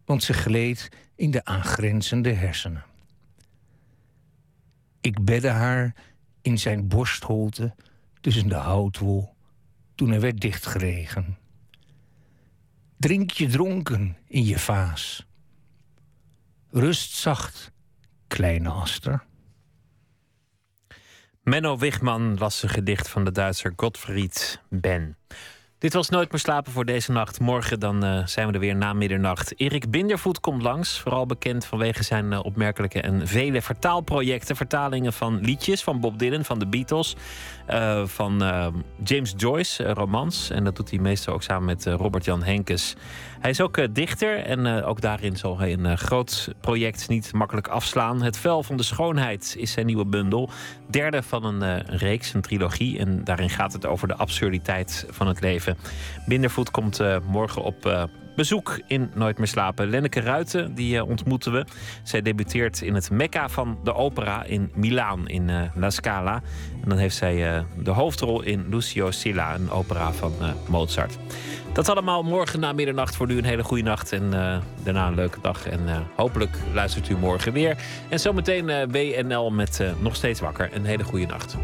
want ze gleed in de aangrenzende hersenen. Ik bedde haar in zijn borstholte tussen de houtwol toen hij werd dichtgeregen. Drink je dronken in je vaas. Rust zacht, kleine aster. Menno Wigman las een gedicht van de Duitser Gottfried Benn. Dit was Nooit meer slapen voor deze nacht. Morgen dan eh, zijn we er weer na middernacht. Erik Bindervoet komt langs. Vooral bekend vanwege zijn eh, opmerkelijke en vele vertaalprojecten. Vertalingen van liedjes van Bob Dylan, van de Beatles. eh, van James Joyce, romans. En dat doet hij meestal ook samen met Robert-Jan Henkes. Hij is ook eh, dichter en eh, ook daarin zal hij een eh, groot project niet makkelijk afslaan. Het Vel van de Schoonheid is zijn nieuwe bundel. Derde van een reeks, een trilogie. En daarin gaat het over de absurditeit van het leven. Bindervoet komt morgen op bezoek in Nooit meer slapen. Lenneke Ruiten, die eh, ontmoeten we. Zij debuteert in het Mekka van de opera in Milaan, in eh, La Scala. En dan heeft zij eh, de hoofdrol in Lucio Silla, een opera van Mozart. Dat allemaal morgen na middernacht. Voor u een hele goede nacht en daarna een leuke dag. En hopelijk luistert u morgen weer. En zometeen WNL met Nog Steeds Wakker. Een hele goede nacht.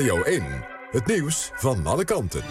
Radio 1, het nieuws van alle kanten.